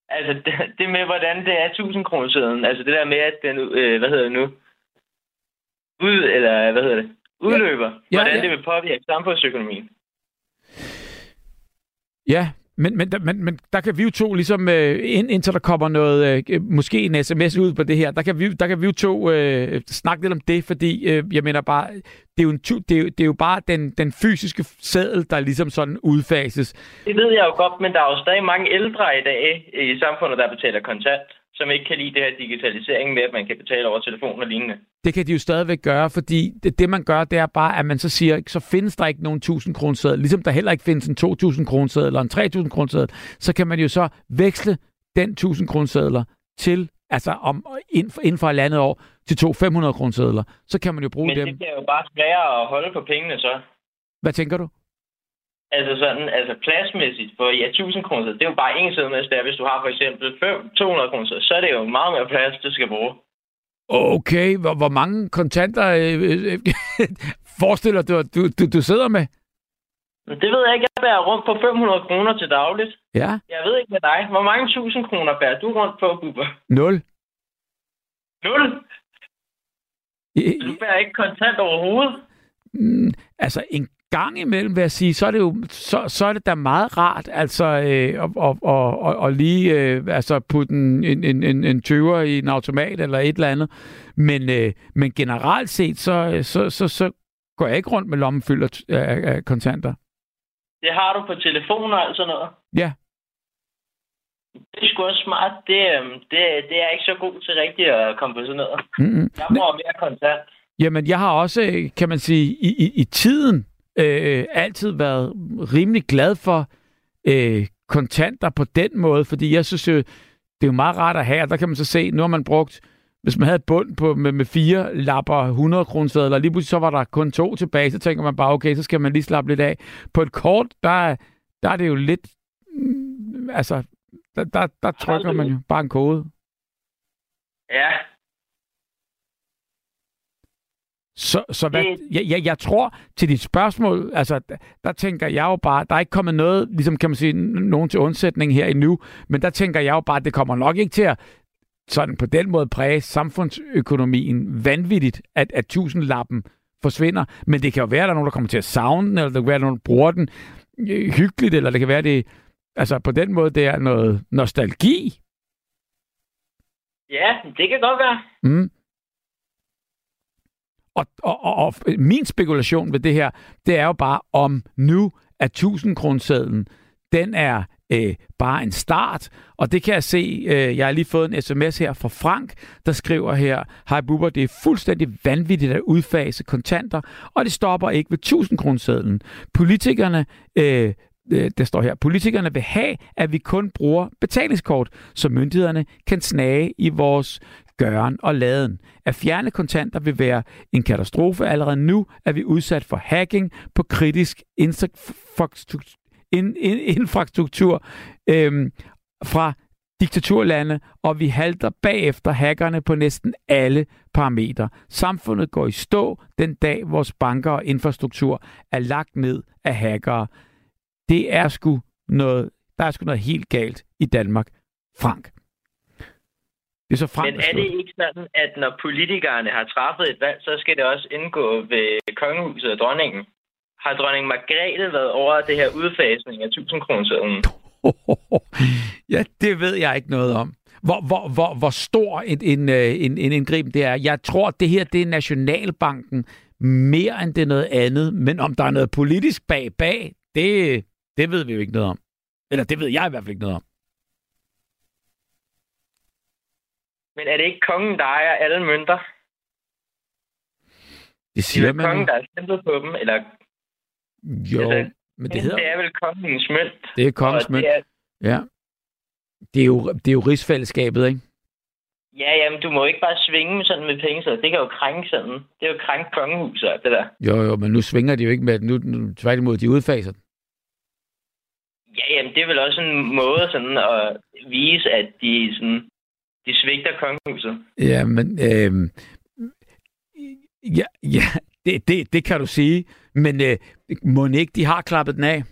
Altså, det, <laughs> det med, hvordan det er 1000 kroner siden. Altså, det der med, at den, øh, hvad hedder det nu? Ud, eller hvad hedder det? Udløber. Ja, hvordan ja. det vil påvirke samfundsøkonomien. Ja, men, men, men, men der kan vi jo to, ligesom øh, ind, indtil der kommer noget, øh, måske en sms ud på det her, der kan vi, der kan vi jo to øh, snakke lidt om det, fordi øh, jeg mener bare, det er jo, en, det er, jo- det er jo bare den, den fysiske sædel, der ligesom sådan udfases. Det ved jeg jo godt, men der er jo stadig mange ældre i dag i samfundet, der betaler kontant, som ikke kan lide det her digitalisering med, at man kan betale over telefon og lignende. Det kan de jo stadigvæk gøre, fordi det, det man gør, det er bare, at man så siger, så findes der ikke nogen 1000 kroner ligesom der heller ikke findes en 2000 kroner eller en 3000 kroner så kan man jo så veksle den 1000 kroner til, altså om, inden, for, inden for et andet år, til to 500 kroner så kan man jo bruge Men dem. det bliver jo bare sværere at holde på pengene så. Hvad tænker du? Altså sådan, altså pladsmæssigt, for ja, 1000 kroner, det er jo bare en med der. Hvis du har for eksempel 5, 200 kroner, så er det jo meget mere plads, du skal bruge. Okay, hvor, hvor mange kontanter øh, øh, <laughs> forestiller du, du, du, du sidder med? Det ved jeg ikke. Jeg bærer rundt på 500 kroner til dagligt. Ja, Jeg ved ikke med dig. Hvor mange tusind kroner bærer du rundt på, Bubber? nul. Nul. I- Du bærer ikke kontant overhovedet. Mm, altså en gang imellem, vil jeg sige, så er det jo så, så er det da meget rart, altså øh, at, at, at, at lige øh, altså putte en, en, en, en, en 20'er i en automat eller et eller andet. Men, øh, men generelt set, så, så, så, så går jeg ikke rundt med lommen fyldt af, af, kontanter. Det har du på telefon og alt sådan noget. Ja. Det er sgu også smart. Det, øhm, det, det er jeg ikke så god til rigtigt at komme på sådan noget. Mm-hmm. Jeg bruger mere kontant. Jamen, jeg har også, øh, kan man sige, i, i, i tiden øh, altid været rimelig glad for øh, kontanter på den måde, fordi jeg synes jo, det er jo meget rart at have, og der kan man så se, nu har man brugt, hvis man havde et bund på, med, med fire lapper 100 kroner lige pludselig så var der kun to tilbage, så tænker man bare, okay, så skal man lige slappe lidt af. På et kort, der, er- der er det jo lidt, mm, altså, der, der, der trykker man jo bare en kode. Ja. Så, så hvad, Det- jeg, jeg, jeg tror til dit spørgsmål, altså der, der tænker jeg jo bare, der er ikke kommet noget, ligesom kan man sige, nogen til undsætning her endnu, men der tænker jeg jo bare, at det kommer nok ikke til at sådan på den måde præge samfundsøkonomien vanvittigt, at, at tusindlappen forsvinder. Men det kan jo være, at der er nogen, der kommer til at savne den, eller det kan være, at nogen bruger den øh, hyggeligt, eller det kan være, det altså på den måde, det er noget nostalgi. Ja, det kan godt være. Mm. Og, og, og, og min spekulation ved det her, det er jo bare, om nu at 1000 kronesedlen, den er øh, bare en start. Og det kan jeg se, øh, jeg har lige fået en sms her fra Frank, der skriver her, Hej Bubber, det er fuldstændig vanvittigt at udfase kontanter, og det stopper ikke ved 1000 kronesedlen. Politikerne øh, øh, der står her, politikerne vil have, at vi kun bruger betalingskort, så myndighederne kan snage i vores gøren og laden. At fjerne kontanter vil være en katastrofe. Allerede nu er vi udsat for hacking på kritisk infrastruktur, in, øhm, fra diktaturlande, og vi halter bagefter hackerne på næsten alle parametre. Samfundet går i stå den dag, vores banker og infrastruktur er lagt ned af hackere. Det er sgu noget, der er sgu noget helt galt i Danmark. Frank. Det er så Frank, Men er det ikke sådan, at når politikerne har træffet et valg, så skal det også indgå ved kongehuset og dronningen? Har dronning Margrethe været over det her udfasning af 1000 kronersedlen? <laughs> ja, det ved jeg ikke noget om. Hvor, hvor, hvor, hvor stor en, en, øh, en, en indgriben det er. Jeg tror, det her det er Nationalbanken mere end det er noget andet. Men om der er noget politisk bag bag, det, det ved vi jo ikke noget om. Eller det ved jeg i hvert fald ikke noget om. Men er det ikke kongen, der ejer alle mønter? Det Det er siger man kongen, der er stemplet på dem? Eller Jo, Altså, men det hedder det er vel kongens mønt? det er kongens mønt. det er, Ja. Det er, jo, det er jo rigsfællesskabet, ikke? Ja, jamen, du må ikke bare svinge sådan med penge, så det kan jo krænke sådan. Det er jo krænke kongehuset, det der. Jo, jo, men nu svinger de jo ikke med det. Nu, nu tværtimod, de udfaser den. Ja, jamen, det er vel også en måde sådan at vise, at de, sådan, de svigter kongehuset. Ja, men... Øh, ja, ja det, det, det kan du sige. Men øh, må ikke, de har klappet den af?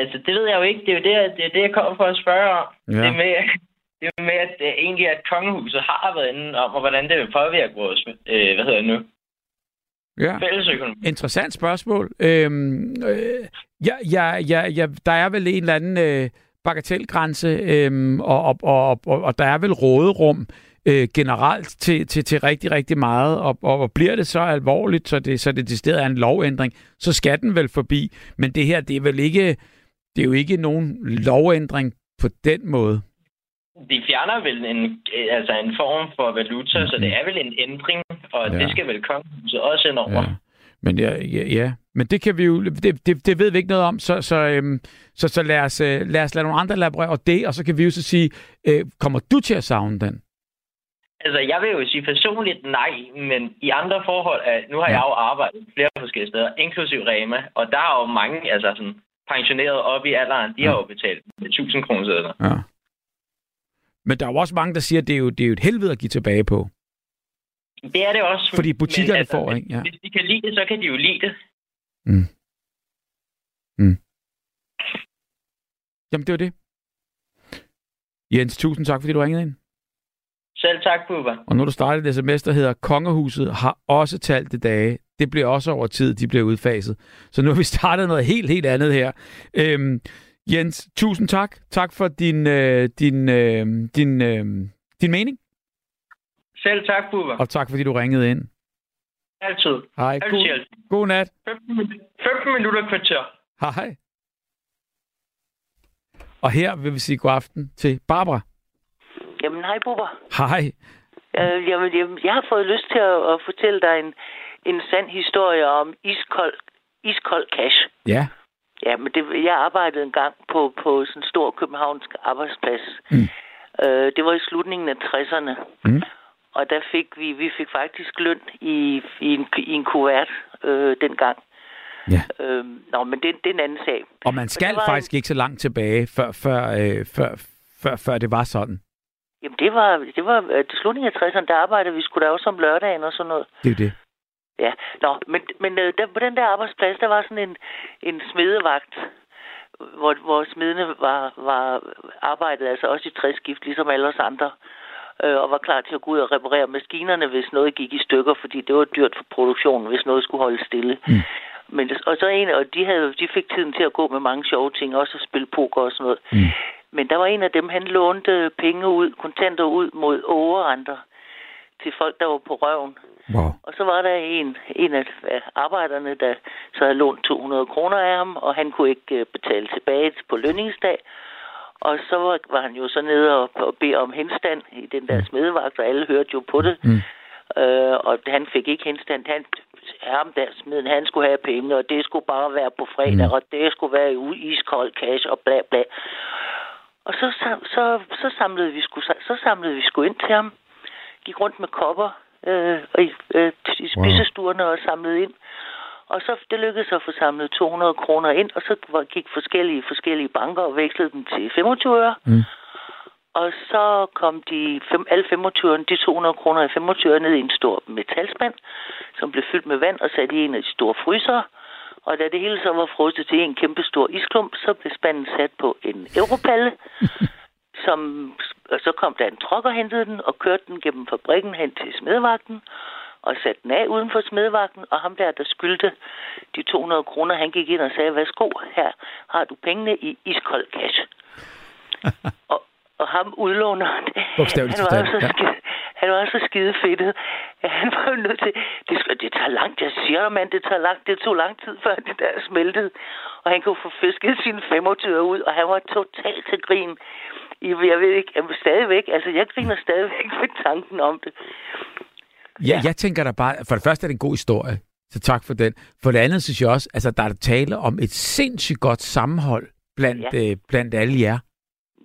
Altså, det ved jeg jo ikke. Det er jo det, det, er det jeg kommer for at spørge om. Ja. Det, med, <laughs> det med, at det er egentlig, at kongehuset har været inde om, og hvordan det vil påvirke vores, øh, hvad hedder det nu, Ja. fællesøkonomi. Interessant spørgsmål. Øhm, øh, ja, ja, ja, ja, der er vel en eller anden øh, bagatelgrænse, øhm, og, og, og, og, og der er vel råderum øh, generelt til, til, til rigtig, rigtig meget, og, og, og bliver det så alvorligt, så det, så det decideret er en lovændring, så skal den vel forbi. Men det her, det er vel ikke, det er jo ikke nogen lovændring på den måde. De fjerner vel en, altså en form for valuta, mm-hmm. så det er vel en ændring, og Ja. ja. det skal vel kongehuset også ind over. Ja. Men ja, ja, ja, men det kan vi jo, det, det, det ved vi ikke noget om, så, så, øhm, så, så lad, os, øh, lad os lade nogle andre laborere det, og så kan vi jo så sige, øh, kommer du til at savne den? Altså, jeg vil jo sige personligt nej, men i andre forhold, at nu har Ja. jeg jo arbejdet flere forskellige steder, inklusiv Rema, og der er jo mange, altså sådan, pensioneret op i alderen, de Ja. har jo betalt med 1000 kroner sædler. Ja. Men der er jo også mange, der siger, at det er jo, det er jo et helvede at give tilbage på. Det er det også. Fordi butikkerne altså, får, ikke? Ja. Hvis de kan lide det, så kan de jo lide det. Mm. Mm. Jamen, det var det. Jens, tusind tak, fordi du ringede ind. Selv tak, Bubba. Og nu du startet et sms, der hedder, Kongehuset har også talt det dage. Det bliver også over tid, de bliver udfaset. Så nu har vi startet noget helt, helt andet her. Øhm, Jens, tusind tak. Tak for din, øh, din, øh, din, øh, din mening, Selv tak, Bubba. og tak fordi du ringede ind. Altid. Hej, Altid. god, altid. god nat. 15, min- 15 minutter kvarter. Hej. Og her vil vi sige god aften til Barbara. Jamen, hej, Bubber. Hej. Øh, jamen, jamen, jeg har fået lyst til at, at fortælle dig en, en sand historie om iskold, iskold cash. Ja. Ja, men det, jeg arbejdede engang på, på sådan en stor københavnsk arbejdsplads. Mm. Øh, det var i slutningen af 60'erne. Mm. Og der fik vi, vi fik faktisk løn i, i, en, i en kuvert øh, dengang. Ja. Øh, nå, men det, det er en anden sag. Og man skal det faktisk ikke så langt tilbage, før, før, øh, før, før, før det var sådan. Jamen, det var, det var øh, til slutningen af 60'erne, der arbejdede vi sgu da også om lørdagen og sådan noget. Det er det. Ja, nå, men, men øh, der, på den der arbejdsplads, der var sådan en, en smedevagt, hvor, hvor smedene var, var arbejdet altså også i træskift, ligesom alle os andre, øh, og var klar til at gå ud og reparere maskinerne, hvis noget gik i stykker, fordi det var dyrt for produktionen, hvis noget skulle holde stille. Mm. Men, og så en, og de, havde, de fik tiden til at gå med mange sjove ting, også at spille poker og sådan noget. Mm. Men der var en af dem, han lånte penge ud, kontanter ud mod overrenter til folk, der var på røven. Wow. Og så var der en, en af af arbejderne, der så havde lånt 200 kroner af ham, og han kunne ikke øh, betale tilbage på lønningsdag. Og så var, var han jo så nede og, og bede om henstand i den der smedevagt, og alle hørte jo på det. Mm. Øh, og han fik ikke henstand. Han, ham der smeden, han skulle have penge, og det skulle bare være på fredag, Mm. mm. og det skulle være i iskold cash og bla bla. Og så, så, så, så, samlede vi sgu, så samlede vi sgu ind til ham. Gik rundt med kopper øh, og i, øh, i spisestuerne og samlede ind. Og så det lykkedes at få samlet 200 kroner ind, og så gik forskellige forskellige banker og vekslede dem til 25 øre. Mm. Og så kom de fem, alle 25 de 200 kroner i 25 ned i en stor metalspand, som blev fyldt med vand og sat i en af de store frysere. Og da det hele så var frosset til en kæmpe stor isklump, så blev spanden sat på en europalle, <laughs> som, og så kom der en truck og hentede den og kørte den gennem fabrikken hen til smedevagten og satte den af uden for smedevagten, og ham der, der skyldte de 200 kroner, han gik ind og sagde, værsgo, her har du pengene i iskold cash. <laughs> og, og ham udlåneren, Bogstaveligt han var, forstand, så ja. skide, han var så skide fedtet. at Han var nødt til, det, skal, det tager langt, jeg siger dig, mand, det tager langt, det tog lang tid, før det der smeltede. Og han kunne få fisket sine 25 ud, og han var totalt til grin. I- Jeg ved ikke, jamen, stadigvæk, altså jeg griner stadigvæk ved tanken om det. Ja, jeg tænker der bare, for det første er det en god historie, så tak for den. For det andet synes jeg også, altså der er tale om et sindssygt godt sammenhold blandt, Ja. øh, blandt alle jer.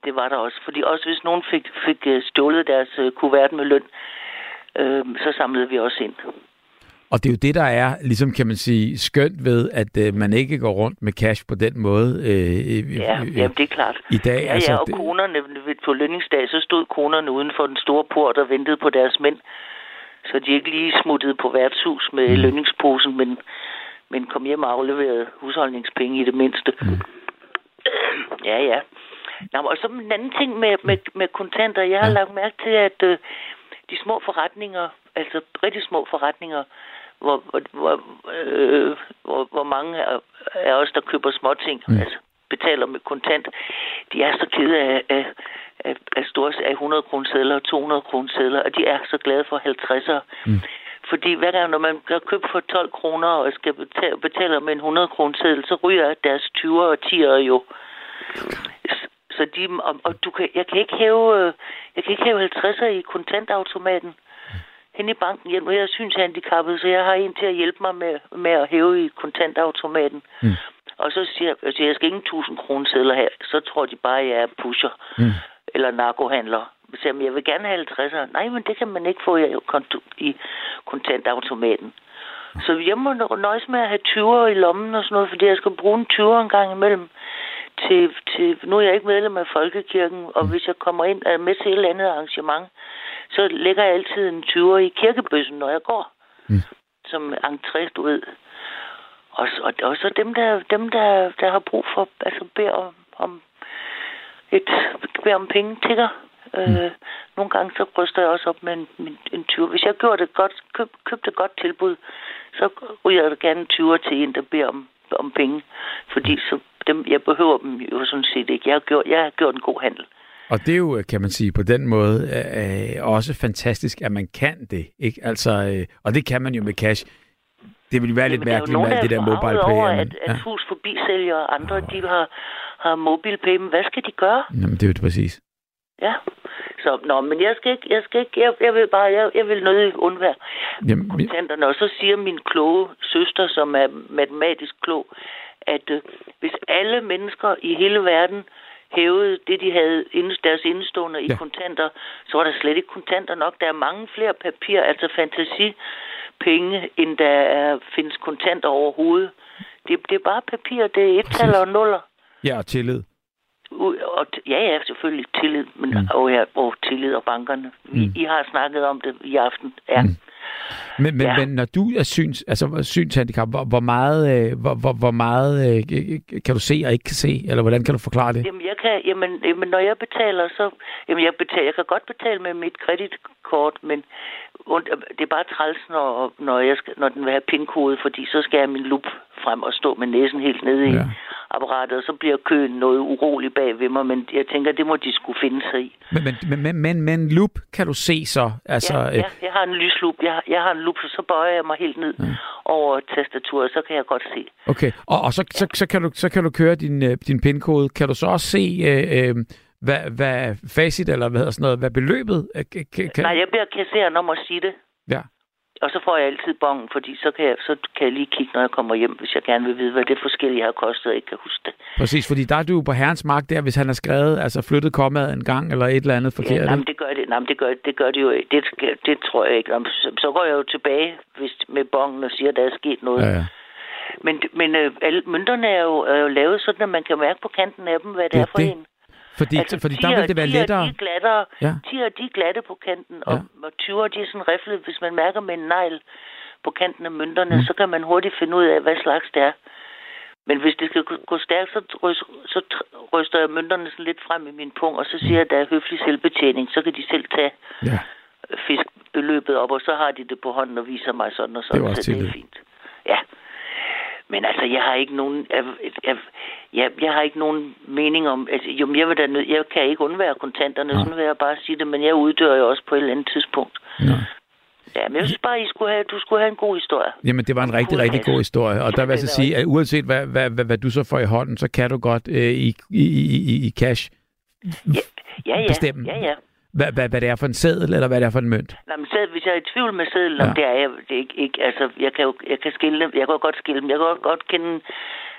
Det var der også, fordi også hvis nogen fik, fik øh, stjålet deres øh, kuvert med løn, øh, så samlede vi også ind. Og det er jo det, der er, ligesom kan man sige, skønt ved, at øh, man ikke går rundt med cash på den måde øh, Ja, øh, jamen, det er klart. i dag. Ja, altså, ja, og det, konerne på lønningsdag, så stod konerne uden for den store port og ventede på deres mænd. Så de ikke lige smuttede på værtshus med Mm. lønningsposen, men, men kom hjem og afleverede husholdningspenge i det mindste. Mm. Ja, ja. Nå, og så en anden ting med, med, med kontanter. Jeg har Ja. lagt mærke til, at øh, de små forretninger, altså rigtig små forretninger, hvor, hvor, hvor, øh, hvor, hvor mange af, os, der køber småting, mm. altså betaler med kontant, de er så kede af, af, af, af, store, af 100 kroner og 200 kroner og de er så glade for 50'er. Mm. Fordi hver gang, når man har købt for 12 kroner og skal betale, betale med en 100 kroner så ryger deres 20'er og 10'er jo. Så de, og, og du kan, jeg kan ikke hæve, øh, jeg kan ikke hæve 50'er i kontantautomaten hen i banken. Jeg, jeg er synshandicappet, så jeg har en til at hjælpe mig med, med at hæve i kontantautomaten. Mm. Og så siger jeg, siger, jeg skal ingen 1000 kroner sedler her. Så tror de bare, at jeg er pusher Mm. Eller narkohandler. Så jeg, jeg vil gerne have 50'er. Nej, men det kan man ikke få i, i kontantautomaten. Så jeg må nøjes med at have 20'er i lommen og sådan noget, fordi jeg skal bruge en 20'er en gang imellem. Til, til, nu er jeg ikke medlem af Folkekirken, og hvis jeg kommer ind er med til et eller andet arrangement, så lægger jeg altid en 20'er i kirkebøssen, når jeg går. Mm. Som entré, du ved. Og, så- og, og så dem, der, dem der, der har brug for, altså beder om, om et, beder om penge, tigger. Øh, nogle gange så ryster jeg også op med en, en, en 20. Hvis jeg gjorde det godt, køb, købte et godt tilbud, så ryger jeg gerne en 20 til en, der beder om, om penge. Fordi så dem, jeg behøver dem jo sådan set ikke. Jeg har gjort, jeg har gjort en god handel. Og det er jo, kan man sige, på den måde øh, også fantastisk, at man kan det. Ikke? Altså, øh, og det kan man jo med cash. Det vil være lidt Jamen, jo mærkeligt med det er der mobile pay. over, at, at ja. hus forbi sælger og andre, de har, har mobile pay. Men hvad skal de gøre? Jamen, det er jo det præcis. Ja. Så, nå, men jeg skal ikke, jeg skal ikke, jeg, jeg vil bare, jeg, jeg vil nødig undvære Jamen, kontanterne. Og så siger min kloge søster, som er matematisk klog, at øh, hvis alle mennesker i hele verden hævede det, de havde inden, deres indestående i Ja. kontanter, så var der slet ikke kontanter nok. Der er mange flere papir, altså fantasipenge, end der er, findes kontanter overhovedet. Det, det er bare papir, det er et tal og nuller. Ja, og tillid. Og ja, ja, selvfølgelig tillid, men Mm. og, ja, og tillid og bankerne. Vi, Mm. I har snakket om det i aften. Ja. Mm. Men, men, ja. Men når du er syns, altså, synshandicap, hvor, hvor meget, øh, hvor, hvor, hvor meget øh, kan du se og ikke kan se? Eller hvordan kan du forklare det? Jamen, jeg kan, jamen, jamen, når jeg betaler, så... Jamen, jeg, betaler, jeg kan godt betale med mit kreditkort, men und, det er bare træls, når, når, jeg skal, når den vil have pindkode, fordi så skal jeg min lup frem og stå med næsen helt nede i Ja. Apparatet, og så bliver køen noget urolig bag ved mig, men jeg tænker, det må de skulle finde sig i. Men, men, men, men, men, loop kan du se så? Altså, ja, ja, jeg har en lyslup. Jeg, har- jeg har en lup, så, så bøjer jeg mig helt ned Ja. over tastaturet, så kan jeg godt se. Okay, og, og så, så, så, kan du, så kan du køre din, øh, din pindkode. Kan du så også se, øh, øh, hvad, hvad facit, eller hvad hedder sådan noget, hvad beløbet? Kan, kan, Nej, jeg beder kasseren om at sige det. Ja. Og så får jeg altid bongen, fordi så kan, jeg, så kan jeg lige kigge, når jeg kommer hjem, hvis jeg gerne vil vide, hvad det forskellige har kostet, og ikke kan huske det. Præcis, fordi der er du jo på herrens mark der, hvis han har skrevet, altså flyttet kommaet en gang, eller et eller andet forkert. Ja, nej, det gør det, nej, det gør, det gør det jo ikke. Det, det tror jeg ikke. Så, går jeg jo tilbage hvis, med bongen og siger, at der er sket noget. Ja, ja. Men, men øh, alle mønterne er jo, er jo lavet sådan, at man kan mærke på kanten af dem, hvad det, Det er er for det. en. Fordi, altså, fordi der tier- vil det være lettere. De er glattere. Ja. Tier, de er glatte på kanten, og, og 20'er, de er sådan riflet. Hvis man mærker med en negl på kanten af mønterne, Mm. så kan man hurtigt finde ud af, hvad slags det er. Men hvis det skal gå- stærkt, så, rys, så ryster jeg mønterne sådan lidt frem i min pung, og så siger jeg, at der er høflig selvbetjening. Så kan de selv tage Ja. fiskbeløbet op, og så har de det på hånden og viser mig sådan og Det sådan. var også så det er fint. Ja. Men altså, jeg har ikke nogen... Jeg, jeg, jeg, jeg har ikke nogen mening om... Altså, jo, jeg, vil da jeg kan ikke undvære kontanterne, Nej. sådan vil jeg bare sige det, men jeg uddør jo også på et eller andet tidspunkt. Nå. Ja, men jeg synes bare, I skulle have, du skulle have en god historie. Jamen, det var en rigtig, rigtig god historie. Og der vil jeg så sige, at uanset hvad, hvad, hvad, hvad du så får i hånden, så kan du godt øh, i, i, i, i cash Ja, ja. bestemme. Ja, ja. Hvad, hvad, hvad det er for en seddel, eller hvad det er for en mønt. Nej, men selv, hvis jeg er i tvivl med sedlen, Ja. ja. det er jeg det er ikke, ikke. Altså, jeg kan jo jeg kan skille dem. Jeg kan godt skille dem. Jeg kan godt, godt kende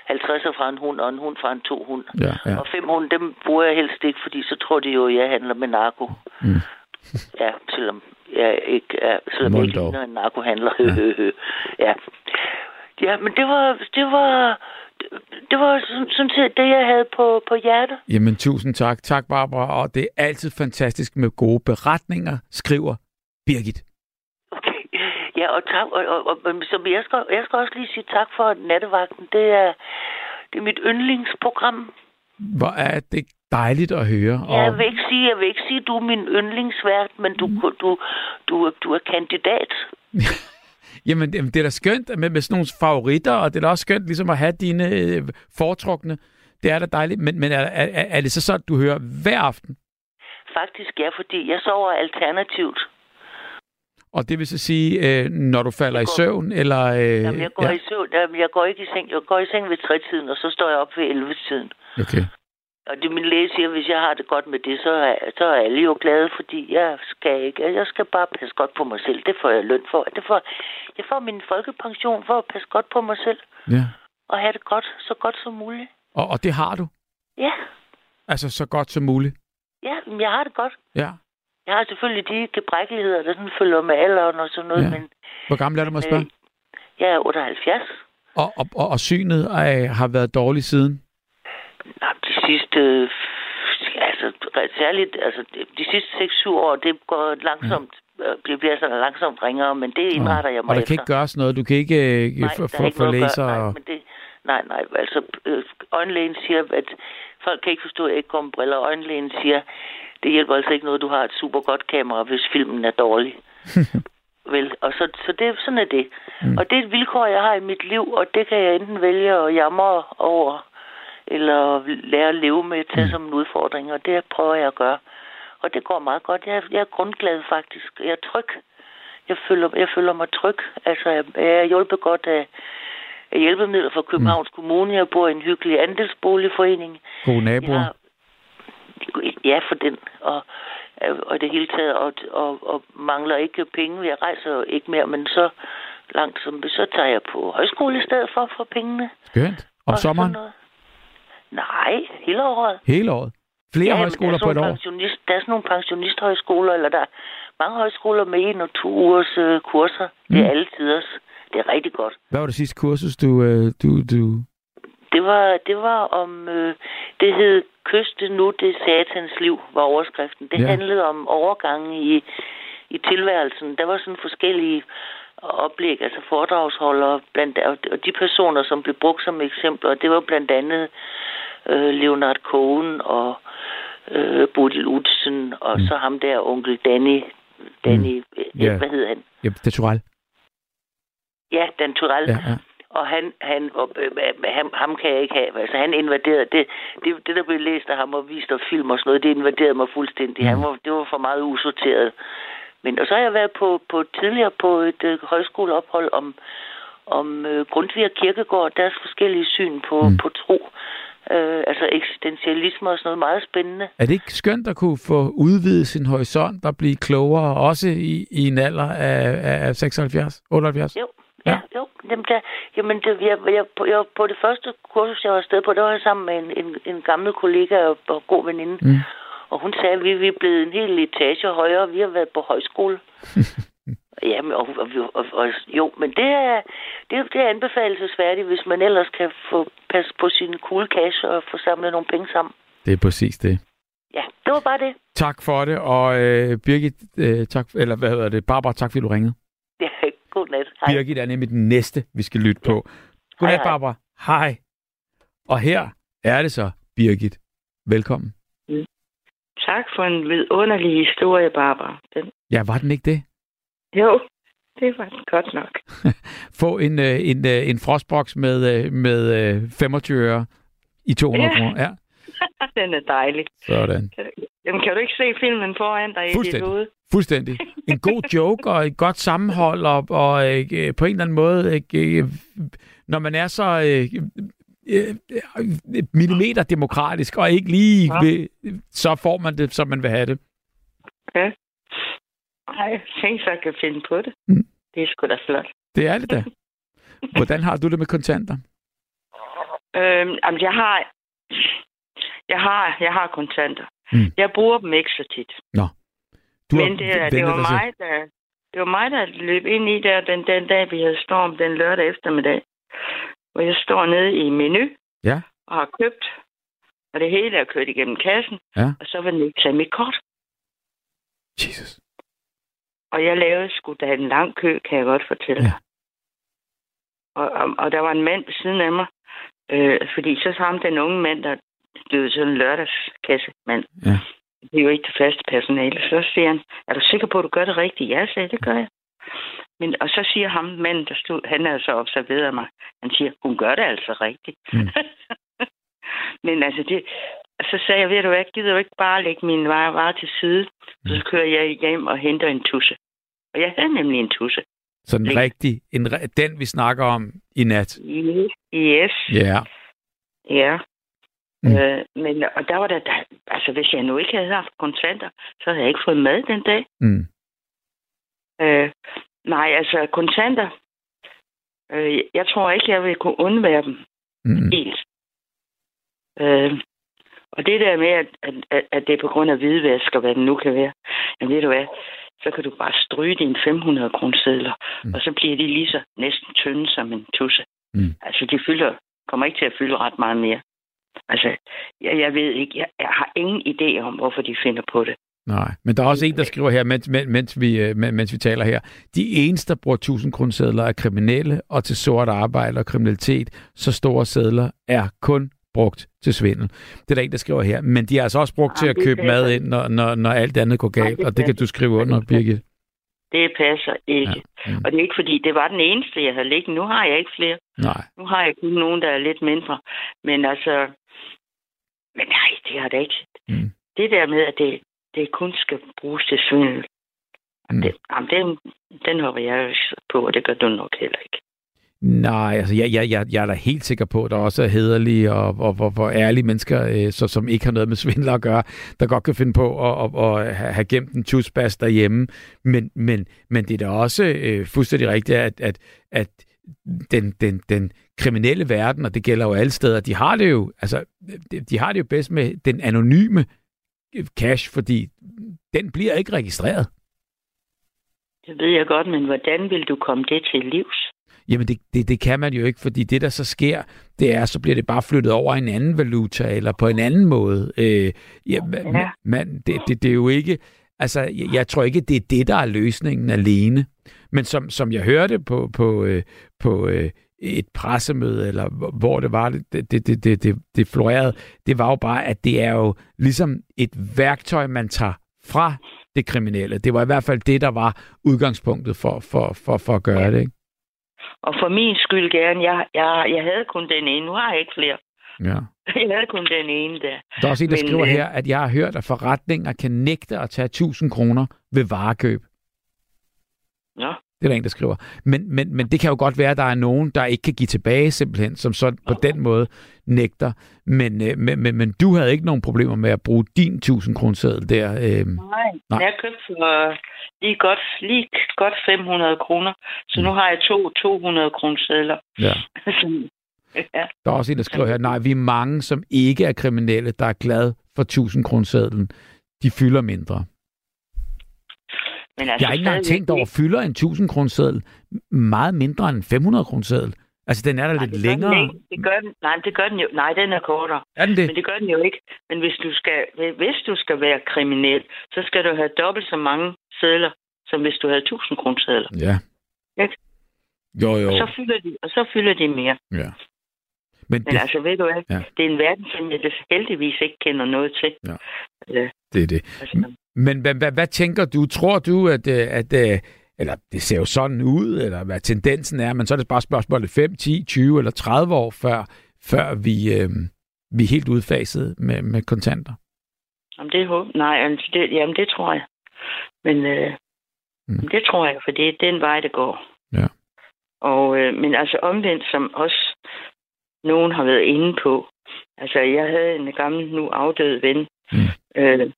50'er fra en hund, og en hund fra en to hund. Ja, ja. Og fem hunde, dem bruger jeg helst ikke, fordi så tror de jo, at jeg handler med narko. Mm. Ja, selvom jeg ikke er, selvom jeg ikke ligner en narkohandler. Ja. <laughs> ja. ja, men det var, det var, det var sådan, set det, jeg havde på, på hjertet. Jamen, tusind tak. Tak, Barbara. Og det er altid fantastisk med gode beretninger, skriver Birgit. Okay. Ja, og tak. Og, og, og, så jeg, skal, jeg skal også lige sige tak for nattevagten. Det er, det er mit yndlingsprogram. Hvor er det dejligt at høre. Jeg vil ikke sige, jeg vil ikke sige, at du er min yndlingsvært, men du, du, du, er- du er kandidat. <laughs> Jamen, det er da skønt med, med sådan nogle favoritter, og det er da også skønt ligesom at have dine øh, foretrukne. Det er da dejligt. Men, men er, er, er det så sådan, du hører hver aften? Faktisk ja, fordi jeg sover alternativt. Og det vil så sige, øh, når du falder Jeg i går- søvn, eller... Øh, Jamen, jeg går, ja. i søvn, jamen, jeg går ikke i seng. Jeg går i seng ved tretiden, og så står jeg op ved 11-tiden. Okay. Og det min læge siger, at hvis jeg har det godt med det, så er, så er alle jo glade, fordi jeg skal ikke. Jeg skal bare passe godt på mig selv. Det får jeg løn for. Det får, jeg får min folkepension for at passe godt på mig selv. Ja. Og have det godt, så godt som muligt. Og, og det har du? Ja, Altså så godt som muligt? ja, men jeg har det godt. Ja. Jeg har selvfølgelig de gebrækkeligheder, der sådan følger med alderen og sådan noget, Ja. men Hvor gammel er du, må jeg spørge? øh, jeg er 78. Og, og, og, og synet øh, har været dårligt siden? De sidste, altså særligt, altså de sidste 6-7 år, det går langsomt, øh, det bliver sådan langsomt ringere, men det indretter jeg mig Og der efter. kan ikke gøres noget. Du kan ikke øh, Nej, få for, læser... Nej, og- men det, nej, nej, altså øh, øjenlægen siger, at folk kan ikke forstå, at jeg ikke går med briller. Øjenlægen siger, det hjælper altså ikke noget, du har et super godt kamera, hvis filmen er dårlig. <laughs> Vel, og så, så det, sådan er det. Mm. Og det er et vilkår, jeg har i mit liv, og det kan jeg enten vælge at jamre over, eller lære at leve med, tage som en udfordring, og det prøver jeg at gøre. Og det går meget godt. Jeg er, jeg er grundglad faktisk. Jeg er tryg. Jeg føler, jeg føler mig tryg. Altså, jeg, jeg er hjulpet godt af, af hjælpemidler fra Københavns mm. Kommune. Jeg bor i en hyggelig andelsboligforening. Gode naboer. Jeg har, ja, for den. Og, og det hele taget. Og, og, og mangler ikke penge. Jeg rejser jo ikke mere, men så langt som så tager jeg på højskole i stedet for for pengene. Skønt. Om Og sommeren? noget. Nej, hele året. Hele året? Flere Ja, højskoler er på et år? pensionist- Der er sådan nogle pensionisthøjskoler, eller der er mange højskoler med en og to ugers øh, kurser. Det er Mm. alle tiders. Det er rigtig godt. Hvad var det sidste kursus, du... Øh, du, du... Det var, det var om, øh, det hed Kyste nu, det satans liv, var overskriften. Det ja. handlede om overgangen i, i tilværelsen. Der var sådan forskellige oplæg, altså foredragsholdere, blandt, og og de personer, som blev brugt som eksempler, det var blandt andet øh, Leonard Cohen og øh, Bodil Utzon, og Mm. så ham der, onkel Danny, Danny, mm. Ja. hvad hed han? Ja, det er Turell. Ja, Dan Turell. Ja, ja. Og han, han, og, øh, øh, ham, ham kan jeg ikke have. Altså, han invaderede, det, det, det der blev læst af ham og vist og film og sådan noget, det invaderede mig fuldstændig. Mm. Han var, det var for meget usorteret. Men og så har jeg været på, på tidligere på et øh, højskoleophold om, om øh, Grundtvig og Kirkegård og deres forskellige syn på, Mm. på tro. Øh, altså eksistentialisme og sådan noget meget spændende. Er det ikke skønt at kunne få udvidet sin horisont og blive klogere, også i, i en alder af, af 76, 78? Jo, Ja. ja, jo. Jamen, der, jamen det, jeg, jeg, på, jeg, på det første kursus, jeg var afsted på, der var jeg sammen med en, en, en gammel kollega og, og god veninde. Mm. Og hun sagde, at vi, vi er blevet en hel etage højere. Vi har været på højskole. <laughs> Jamen, og, og, og, og, og, jo, men det er, det, er- det er anbefalesværdigt, hvis man ellers kan få pas på sin cool cash og få samlet nogle penge sammen. Det er præcis det. Ja, det var bare det. Tak for det, og øh, Birgit, øh, tak, eller hvad hedder det, Barbara, tak fordi du ringede. Ja, <laughs> god nat. Hej. Birgit er nemlig den næste, vi skal lytte på. Godnat, Hej, hej. Barbara. Hej. Og her er det så, Birgit. Velkommen. Tak for en vidunderlig historie, Barbara. Den, Ja, var den ikke det? jo, det var den godt nok. <laughs> Få en, øh, en, øh, en frostboks med, øh, med øh, 25 øre i 200 Ja. kroner. Ja, <laughs> den er dejlig. sådan. Jamen, kan du ikke se filmen foran dig Fuldstændig. Fuldstændig. En god <laughs> joke og et godt sammenhold, og, og øh, på en eller anden måde, øh, når man er så øh, øh, øh, millimeter demokratisk, og ikke lige, Ja. ved, så får man det, som man vil have det. Ja. Ej, tænk så, jeg kan finde på det. Mm. Det er sgu da flot. Det er det da. <laughs> Hvordan har du det med kontanter? Øhm, jamen, jeg har, jeg har, jeg har kontanter. Mm. Jeg bruger dem ikke så tit. Du har Men det, er- det, var mig, der, det var mig, der løb ind i der den, den dag, vi havde storm den lørdag eftermiddag. Hvor jeg står nede i menu Ja. og har købt. Og det hele er kørt igennem kassen. Ja. Og så var den ikke taget mit kort. Jesus. Og jeg lavede sgu da en lang kø, kan jeg godt fortælle Ja. Og, og, og der var en mand ved siden af mig. Øh, fordi så ham den unge mand, der blev sådan en lørdagskassemand. Ja. Det er jo ikke det faste personale. Så siger han, er du sikker på, at du gør det rigtigt? Ja, sagde det gør jeg. Men, og så siger ham, manden, der stod, han er så observeret mig, han siger, hun gør det altså rigtigt. Mm. <laughs> Men altså, det, så sagde jeg, ved du hvad, gider jo ikke bare lægge mine varer, varer til side. Så Mm. kører jeg hjem og henter en tusse. Og jeg havde nemlig en tusse. Sådan Lige. rigtig, en, den vi snakker om i nat. Yes. Ja. Ja. Mm. Mm. Øh, men, og der var der, der, altså hvis jeg nu ikke havde haft kontanter, så havde jeg ikke fået mad den dag. Mm. Øh, nej, altså kontanter, øh, jeg tror ikke, jeg vil kunne undvære dem Mm. helt. Øh, og det der med, at, at, at det er på grund af hvidvask og hvad det nu kan være. Men ved du hvad, så kan du bare stryge dine 500 kronesedler, mm. og så bliver de lige så næsten tynde som en tusse. Mm. Altså, de fylder, kommer ikke til at fylde ret meget mere. Altså, jeg, jeg ved ikke, jeg, jeg har ingen idé om, hvorfor de finder på det. Nej, men der er også en, der skriver her, mens, mens, vi, øh, mens vi taler her. De eneste, der bruger 1000 kronesedler, er kriminelle og til sort arbejde og kriminalitet. Så store sedler er kun brugt til svindel. Det er der en, der skriver her. Men de er altså også brugt Ja, til at købe passer mad ind, når, når, når alt andet går galt. det Og det kan du skrive under. Birgit. Det passer ikke. Ja. Mm. Og det er ikke fordi, det var den eneste, jeg havde liggende. Nu har jeg ikke flere. Nej. Nu har jeg kun nogen, der er lidt mindre. Men altså... Men nej, det har det ikke. Mm. Det der med, at det, det kun skal bruges til svindel, Mm. det, jamen, den, den hopper jeg på, og det gør du nok heller ikke. Nej, altså jeg, jeg, jeg, jeg er da helt sikker på, at der også er hederlige og, og, og, og ærlige mennesker, øh, så, som ikke har noget med svindler at gøre, der godt kan finde på at, at, at have have gemt en tusbas derhjemme. Men, men, men det er da også øh, fuldstændig rigtigt, at, at, at den, den, den kriminelle verden, og det gælder jo alle steder, de har det jo, altså, de, de har det jo bedst med den anonyme cash, fordi den bliver ikke registreret. Det ved jeg godt, men hvordan vil du komme det til livs? Jamen, det, det, det kan man jo ikke, fordi det, der så sker, det er, så bliver det bare flyttet over i en anden valuta, eller på en anden måde. Øh, ja, man, Ja. man, det, det, det er jo ikke... Altså, jeg, jeg tror ikke, det er det, der er løsningen alene. Men som, som jeg hørte på, på, øh, på øh, et pressemøde, eller hvor- det var, det, det, det, det, det, florerede, det var jo bare, at det er jo ligesom et værktøj, man tager fra det kriminelle. Det var i hvert fald det, der var udgangspunktet for, for, for, for at gøre det. Ikke? Og for min skyld gerne, jeg, jeg, jeg havde kun den ene. Nu har jeg ikke flere. Ja. <laughs> Jeg havde kun den ene der. Der er også en, der Men, skriver øh, her, at jeg har hørt, at forretninger kan nægte at tage 1000 kroner ved varekøb. Nå, Det er der en, der skriver. Men, men, men det kan jo godt være, at der er nogen, der ikke kan give tilbage simpelthen, som så på den måde nægter. Men, øh, men, men, men du havde ikke nogen problemer med at bruge din 1000 kroneseddel der. Øh, nej. Nej. Jeg købte for lige godt, lige godt 500 kroner. Så nu har jeg to 200 kroner sedler. ja. <laughs> ja. Der er også en, der skriver her, nej, vi er mange, som ikke er kriminelle, der er glad for 1000 kronesedlen. De fylder mindre. Men Jeg har ikke engang tænkt over, fylder en 1000 kroneseddel meget mindre end en 500 kroneseddel? Altså, den er da Nej, lidt det den længere. ikke. Det gør den, nej, det gør den jo. Nej, den er kortere. Er den det? Men det gør den jo ikke. Men hvis du skal, hvis du skal være kriminel, så skal du have dobbelt så mange sedler, som hvis du havde 1000 kroner. Ja. Ikke? Jo, jo. Og så fylder de, og så fylder de mere. Ja. Men Men det, altså, ved du hvad? Ja. Det er en verden, som jeg heldigvis ikke kender noget til. Ja. Øh, det er det. altså, Men hvad, hvad, hvad tænker du? Tror du, at, øh, at øh, eller det ser jo sådan ud, eller hvad tendensen er, men så er det bare spørgsmålet 5, 10, 20 eller 30 år, før, før vi, øh, vi er helt udfaset med, med kontanter? om det håber Nej, altså, det, jamen det tror jeg. Men øh, mm. det tror jeg, for det er den vej, det går. Ja. Og, øh, men altså omvendt, som også nogen har været inde på. Altså, jeg havde en gammel, nu afdød ven. Mm. Øh,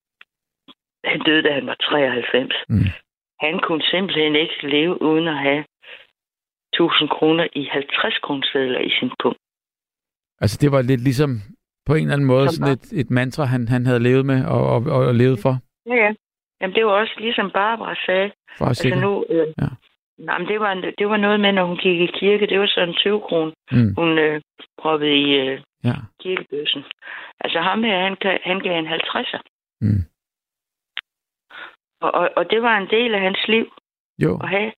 han døde, da han var 93. Mm. Han kunne simpelthen ikke leve uden at have 1000 kroner i 50 kroner sedler i sin punkt. Altså, det var lidt ligesom på en eller anden måde Som sådan et, et mantra, han, han havde levet med og, og, og levet for. Ja, ja. Jamen, det var også ligesom Barbara sagde. For at Altså nu, øh, Ja. nej, men det, var, en- det var noget med, når hun gik i kirke, det var sådan en 20 kroner, Mm. hun øh, proppede i øh, Ja. kirkebøssen. Altså ham her, han, han gav en 50'er. Mm. Og, og, og det var en del af hans liv Jo. at have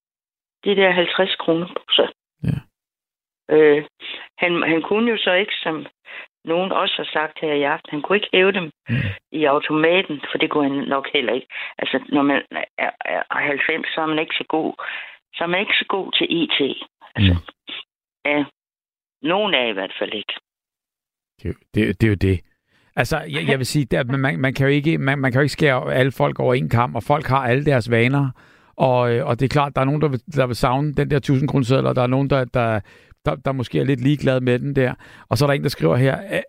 de der 50 kroner på sig. Ja. Øh, han, han kunne jo så ikke, som nogen også har sagt her i aften, han kunne ikke hæve dem Mm. i automaten, for det kunne han nok heller ikke. Altså, når man er, er, er 90, så er man ikke så god. Så er man ikke så god til IT. Altså, Mm. ja, nogen er i hvert fald ikke. Det, det, det er jo det. Altså, jeg, jeg vil sige, der, man, man, kan jo ikke, man, man kan jo ikke skære alle folk over en kamp, og folk har alle deres vaner. Og, øh, og det er klart, der er nogen, der vil, der vil savne den der 1000 kroner og der er nogen, der, der, der, der måske er lidt ligeglade med den der. Og så er der en, der skriver her,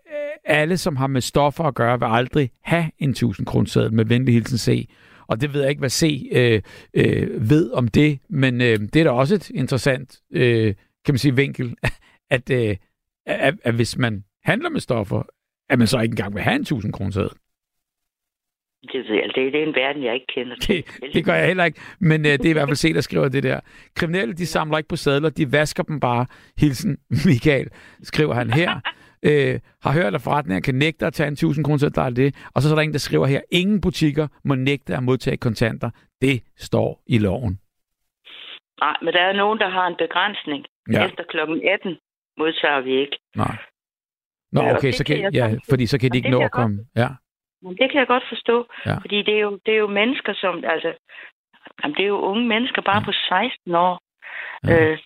alle, som har med stoffer at gøre, vil aldrig have en 1000 kroner med venlig hilsen C. Og det ved jeg ikke, hvad C øh, øh, ved om det, men øh, det er da også et interessant, øh, kan man sige, vinkel, <laughs> at, øh, at, at hvis man handler med stoffer, at man så ikke engang vil have en 1000 kroner Det, ved jeg, det, det er en verden, jeg ikke kender til. Det, det gør jeg heller ikke, men øh, det er i hvert fald se, der skriver det der. Kriminelle, de samler ikke på sædler, de vasker dem bare. Hilsen Michael, skriver han her. <laughs> øh, har hørt, at forretningen kan nægte at tage en 1000 kroner til, der er det. Og så er der en, der skriver her, ingen butikker må nægte at modtage kontanter. Det står i loven. Nej, men der er nogen, der har en begrænsning. Ja. Efter klokken 18 modtager vi ikke. Nej. Nå, Ja, okay, så kan ja, godt- fordi så kan de ikke nå at komme. Ja. Men det kan jeg godt forstå, Ja. fordi det er, jo, det er jo mennesker, som... Altså, jamen, det er jo unge mennesker bare på 16 år. Ja. Øh,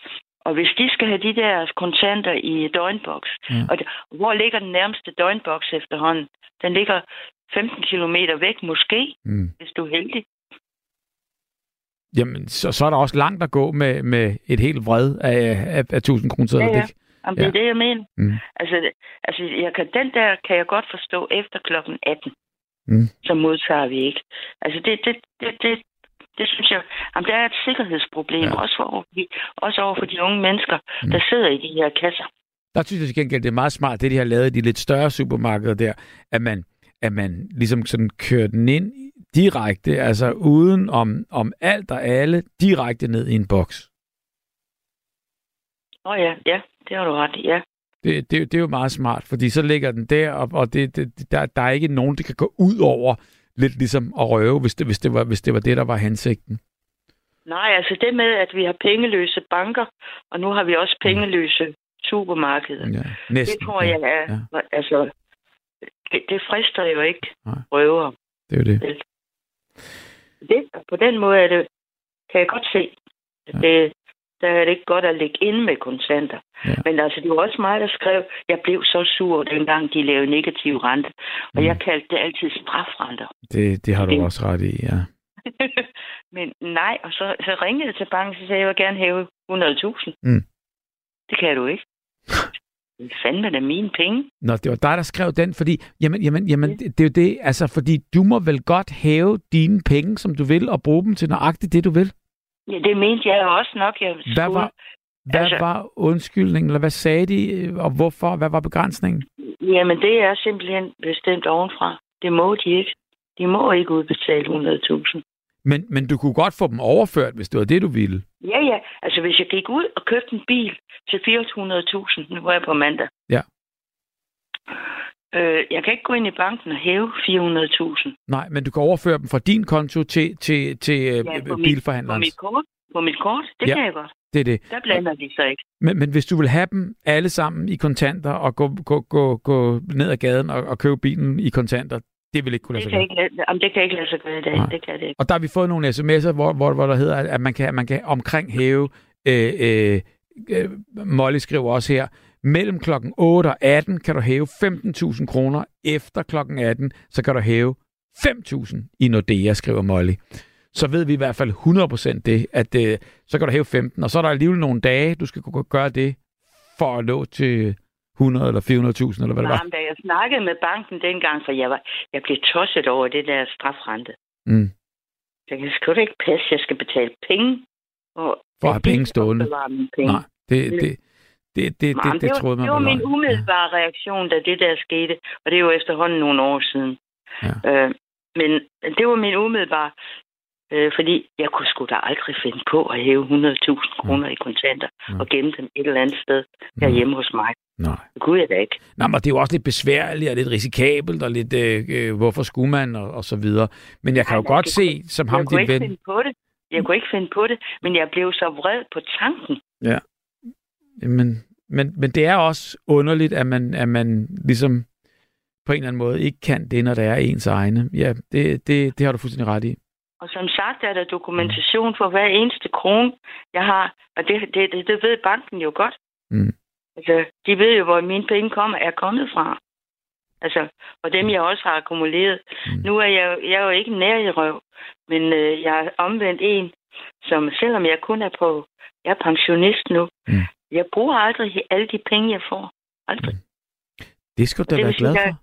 og hvis de skal have de der kontanter i døgnboks, Ja. og det, hvor ligger den nærmeste døgnboks efterhånden? Den ligger 15 kilometer væk måske, Mm. hvis du er heldig. Jamen, så, så er der også langt at gå med, med et helt vred af, af, af 1000 kroner. Ja, ja. Det- Jamen, det er Ja. det, jeg mener. Mm. Altså, altså jeg kan, den der kan jeg godt forstå efter klokken 18. Mm. Så modtager vi ikke. Altså, det, det, det, det, det synes jeg, jamen, der er et sikkerhedsproblem, Ja. ja. også, for, over også over for de unge mennesker, mm. der sidder i de her kasser. Der synes jeg til gengæld, det er meget smart, det de har lavet i de lidt større supermarkeder der, at man, at man ligesom sådan kører den ind direkte, altså uden om, om alt og alle, direkte ned i en boks. Åh oh, ja, ja, det har du ret ja. Det, det, det er jo meget smart, fordi så ligger den der, og, og det, det, der, der er ikke nogen, der kan gå ud over lidt ligesom at røve, hvis det, hvis det, var, hvis det var det, der var hensigten. Nej, altså det med, at vi har pengeløse banker, og nu har vi også pengeløse supermarkeder. Ja, Det næsten. tror jeg er, Ja, ja. altså, det, det frister jo ikke Nej. røver. det er jo det. det, på den måde er det, kan jeg godt se, at det, der er det ikke godt at lægge ind med kontanter. Ja. Men altså, det var også mig, der skrev, jeg blev så sur, dengang de lavede negativ rente. Og Mm. jeg kaldte det altid strafrenter. Det, det har du Det- også ret i, ja. <laughs> Men nej, og så, så ringede jeg til banken, så sagde jeg, vil gerne hæve 100.000. Mm. Det kan du ikke. <laughs> Det er fandme da mine penge. Nå, det var dig, der skrev den, fordi, jamen, jamen, jamen det, det er jo det, altså, fordi du må vel godt hæve dine penge, som du vil, og bruge dem til nøjagtigt det, du vil. Ja, det mente jeg også nok, jeg skulle. Hvad var, hvad Altså- var undskyldningen, eller hvad sagde de, og hvorfor? Hvad var begrænsningen? Jamen, det er simpelthen bestemt ovenfra. Det må de ikke. De må ikke udbetale 100.000. Men, men du kunne godt få dem overført, hvis det var det, du ville. Ja, ja. Altså, hvis jeg gik ud og købte en bil til 400.000, nu var jeg på mandag. Ja. Øh, jeg kan ikke gå ind i banken og hæve 400.000 Nej, men du kan overføre dem fra din konto til, til, til ja, Ja, på mit- på mit kort. På mit kort, det Ja. kan jeg godt. Det er det. Der blander de sig ikke. Men, men hvis du vil have dem alle sammen i kontanter, og gå, gå, gå, gå ned ad gaden og, og købe bilen i kontanter, det vil ikke kunne lade Det sig gøre. ikke, det kan ikke lade sig gøre i dag. Nej. Det kan det ikke. Og der har vi fået nogle sms'er, hvor, hvor, hvor der hedder, at man kan, man kan omkring hæve, øh, øh, øh, Molly skriver også her, mellem klokken 8 og 18 kan du hæve 15.000 kroner. Efter klokken 18, så kan du hæve 5.000 i Nordea, skriver Molly. Så ved vi i hvert fald 100% det, at øh, så kan du hæve 15, og så er der alligevel nogle dage, du skal kunne gøre det for at nå til 100 eller 400.000, eller hvad det var. men da jeg snakkede med banken dengang, for jeg, var, jeg blev tosset over det der strafrente. Mm. Jeg kan sgu da ikke passe, jeg skal betale penge. Og For at have penge stående. penge. Nej, det, det, det, det, det, det, det var, troede man det var var min umiddelbare reaktion, da det der skete. Og det er jo efterhånden nogle år siden. Ja. Øh, men det var min umiddelbare... Øh, fordi jeg kunne sgu da aldrig finde på at hæve 100.000 kroner i kontanter Mm. og gemme dem et eller andet sted herhjemme hos mig. Nej. Det kunne jeg da ikke. Nej, men det er jo også lidt besværligt og lidt risikabelt og lidt, øh, øh, hvorfor skulle man og, og så videre. Men jeg kan jo Nej, godt jeg se, som ham jeg kunne din ikke ven... finde på det. Jeg kunne ikke finde på det, men jeg blev så vred på tanken. Ja. Men, men, men det er også underligt, at man, at man ligesom på en eller anden måde ikke kan det, når det er ens egne. Ja, det, det, det har du fuldstændig ret i. Og som sagt er der dokumentation for hver eneste krone, jeg har. Og det, det, det, det ved banken jo godt. Mm. Altså, de ved jo, hvor mine penge kommer, er kommet fra. Altså, og dem jeg også har akkumuleret. Mm. Nu er jeg, jeg er jo ikke nær i røv, men øh, jeg er omvendt en, som selvom jeg kun er på, jeg er pensionist nu, Mm. Jeg bruger aldrig alle de penge, jeg får. Aldrig. Det skal du da være glad for.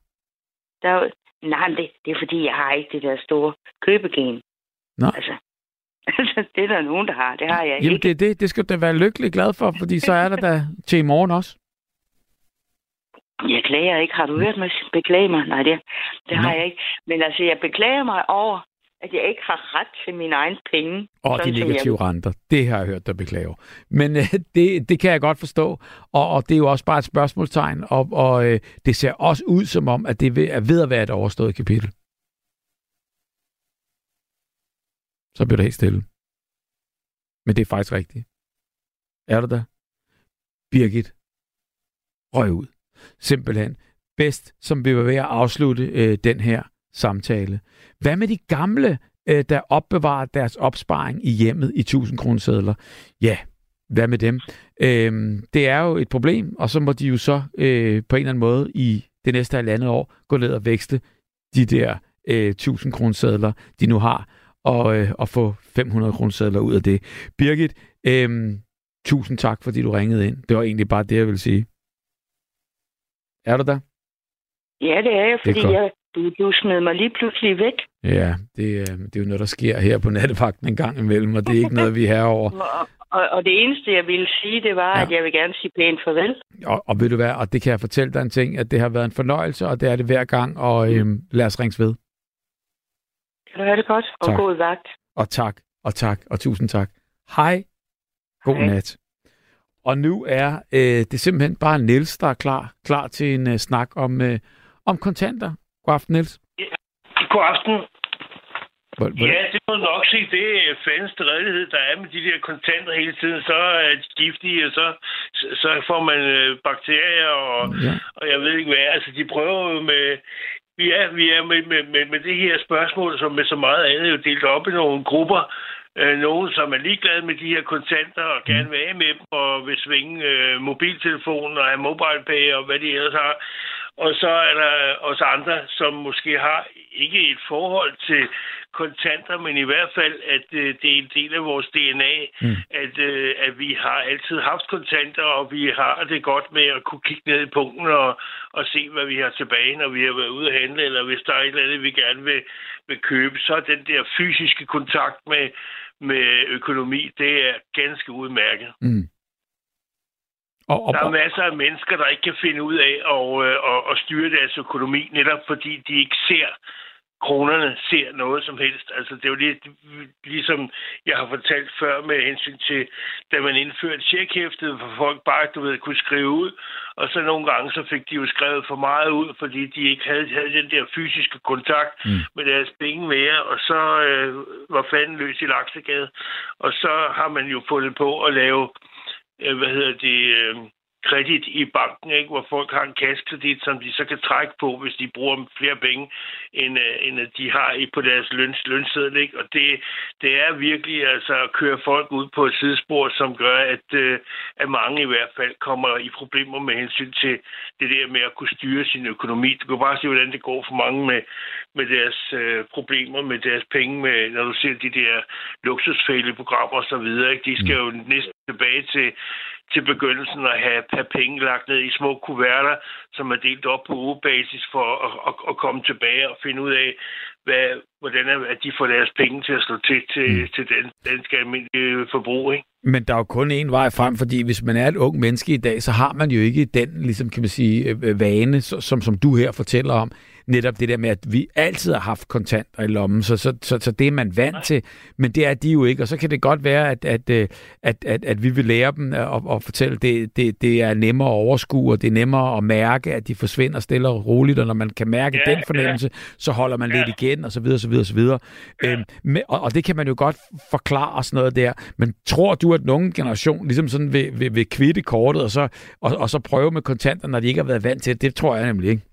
Der er jo, nej, det, det er fordi, jeg har ikke det der store købegen. Nå. Altså, <laughs> altså, det er der nogen, der har. Det har jeg Jamen, ikke. det, er det, det skal du da være lykkelig glad for, fordi så er der da <laughs> til i morgen også. Jeg klager ikke. Har du hørt mig beklage mig? Nej, det, det har jeg ikke. Men altså, jeg beklager mig over, at jeg ikke har ret til mine egne penge. Og de negative jeg... renter. Det har jeg hørt dig beklage. Men øh, det, det kan jeg godt forstå. Og, og det er jo også bare et spørgsmålstegn. Og, og øh, det ser også ud som om, at det er ved at være et overstået kapitel. Så bliver det helt stille. Men det er faktisk rigtigt. Er det der? Birgit røg ud. Simpelthen. Bedst, som vi var ved at afslutte øh, den her samtale. Hvad med de gamle, øh, der opbevarer deres opsparing i hjemmet i 1000 kronesedler? Ja, hvad med dem? Øh, det er jo et problem, og så må de jo så øh, på en eller anden måde i det næste halvandet år gå ned og vækste de der øh, 1000 kronesedler, de nu har, og, øh, og få 500 kronesedler ud af det. Birgit, øh, tusind tak, fordi du ringede ind. Det var egentlig bare det, jeg ville sige. Er du der? Ja, det er jeg, fordi godt. jeg, du, du smed mig lige pludselig væk. Ja, det, øh, det er jo noget, der sker her på nattevagten en gang imellem, og det er ikke noget, vi er herovre. <laughs> Og, og, og det eneste, jeg ville sige, det var, Ja. at jeg vil gerne sige pænt farvel. Og, og ved du hvad, og det kan jeg fortælle dig en ting, at det har været en fornøjelse, og det er det hver gang, og øhm, lad os ringes ved. Kan du have det godt? Og Tak. god vagt. Og tak, og tak, og tusind tak. Hej. God Hej. nat. Og nu er øh, det simpelthen bare Niels, der er klar, klar til en øh, snak om, øh, om kontanter. God aften, Niels. God aften. Hvor, hvor, Ja, det må nok sige. Det er fandens redelighed, der er med de der kontanter hele tiden. Så er de giftige, og så, så får man øh, bakterier, og, Ja. og jeg ved ikke hvad. Altså, de prøver jo med... Vi er, vi er med, med, med, med det her spørgsmål, som med så meget andet, jo delt op i nogle grupper. Øh, nogen, som er ligeglade med de her kontanter og gerne vil af med dem, og vil svinge øh, mobiltelefonen og have mobile pay og hvad de ellers har. Og så er der os andre, som måske har ikke et forhold til kontanter, men i hvert fald, at øh, det er en del af vores DNA, Mm. at, øh, at vi har altid haft kontanter, og vi har det godt med at kunne kigge ned i punkten og, og se, hvad vi har tilbage, når vi har været ude at handle, eller hvis der er et eller andet, vi gerne vil, vil købe, så er den der fysiske kontakt med, med økonomi, det er ganske udmærket. mm. Og, og, Der er masser af mennesker, der ikke kan finde ud af at, øh, at, at styre deres økonomi, netop fordi de ikke ser kronerne ser noget som helst. Altså, det er jo lidt ligesom jeg har fortalt før med hensyn til, da man indførte tjekhæftet, for folk bare, du ved, kunne skrive ud, og så nogle gange, så fik de jo skrevet for meget ud, fordi de ikke havde, havde den der fysiske kontakt Mm. med deres penge mere, og så øh, var fanden løs i laksegade. Og så har man jo fundet på at lave Øh, hvad hedder det, øh, kredit i banken, ikke? hvor folk har en kassekredit, som de så kan trække på, hvis de bruger flere penge, end, øh, end de har i- på deres løns, lønseddel. Ikke? Og det, det er virkelig altså at køre folk ud på et sidespor, som gør, at, øh, at mange i hvert fald kommer i problemer med hensyn til det der med at kunne styre sin økonomi. Du kan bare se, hvordan det går for mange med, med deres øh, problemer med deres penge, med, når du ser de der luksusfældeprogrammer og så videre. Ikke? De skal jo næsten tilbage til, til begyndelsen at have, have penge lagt ned i små kuverter, som er delt op på ugebasis for at, at, at komme tilbage og finde ud af, hvad, hvordan er, at de får deres penge til at slå til til, mm. til den danske almindelige forbrug. Ikke? Men der er jo kun én vej frem, fordi hvis man er et ung menneske i dag, så har man jo ikke den, ligesom kan man sige, øh, vane, så- som, som du her fortæller om, netop det der med, at vi altid har haft kontanter i lommen, så, så, så, så det er man vant til, men det er de jo ikke, og så kan det godt være, at, at, øh, at, at, at vi vil lære dem at, at fortælle, det, det, det er nemmere at overskue, og det er nemmere at mærke, at de forsvinder stille og roligt, og når man kan mærke Ja, den fornemmelse, så holder man lidt igen, og så videre, så videre, så videre. Øhm, men, og, og det kan man jo godt forklare og sådan noget der, men tror du, at nogen generation ligesom sådan vil, vil, vil kvitte kortet, og så, og, og så prøve med kontanter, når de ikke har været vant til det? Det tror jeg nemlig ikke.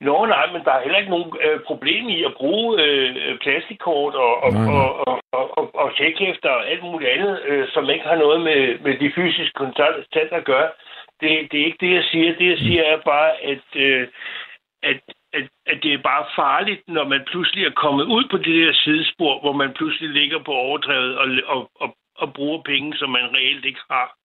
Nå nej, men der er heller ikke nogen øh, problem i at bruge øh, plastikkort og, og, Nej, nej. og, og, og, og, og og alt muligt andet, øh, som ikke har noget med, med de fysiske kontanter at gøre. Det, det er ikke det, jeg siger. Det, jeg siger, er bare, at, øh, at, at, at det er bare farligt, når man pludselig er kommet ud på det der sidespor, hvor man pludselig ligger på overdrevet og, og, og, og bruger penge, som man reelt ikke har.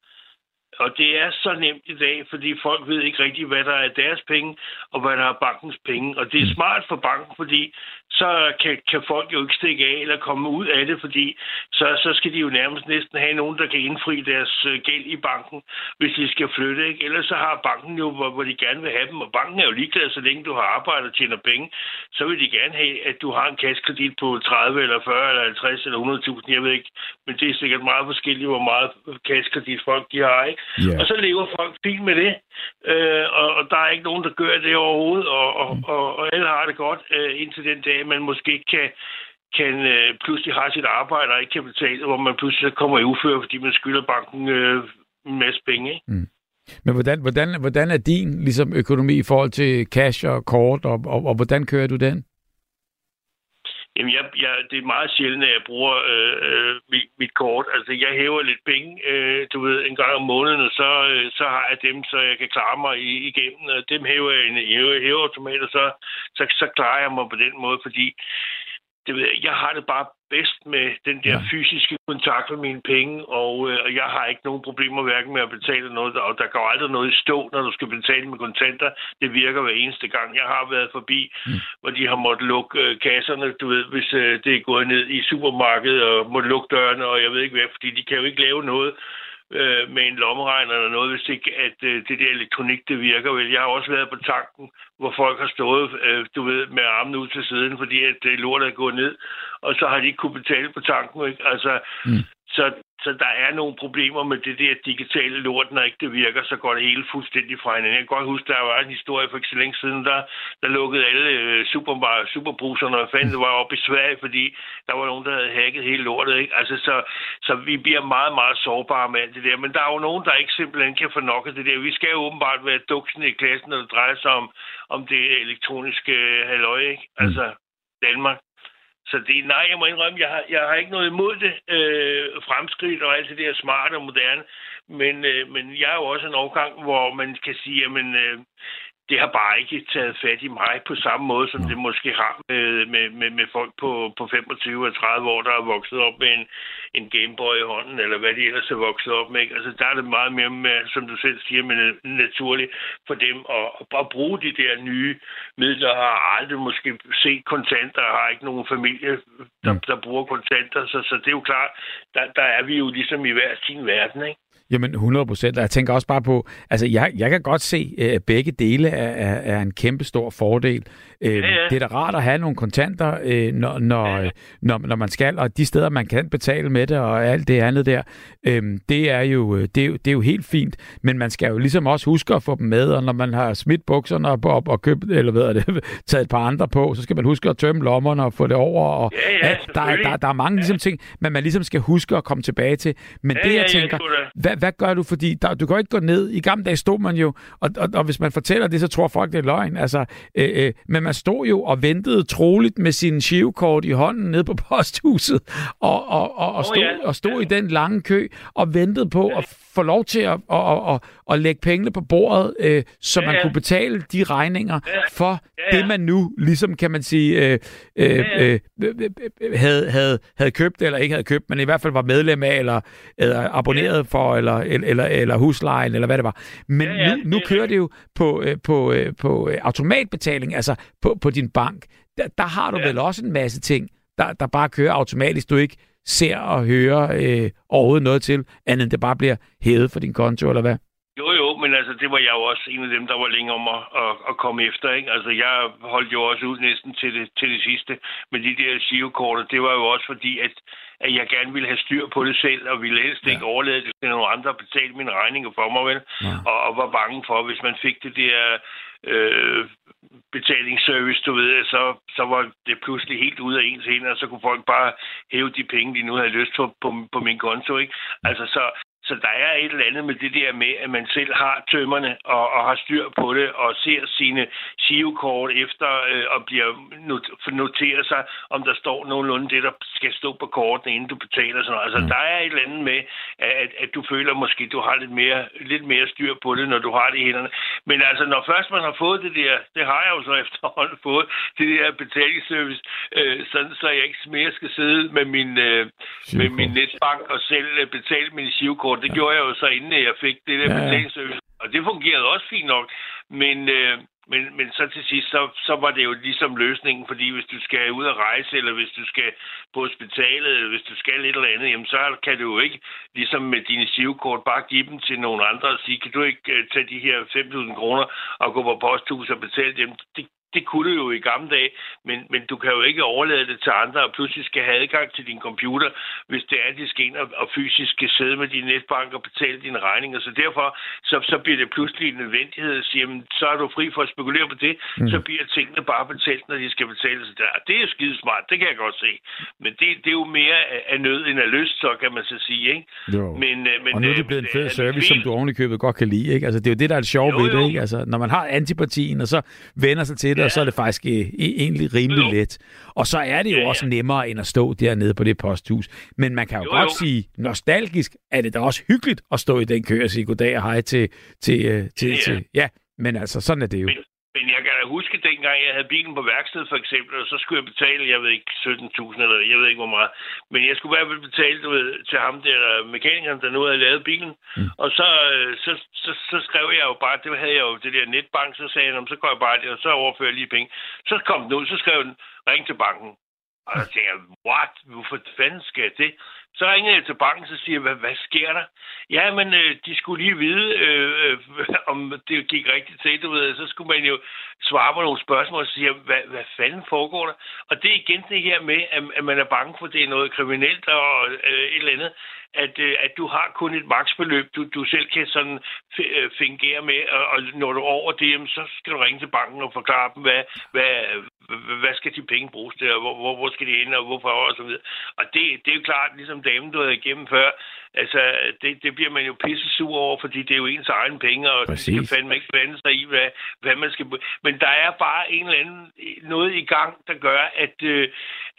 Og det er så nemt i dag, fordi folk ved ikke rigtig, hvad der er deres penge, og hvad der er bankens penge. Og det er smart for banken, fordi så kan, kan folk jo ikke stikke af eller komme ud af det, fordi så, så skal de jo nærmest næsten have nogen, der kan indfri deres øh, gæld i banken, hvis de skal flytte. Ikke? Ellers så har banken jo, hvor, hvor de gerne vil have dem, og banken er jo ligeglad, så længe du har arbejdet og tjener penge, så vil de gerne have, at du har en kassekredit på 30 eller 40 eller 50 eller 100.000, jeg ved ikke, men det er sikkert meget forskelligt, hvor meget kassekredit folk de har. Ikke? Ja. Og så lever folk fint med det, øh, og, og der er ikke nogen, der gør det overhovedet, og, og, og, og alle har det godt øh, indtil den dag, man måske ikke kan, kan øh, pludselig have sit arbejde og ikke kan betale, hvor man pludselig så kommer i uføre, fordi man skylder banken øh, en masse penge. Ikke? Mm. Men hvordan, hvordan, hvordan er din ligesom, økonomi i forhold til cash og kort, og, og, og hvordan kører du den? Jamen, jeg, jeg, det er meget sjældent, at jeg bruger øh, øh, mit, mit kort. Altså, jeg hæver lidt penge, øh, du ved, en gang om måneden, og så, øh, så har jeg dem, så jeg kan klare mig i, igennem. Og dem hæver jeg i en hæver, hæveautomat, og så, så, så klarer jeg mig på den måde, fordi det ved jeg, jeg har det bare bedst med den der Ja. fysiske kontakt med mine penge, og, øh, jeg har ikke nogen problemer hverken med at betale noget, og der går aldrig noget i stå, når du skal betale med kontanter. Det virker hver eneste gang. Jeg har været forbi, mm. hvor de har måttet lukke øh, kasserne, du ved, hvis øh, det er gået ned i supermarkedet, og måtte lukke dørene, og jeg ved ikke hvad, fordi de kan jo ikke lave noget øh, med en lommeregner eller noget, hvis ikke at øh, det der elektronik, det virker vel. Jeg har også været på tanken, hvor folk har stået, øh, du ved, med armen ud til siden, fordi at øh, lortet er gået ned, og så har de ikke kunne betale på tanken, ikke? Altså, Mm så, så der er nogle problemer med det der digitale lort, når ikke det virker, så går det hele fuldstændig fra hinanden. Jeg kan godt huske, der var en historie for ikke så længe siden, der, der lukkede alle øh, super, superbruserne, og fandt det var oppe i Sverige, fordi der var nogen, der havde hacket hele lortet. Ikke? Altså, så, så vi bliver meget, meget sårbare med alt det der. Men der er jo nogen, der ikke simpelthen kan få nok af det der. Vi skal jo åbenbart være duksen i klassen, når det drejer sig om, om det elektroniske øh, halløj, ikke? Altså, Danmark. Så det, nej, jeg må indrømme, jeg har, jeg har ikke noget imod det øh, fremskridt og alt det der smart og moderne. Men, øh, men jeg er jo også en overgang, hvor man kan sige, jamen, øh, det har bare ikke taget fat i mig på samme måde, som det måske har med, med, med, med folk på, på 25 og 30 år, der er vokset op med en, en Gameboy i hånden, eller hvad de ellers er vokset op med. ikke? Altså, der er det meget mere, med, som du selv siger, med naturligt for dem at, at bare bruge de der nye midler, har aldrig måske set kontanter, har ikke nogen familie, der, der bruger kontanter, så, så det er jo klart, der, der er vi jo ligesom i hver sin verden, ikke? Jamen 100 procent, og jeg tænker også bare på, altså jeg, jeg kan godt se, at begge dele er, er, er en kæmpe stor fordel. Øh, Ja, ja. Det er da rart at have nogle kontanter, øh, når, når, Ja, ja. når, når man skal, og de steder, man kan betale med det, og alt det andet der, øh, det, er jo, det, er jo, det er jo helt fint, men man skal jo ligesom også huske at få dem med, og når man har smidt bukserne op, op og købt, eller hvad er det, <laughs> taget et par andre på, så skal man huske at tømme lommerne og få det over, og Ja, ja, alt- der, er- der, der er mange ligesom ting, men man ligesom skal huske at komme tilbage til. Men Ja, det, jeg ja, tænker, da. hvad, hvad gør du? Fordi der, du kan ikke gå ned. I gamle dage stod man jo, og, og, og hvis man fortæller det, så tror folk, det er løgn. Altså, øh, øh, men man stod jo og ventede troligt med sin shivekort i hånden ned på posthuset, og, og, og, og stod, ja. og stod i den lange kø, og ventede på at få lov til at, at, at, at, at lægge pengene på bordet, øh, så Ja, man ja. kunne betale de regninger Ja. for Ja, ja. det, man nu ligesom, kan man sige, øh, øh, ja. øh, øh, øh, havde, havde, havde købt, eller ikke havde købt, men i hvert fald var medlem af, eller, eller abonneret for, eller, eller, eller huslejen, eller hvad det var. Men Ja, ja, nu, nu er kører det jo på, øh, på, øh, på øh, automatbetaling, altså på, på din bank. Der, der har du Ja. vel også en masse ting, der, der bare kører automatisk, du ikke ser og hører øh, overhovedet noget til, andet end det bare bliver hævet for din konto, eller hvad? Jo, jo, men altså, det var jeg jo også en af dem, der var længere om at, at, at komme efter, ikke? Altså, jeg holdt jo også ud næsten til det, til det sidste med de der girokorter. Det var jo også fordi, at, at jeg gerne ville have styr på det selv, og ville helst ikke overlade det til nogle andre at betale mine regninger for mig, vel? Ja. Og, og var bange for, hvis man fik det der øh, betalingsservice, du ved, så, så var det pludselig helt ude af ens hænder, og så kunne folk bare hæve de penge, de nu havde lyst på, på, på min konto, ikke? Altså, så, så der er et eller andet med det der med, at man selv har tømmerne og, og har styr på det, og ser sine girokort efter øh, og bliver not, noterer sig, om der står nogenlunde det, der skal stå på kortene, inden du betaler. Sådan noget. Altså, der er et eller andet med, at, at du føler måske, du har lidt mere, lidt mere styr på det, når du har det i hænderne. Men altså, når først man har fået det der, det har jeg jo så <laughs> efterhånden fået, det der betalingsservice, øh, sådan så jeg ikke mere skal sidde med min, øh, med min netbank og selv øh, betale mine girokort. Det gjorde jeg jo så, inden jeg fik det der Ja, betalingsservice. Og det fungerede også fint nok. Men, øh, Men, men så til sidst, så, så var det jo ligesom løsningen, fordi hvis du skal ud og rejse, eller hvis du skal på hospitalet, eller hvis du skal et eller andet, jamen så kan du jo ikke, ligesom med dine sivkort, bare give dem til nogle andre og sige, kan du ikke uh, tage de her 5.000 kroner og gå på posthus og betale dem? Det, det kunne du jo i gamle dage, men, men du kan jo ikke overlade det til andre, og pludselig skal have adgang til din computer, hvis det er, at de skal ind og, og fysisk skal sidde med din netbank og betale dine regninger. Så derfor så, så bliver det pludselig en nødvendighed at sige, jamen, så er du fri for at spekulere på det, mm. så bliver tingene bare betalt, når de skal betales. Der. Det er skide smart, det kan jeg godt se. Men det, det er jo mere af, nød end af lyst, så kan man så sige. Ikke? Jo. Men, øh, men, og nu er det blevet en fed service, som du ovenikøbet godt kan lide. Ikke? Altså, det er jo det, der er det sjove ved det. Ikke? Altså, når man har antipartien, og så vender sig til det, ja. og så er det faktisk øh, egentlig rimelig jo. let. Og så er det jo ja, også nemmere end at stå dernede på det posthus. Men man kan jo, jo godt jo. sige, nostalgisk er det da også hyggeligt at stå i den kø og sige goddag og hej til... til, øh, til, ja, ja. til ja, men altså, sådan er det jo. Men, men jeg kan da huske, dengang jeg havde bilen på værksted for eksempel, og så skulle jeg betale, jeg ved ikke, 17.000 eller jeg ved ikke hvor meget. Men jeg skulle i hvert fald betale du ved, til ham der, mekanikeren, der nu havde lavet bilen. Mm. Og så, øh, så, så, så, skrev jeg jo bare, det havde jeg jo det der netbank, så sagde han, så går jeg bare det, og så overfører jeg lige penge. Så kom den ud, så skrev den, ring til banken. Og så tænkte jeg, what? Hvorfor fanden skal jeg det? Så ringede jeg til banken, så siger jeg, hvad, hvad sker der? Ja, men øh, de skulle lige vide, øh, øh, om det gik rigtigt til, du ved. Så skulle man jo svare på nogle spørgsmål og sige, hvad, hvad fanden foregår der? Og det er igen det her med, at, at man er bange for, at det er noget kriminelt og øh, et eller andet at, øh, at du har kun et maksbeløb, du, du selv kan sådan øh, fingere med, og, og når du over det, så skal du ringe til banken og forklare dem, hvad, hvad, hvad skal de penge bruges til, og hvor, hvor, hvor skal de ind, og hvorfor, og så videre. Og det, det er jo klart, ligesom damen, du havde igennem før, altså, det, det bliver man jo pisse sur over, fordi det er jo ens egen penge, og Præcis. det skal fandme ikke blande sig i, hvad, hvad man skal... Men der er bare en eller anden noget i gang, der gør, at, øh,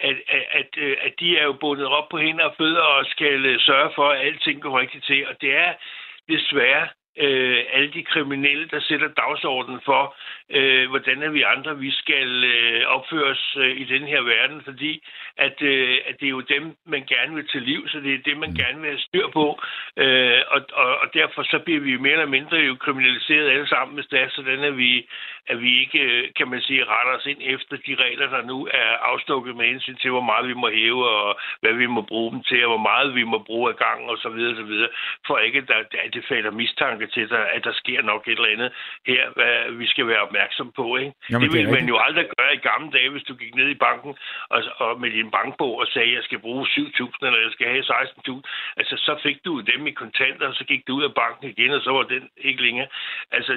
at, at, at, at de er jo bundet op på hænder og fødder og skal sørge for, at alting går rigtigt til. Og det er desværre øh, alle de kriminelle, der sætter dagsordenen for, øh, hvordan er vi andre, vi skal øh, opføre os øh, i den her verden, fordi at, øh, at det er jo dem, man gerne vil til liv, så det er det, man gerne vil have styr på, øh, og, og, og derfor så bliver vi mere eller mindre jo kriminaliseret alle sammen, hvis det er sådan, at vi, at vi ikke, øh, kan man sige, retter os ind efter de regler, der nu er afstukket med hensyn til, hvor meget vi må hæve, og hvad vi må bruge dem til, og hvor meget vi må bruge af gang, og så videre, så videre, for ikke, at, der, at det falder mistanke til, der, at der sker nok et eller andet her, hvad vi skal være opmærksom på. Ikke? Jamen, det ville man jo aldrig gøre i gamle dage, hvis du gik ned i banken og, og med din bankbog og sagde, at jeg skal bruge 7.000, eller jeg skal have 16.000. Altså, så fik du dem i kontanter, og så gik du ud af banken igen, og så var den ikke længere. Altså,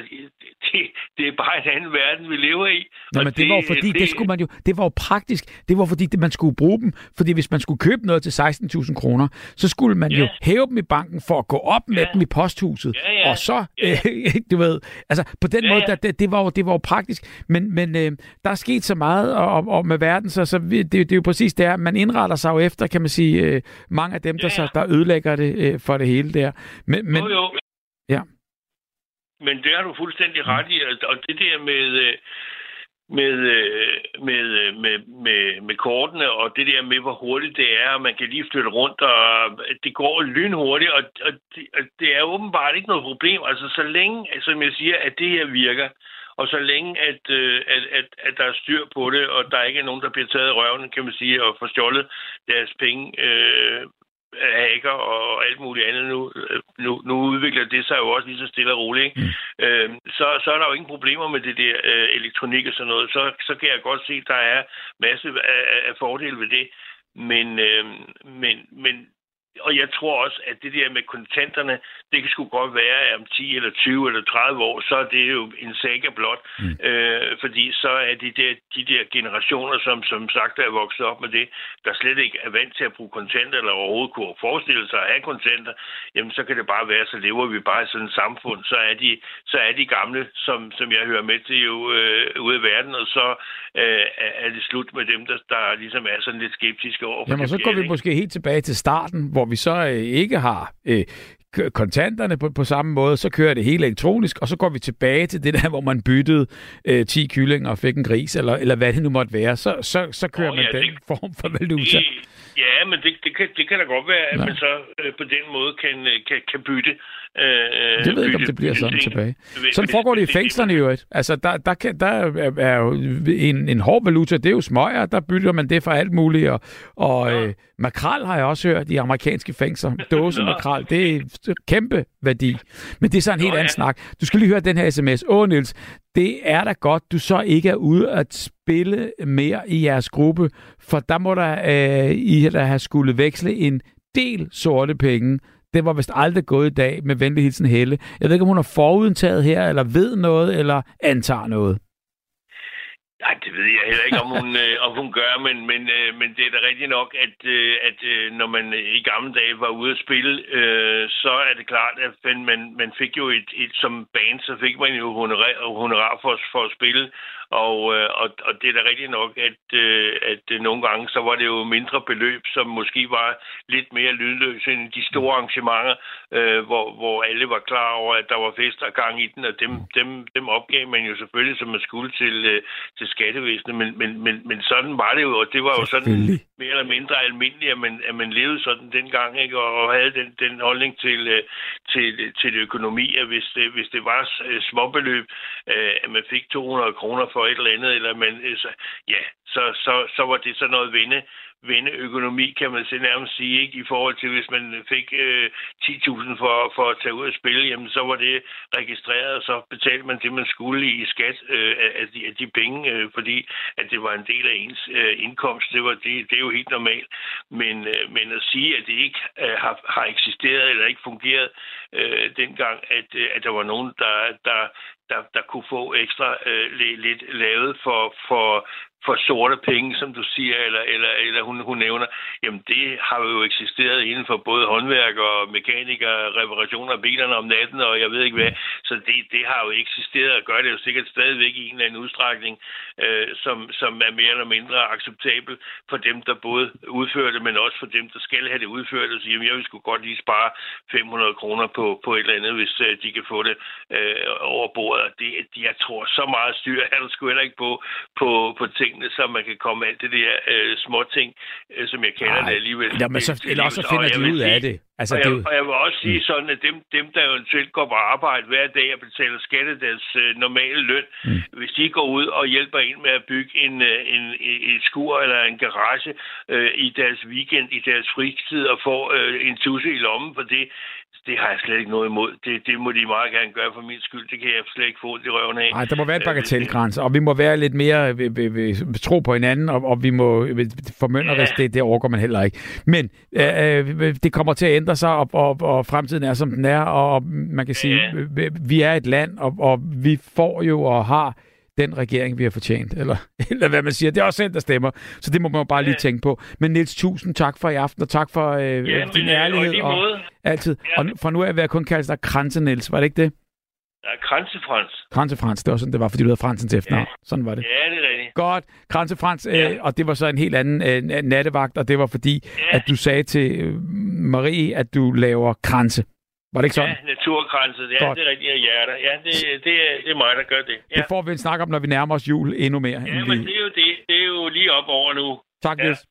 det, det er bare en anden verden, vi lever i. Nå, men det, det var fordi, det, det, skulle man jo, det var jo praktisk. Det var fordi, det, man skulle bruge dem. Fordi hvis man skulle købe noget til 16.000 kroner, så skulle man ja. jo hæve dem i banken for at gå op med ja. dem i posthuset. Ja, ja. Og så, ja. øh, <laughs> du ved, altså på den ja, måde, der, det, det, var jo, det var jo praktisk. Men, men øh, der er sket så meget og, og med verden, så, så det, det er jo præcis det, man indretter sig jo efter, kan man sige, øh, mange af dem, der, ja. så, der ødelægger det øh, for det hele der. Men, men, jo, jo. Ja. Men det har du fuldstændig ret i, og det der med, øh, med, øh, med, øh, med, med, med kortene, og det der med, hvor hurtigt det er, og man kan lige flytte rundt, og det går lynhurtigt, og, og, det, og det er åbenbart ikke noget problem. Altså, så længe, som jeg siger, at det her virker, og så længe, at, øh, at, at, at der er styr på det, og der ikke er nogen, der bliver taget i røven, kan man sige, og får stjålet deres penge øh, hacker og alt muligt andet nu, nu, nu udvikler det sig jo også lige så stille og roligt. Ikke? Mm. Øh, så, så er der jo ingen problemer med det der øh, elektronik og sådan noget. Så, så kan jeg godt se, at der er masse af, af fordele ved det. Men, øh, men, men og jeg tror også, at det der med kontanterne, det kan sgu godt være, at om 10 eller 20 eller 30 år, så er det jo en saga blot. Mm. Øh, fordi så er de der, de der generationer, som som sagt er vokset op med det, der slet ikke er vant til at bruge kontanter, eller overhovedet kunne forestille sig at have kontanter, jamen så kan det bare være, så lever vi bare i sådan et samfund. Så er de, så er de gamle, som, som jeg hører med til jo øh, ude i verden, og så øh, er det slut med dem, der, der ligesom er sådan lidt skeptiske over Jamen så går vi måske helt tilbage til starten, hvor vi så øh, ikke har øh, kontanterne på, på samme måde, så kører det helt elektronisk, og så går vi tilbage til det der, <laughs> hvor man byttede øh, 10 kyllinger og fik en gris, eller, eller hvad det nu måtte være, så, så, så kører oh, ja, man den det, form for valuta. Det, ja, men det, det, kan, det kan da godt være, at man så øh, på den måde kan, øh, kan, kan bytte Øh, Det ved ikke, om det bliver sådan tilbage. Sådan foregår det i fængslerne øvrigt. Altså, der, der, kan, der er, jo en, en hård valuta, det er jo smøger, der bytter man det for alt muligt. Og, og øh, makrel har jeg også hørt i amerikanske fængsler. <laughs> Dåse makrel, det er kæmpe værdi. Men det er så en helt Nå, anden ja. snak. Du skal lige høre den her sms. Åh, Niels, det er da godt, du så ikke er ude at spille mere i jeres gruppe, for der må der, øh, I der have skulle veksle en del sorte penge. Det var vist aldrig gået i dag med venlig hilsen Helle. Jeg ved ikke, om hun har forudtaget her, eller ved noget, eller antager noget. Nej, det ved jeg heller ikke, om hun, øh, om hun gør, men, men, øh, men det er da rigtigt nok, at, øh, at øh, når man i gamle dage var ude at spille, øh, så er det klart, at man, man, man fik jo et, et som band, så fik man jo honorar, honorar for, for at spille, og, øh, og, og det er da rigtigt nok, at, øh, at øh, nogle gange, så var det jo mindre beløb, som måske var lidt mere lydløse end de store arrangementer, øh, hvor, hvor alle var klar over, at der var fest og gang i den, og dem, dem, dem opgav man jo selvfølgelig, som man skulle til, til skattevæsenet, men, men, men, men sådan var det jo, og det var jo sådan mere eller mindre almindeligt, at man, at man levede sådan dengang, ikke? Og, og havde den, den holdning til, til, til økonomi, at hvis det, hvis det var småbeløb, øh, at man fik 200 kroner for et eller andet, eller man, så, ja, så, så, så var det sådan noget vinde, vinde økonomi, kan man så nærmest sige, ikke? i forhold til, hvis man fik øh, 10.000 for, for at tage ud og spille, jamen så var det registreret, og så betalte man det, man skulle i skat øh, af, de, af de penge, øh, fordi at det var en del af ens øh, indkomst. Det, var, det, det er jo helt normalt. Men, øh, men at sige, at det ikke øh, har, har eksisteret eller ikke fungeret øh, dengang, at, øh, at der var nogen, der, der, der, der kunne få ekstra øh, lidt lavet for, for, for sorte penge, som du siger, eller, eller, eller hun, hun nævner, jamen det har jo eksisteret inden for både håndværk og mekanikere, reparationer af bilerne om natten, og jeg ved ikke hvad. Så det, det har jo eksisteret, og gør det jo sikkert stadigvæk i en eller anden udstrækning, øh, som, som er mere eller mindre acceptabel for dem, der både udfører det, men også for dem, der skal have det udført, og siger, jamen, jeg vil sgu godt lige spare 500 kroner på, på et eller andet, hvis øh, de kan få det øh, over bord og Det, jeg tror, så meget styr <laughs> er der sgu heller ikke på, på, på tingene, så man kan komme alt det der øh, små ting, øh, som jeg kalder Nej, det alligevel. Jamen, så, eller også så finder Og de ud af sige- det. Altså, og, det jeg, jo- og jeg vil også sige sådan, at dem, dem der eventuelt går på arbejde hver dag og betaler skat af deres øh, normale løn, mm. hvis de går ud og hjælper en med at bygge en, øh, en, en, et skur eller en garage øh, i deres weekend, i deres fritid og får øh, en tusse i lommen for det, det har jeg slet ikke noget imod. Det, det må de meget gerne gøre for min skyld. Det kan jeg slet ikke få i røven af. Nej, der må være en Øh, bagatelgrænse, og vi må være lidt mere øh, øh, øh, tro på hinanden, og, og vi må øh, formynderisk, Ja. det, det overgår man heller ikke. Men øh, øh, det kommer til at ændre sig, og, og, og fremtiden er, som den er, og man kan sige, Ja. vi er et land, og, og vi får jo og har den regering, vi har fortjent, eller, <laughs> eller hvad man siger. Det er også selv, der stemmer, så det må man jo bare lige Ja. tænke på. Men Niels, tusind tak for i aften, og tak for øh, Ja, din men, øh, og ærlighed. Og, altid. Ja. Og fra nu af vil jeg kun kalde dig Kranse Niels, var det ikke det? Er Kransefrans. Kranse Frans, det var sådan, det var, fordi du hedder Fransens til efternavn. Sådan var det. Ja, det er rigtigt. Godt, Kranse Frans, Ja. øh, og det var så en helt anden øh, nattevagt, og det var fordi, Ja. at du sagde til øh, Marie, at du laver kranse. Var det ikke sådan? Ja, naturkranset. Ja, Godt. det er rigtigt. Og hjerter. Ja, det, det, er, det er mig, der gør det. Ja, Det får vi en snak om, når vi nærmer os jul endnu mere. ja end men vi... det er jo det. Det er jo lige op over nu. Tak, Ja. Niels.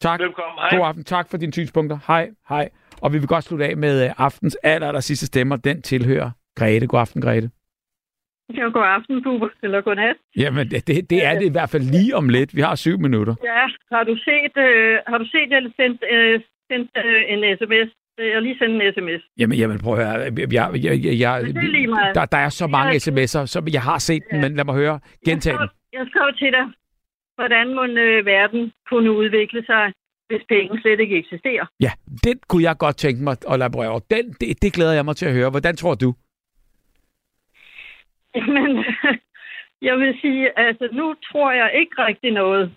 Tak. Velkommen. Hej. God aften. Tak for dine synspunkter. Hej, hej. Og vi vil godt slutte af med øh, aftens aller, aller sidste stemmer. Den tilhører Grete. God aften, Grete. Ja, god aften, Bubber. Eller godnat. Jamen, det, det, det er det i hvert fald lige om lidt. Vi har syv minutter. Ja, har du set, øh, har du set eller sendt, øh, sendt øh, en sms? Jeg har lige sendt en sms. Jamen, jamen prøv at høre. Jeg, jeg, jeg, jeg, er der, der er så mange Jeg- sms'er, så jeg har set den, Ja. men lad mig høre. Gentag jeg den. jeg skrev til dig, hvordan må øh, verden kunne udvikle sig, hvis penge slet ikke eksisterer. Ja, den kunne jeg godt tænke mig at laborere over. Den, det, det glæder jeg mig til at høre. Hvordan tror du? Men <laughs> jeg vil sige, altså nu tror jeg ikke rigtig noget.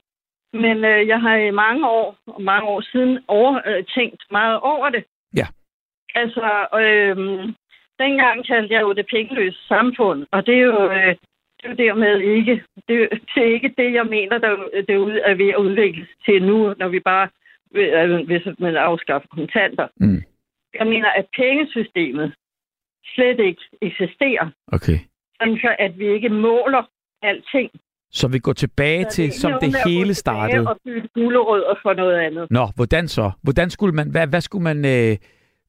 Men øh, jeg har i mange år, og mange år siden, over, øh, tænkt meget over det. Ja. Altså, øh, dengang kaldte jeg jo det pengeløse samfund, og det er jo, øh, det er jo dermed ikke, det, det er ikke det, jeg mener, der derude er ved at udvikle til nu, når vi bare, øh, hvis man afskaffer kontanter. Mm. Jeg mener, at pengesystemet slet ikke eksisterer, Okay. sådan så at vi ikke måler alting. Så vi går tilbage Så til, som det hele startede. Og bytte gulerødder for noget andet. Nå, hvordan så? Hvordan skulle man, hvad, hvad skulle man, øh,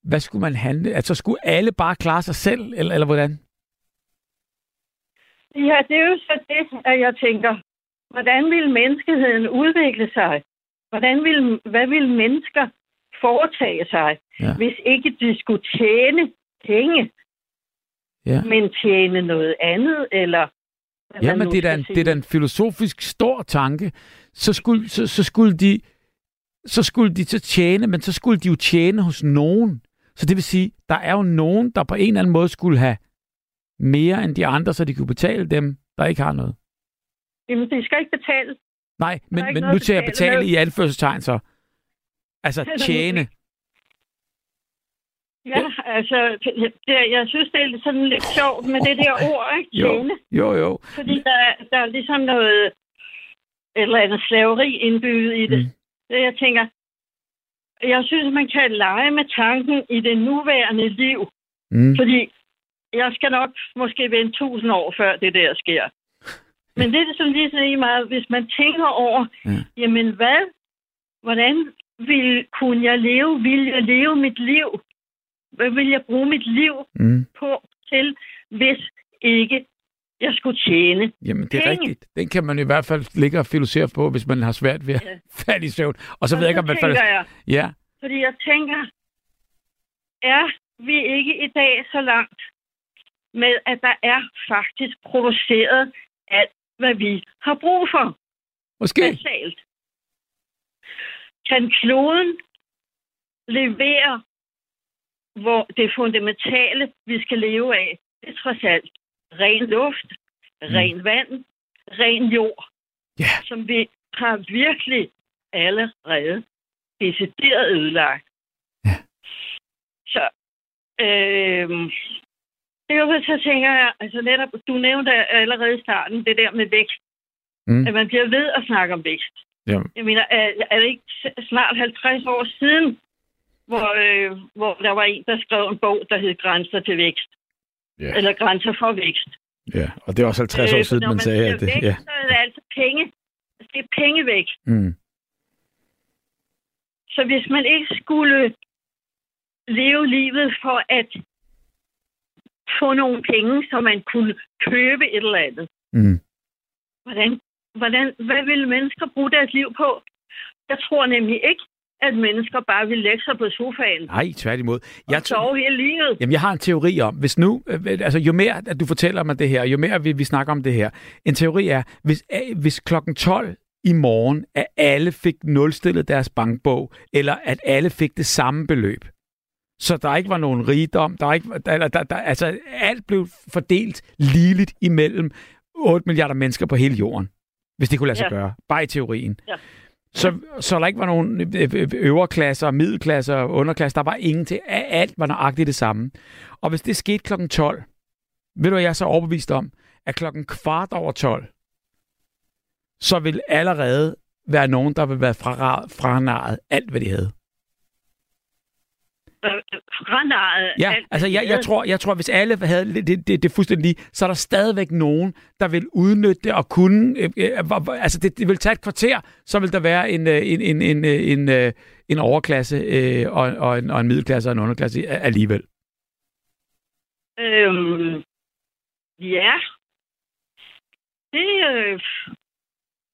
hvad skulle man handle? Altså, skulle alle bare klare sig selv, eller, eller hvordan? Ja, det er jo så det, at jeg tænker, hvordan vil menneskeheden udvikle sig? Hvordan vil, hvad vil mennesker foretage sig, Ja. hvis ikke de skulle tjene penge, Ja. men tjene noget andet, eller Jamen, det er, da en, det er da en filosofisk stor tanke. Så skulle, så, så skulle de så skulle de så tjene, men så skulle de jo tjene hos nogen. Så det vil sige, der er jo nogen, der på en eller anden måde skulle have mere end de andre, så de kunne betale dem, der ikke har noget. Jamen, de skal ikke betale. Nej, men, men nu til at betale med. i anførselstegn så. Altså <laughs> tjene. Ja, altså, det, jeg synes, det er sådan lidt sjovt med det der ord, ikke? Jo, Tjene. jo, jo. Fordi der, er- der er ligesom noget, et eller andet slaveri indbygget i det. Mm. Så jeg tænker, jeg synes, man kan lege med tanken i det nuværende liv. Mm. Fordi jeg skal nok måske vente tusind år, før det der sker. <laughs> Men det er sådan lige så meget, hvis man tænker over, Ja. jamen hvad, hvordan vil, kunne jeg leve, vil jeg leve mit liv? Hvad vil jeg bruge mit liv Mm. på til, hvis ikke jeg skulle tjene Jamen, det er penge? rigtigt. Den kan man i hvert fald ligge og filosofere på, hvis man har svært ved at Ja. <laughs> falde i søvn. Og så Og ved jeg ikke, om man falder... jeg, Ja, fordi jeg tænker, er vi ikke i dag så langt med, at der er faktisk produceret alt, hvad vi har brug for? måske. Basalt. Kan kloden levere hvor det fundamentale, vi skal leve af, det er trods alt ren luft, ren vand, ren jord, Ja. som vi har virkelig allerede decideret ødelagt. Ja. Så øh, det er jo, så tænker jeg, altså netop, du nævnte allerede i starten det der med vækst. Mm. At man bliver ved at snakke om vækst. Ja. Jeg mener, er, er det ikke snart 50 år siden, hvor, øh, hvor der var en, der skrev en bog, der hed Grænser til vækst? Ja. Eller Grænser for vækst. ja, og det er også 50 år Øh, siden, når man sagde, at det... vækst, Ja. Så er det altså penge. Det er pengevækst. Mm. Så hvis man ikke skulle leve livet for at få nogle penge, så man kunne købe et eller andet, Mm. hvordan, hvordan, hvad ville mennesker bruge deres liv på? Jeg tror nemlig ikke, at mennesker bare vil lægge sig på sofaen Nej, tværtimod. Jeg og sove hele livet. Jamen, jeg har en teori om, hvis nu, øh, altså jo mere, at du fortæller mig det her, jo mere vi, vi snakker om det her. En teori er, hvis, øh, hvis klokken 12 i morgen, at alle fik nulstillet deres bankbog, eller at alle fik det samme beløb. Så der ikke var nogen rigdom, der ikke, der, der, der, altså alt blev fordelt ligeligt imellem 8 milliarder mennesker på hele jorden. Hvis det kunne lade sig Ja. gøre. Bare i teorien. Ja. Så, så der ikke var nogen øh, øh, øh, øverklasser, klasser, middelklasser, underklasser. Der var ingen til. Alt var nøjagtigt det samme. Og hvis det skete klokken 12, ved du, hvad jeg er så overbevist om, at klokken kvart over 12, så vil allerede være nogen, der vil være fra, franarret alt, hvad de havde. Franarret Ja, alt, altså jeg, jeg, tror, jeg tror, hvis alle havde det, det, det, det fuldstændig lige, så er der stadigvæk nogen, der vil udnytte det og kunne... Øh, øh, altså det, det vil tage et kvarter, så vil der være en, øh, en, en, en, øh, en, øh, en overklasse øh, og, og, en, og en middelklasse og en underklasse alligevel. Øhm, ja. Det, øh,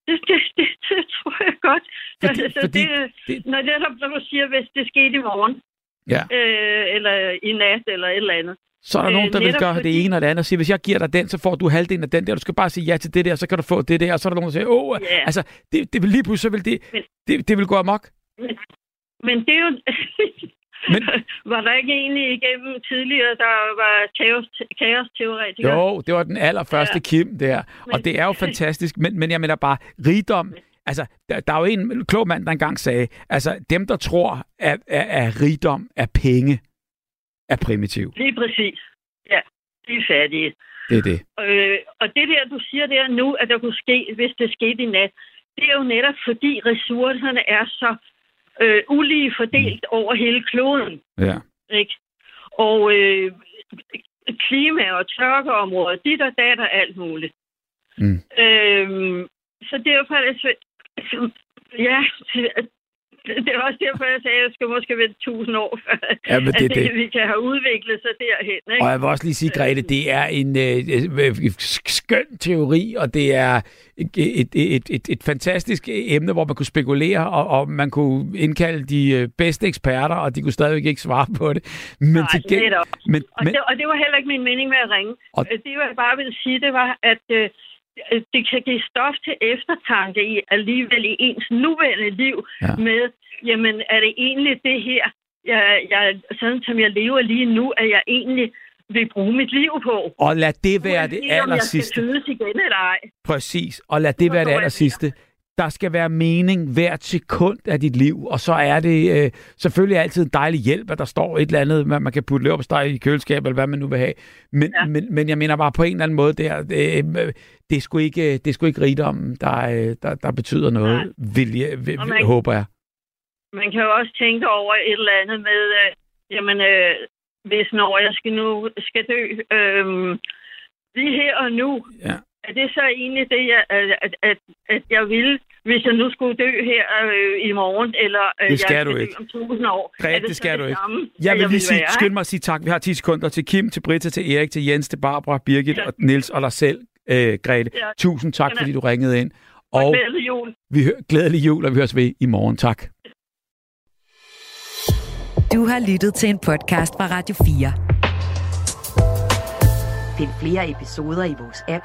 det, det, det, det tror jeg godt. Fordi- altså, fordi det, det- Når, netop, når du siger, hvis det skete i morgen, Ja. øh, eller i nat, eller et eller andet. Så er der Øh, nogen, der vil gøre fordi- det ene og det andet, og sige, hvis jeg giver dig den, så får du halvdelen af den der. Du skal bare sige ja til det der, så kan du få det der. Og så er der nogen, der siger, åh, Ja. altså, det, det vil lige pludselig, så vil det, Men- det, det vil gå amok. Men, men det er jo... <laughs> Men- <laughs> var der ikke egentlig igennem tidligere, der var kaos, kaos-teoretikere? Jo, det var den allerførste ja. Kim der, og Men- det er jo <laughs> fantastisk, men, men jeg mener bare, rigdom, altså, der, der er jo en klog mand, der engang sagde, altså, dem, der tror, at, at, at rigdom er penge, er primitiv. Lige præcis. Ja, de er fattige. Det er det. Øh, og det der, du siger der nu, at der kunne ske, hvis det skete i nat, det er jo netop fordi ressourcerne er så øh, ulige fordelt mm. over hele kloden. Ja. Ikke? Og øh, klima- og tørkeområder, dit og dat og alt muligt. Mm. Øhm, så det er jo faktisk... Ja, <laughs> det er også derfor, jeg sagde, at jeg skal måske vente tusind år, før Ja, men det at det. vi kan have udviklet sig derhen. Ikke? Og jeg vil også lige sige, Grete, det er en øh, øh, skøn teori, og det er et, et, et, et, fantastisk emne, hvor man kunne spekulere, og, og man kunne indkalde de øh, bedste eksperter, og de kunne stadigvæk ikke svare på det. Men Nej, til gen- netop. men, og, men, det, og det var heller ikke min mening med at ringe. Og... Det, jeg bare ville sige, det var, at øh, det kan give stof til eftertanke i alligevel i ens nuværende liv Ja. med, jamen, er det egentlig det her, jeg, jeg, sådan som jeg lever lige nu, at jeg egentlig vil bruge mit liv på? og lad det være det om aller jeg skal sidste. igen eller ej. Præcis, og lad det være det aller sidste. Der skal være mening hvert sekund af dit liv, og så er det øh, selvfølgelig altid en dejlig hjælp, at der står et eller andet, man, man kan putte løbsteg i køleskabet, eller hvad man nu vil have. Men, ja. Men, men jeg mener bare på en eller anden måde, der, øh, det er sgu ikke, det er sgu ikke rigdommen, der, øh, der, der betyder noget, Nej. vil jeg, vil, man- håber jeg. Man kan jo også tænke over et eller andet med, øh, jamen, øh, hvis når jeg skal nu skal dø, øh, lige her og nu, Ja. Er det så egentlig det, jeg, at, at, at, jeg vil, hvis jeg nu skulle dø her øh, i morgen, eller øh, Det skal jeg du ikke. om tusind år? Grete, er det, det skal du ikke. samme, Jeg vil lige sige, skynd mig at sige tak. Vi har 10 sekunder til Kim, til Britta, til Erik, til Jens, til Barbara, Birgit Ja. og Nils og dig selv, øh, Grete. Ja. Tusind tak, Jamen, fordi du ringede ind. Og Og glædelig jul. vi hører glædelig jul, og vi høres ved i morgen. Tak. Du har lyttet til en podcast fra Radio 4. Find flere episoder i vores app,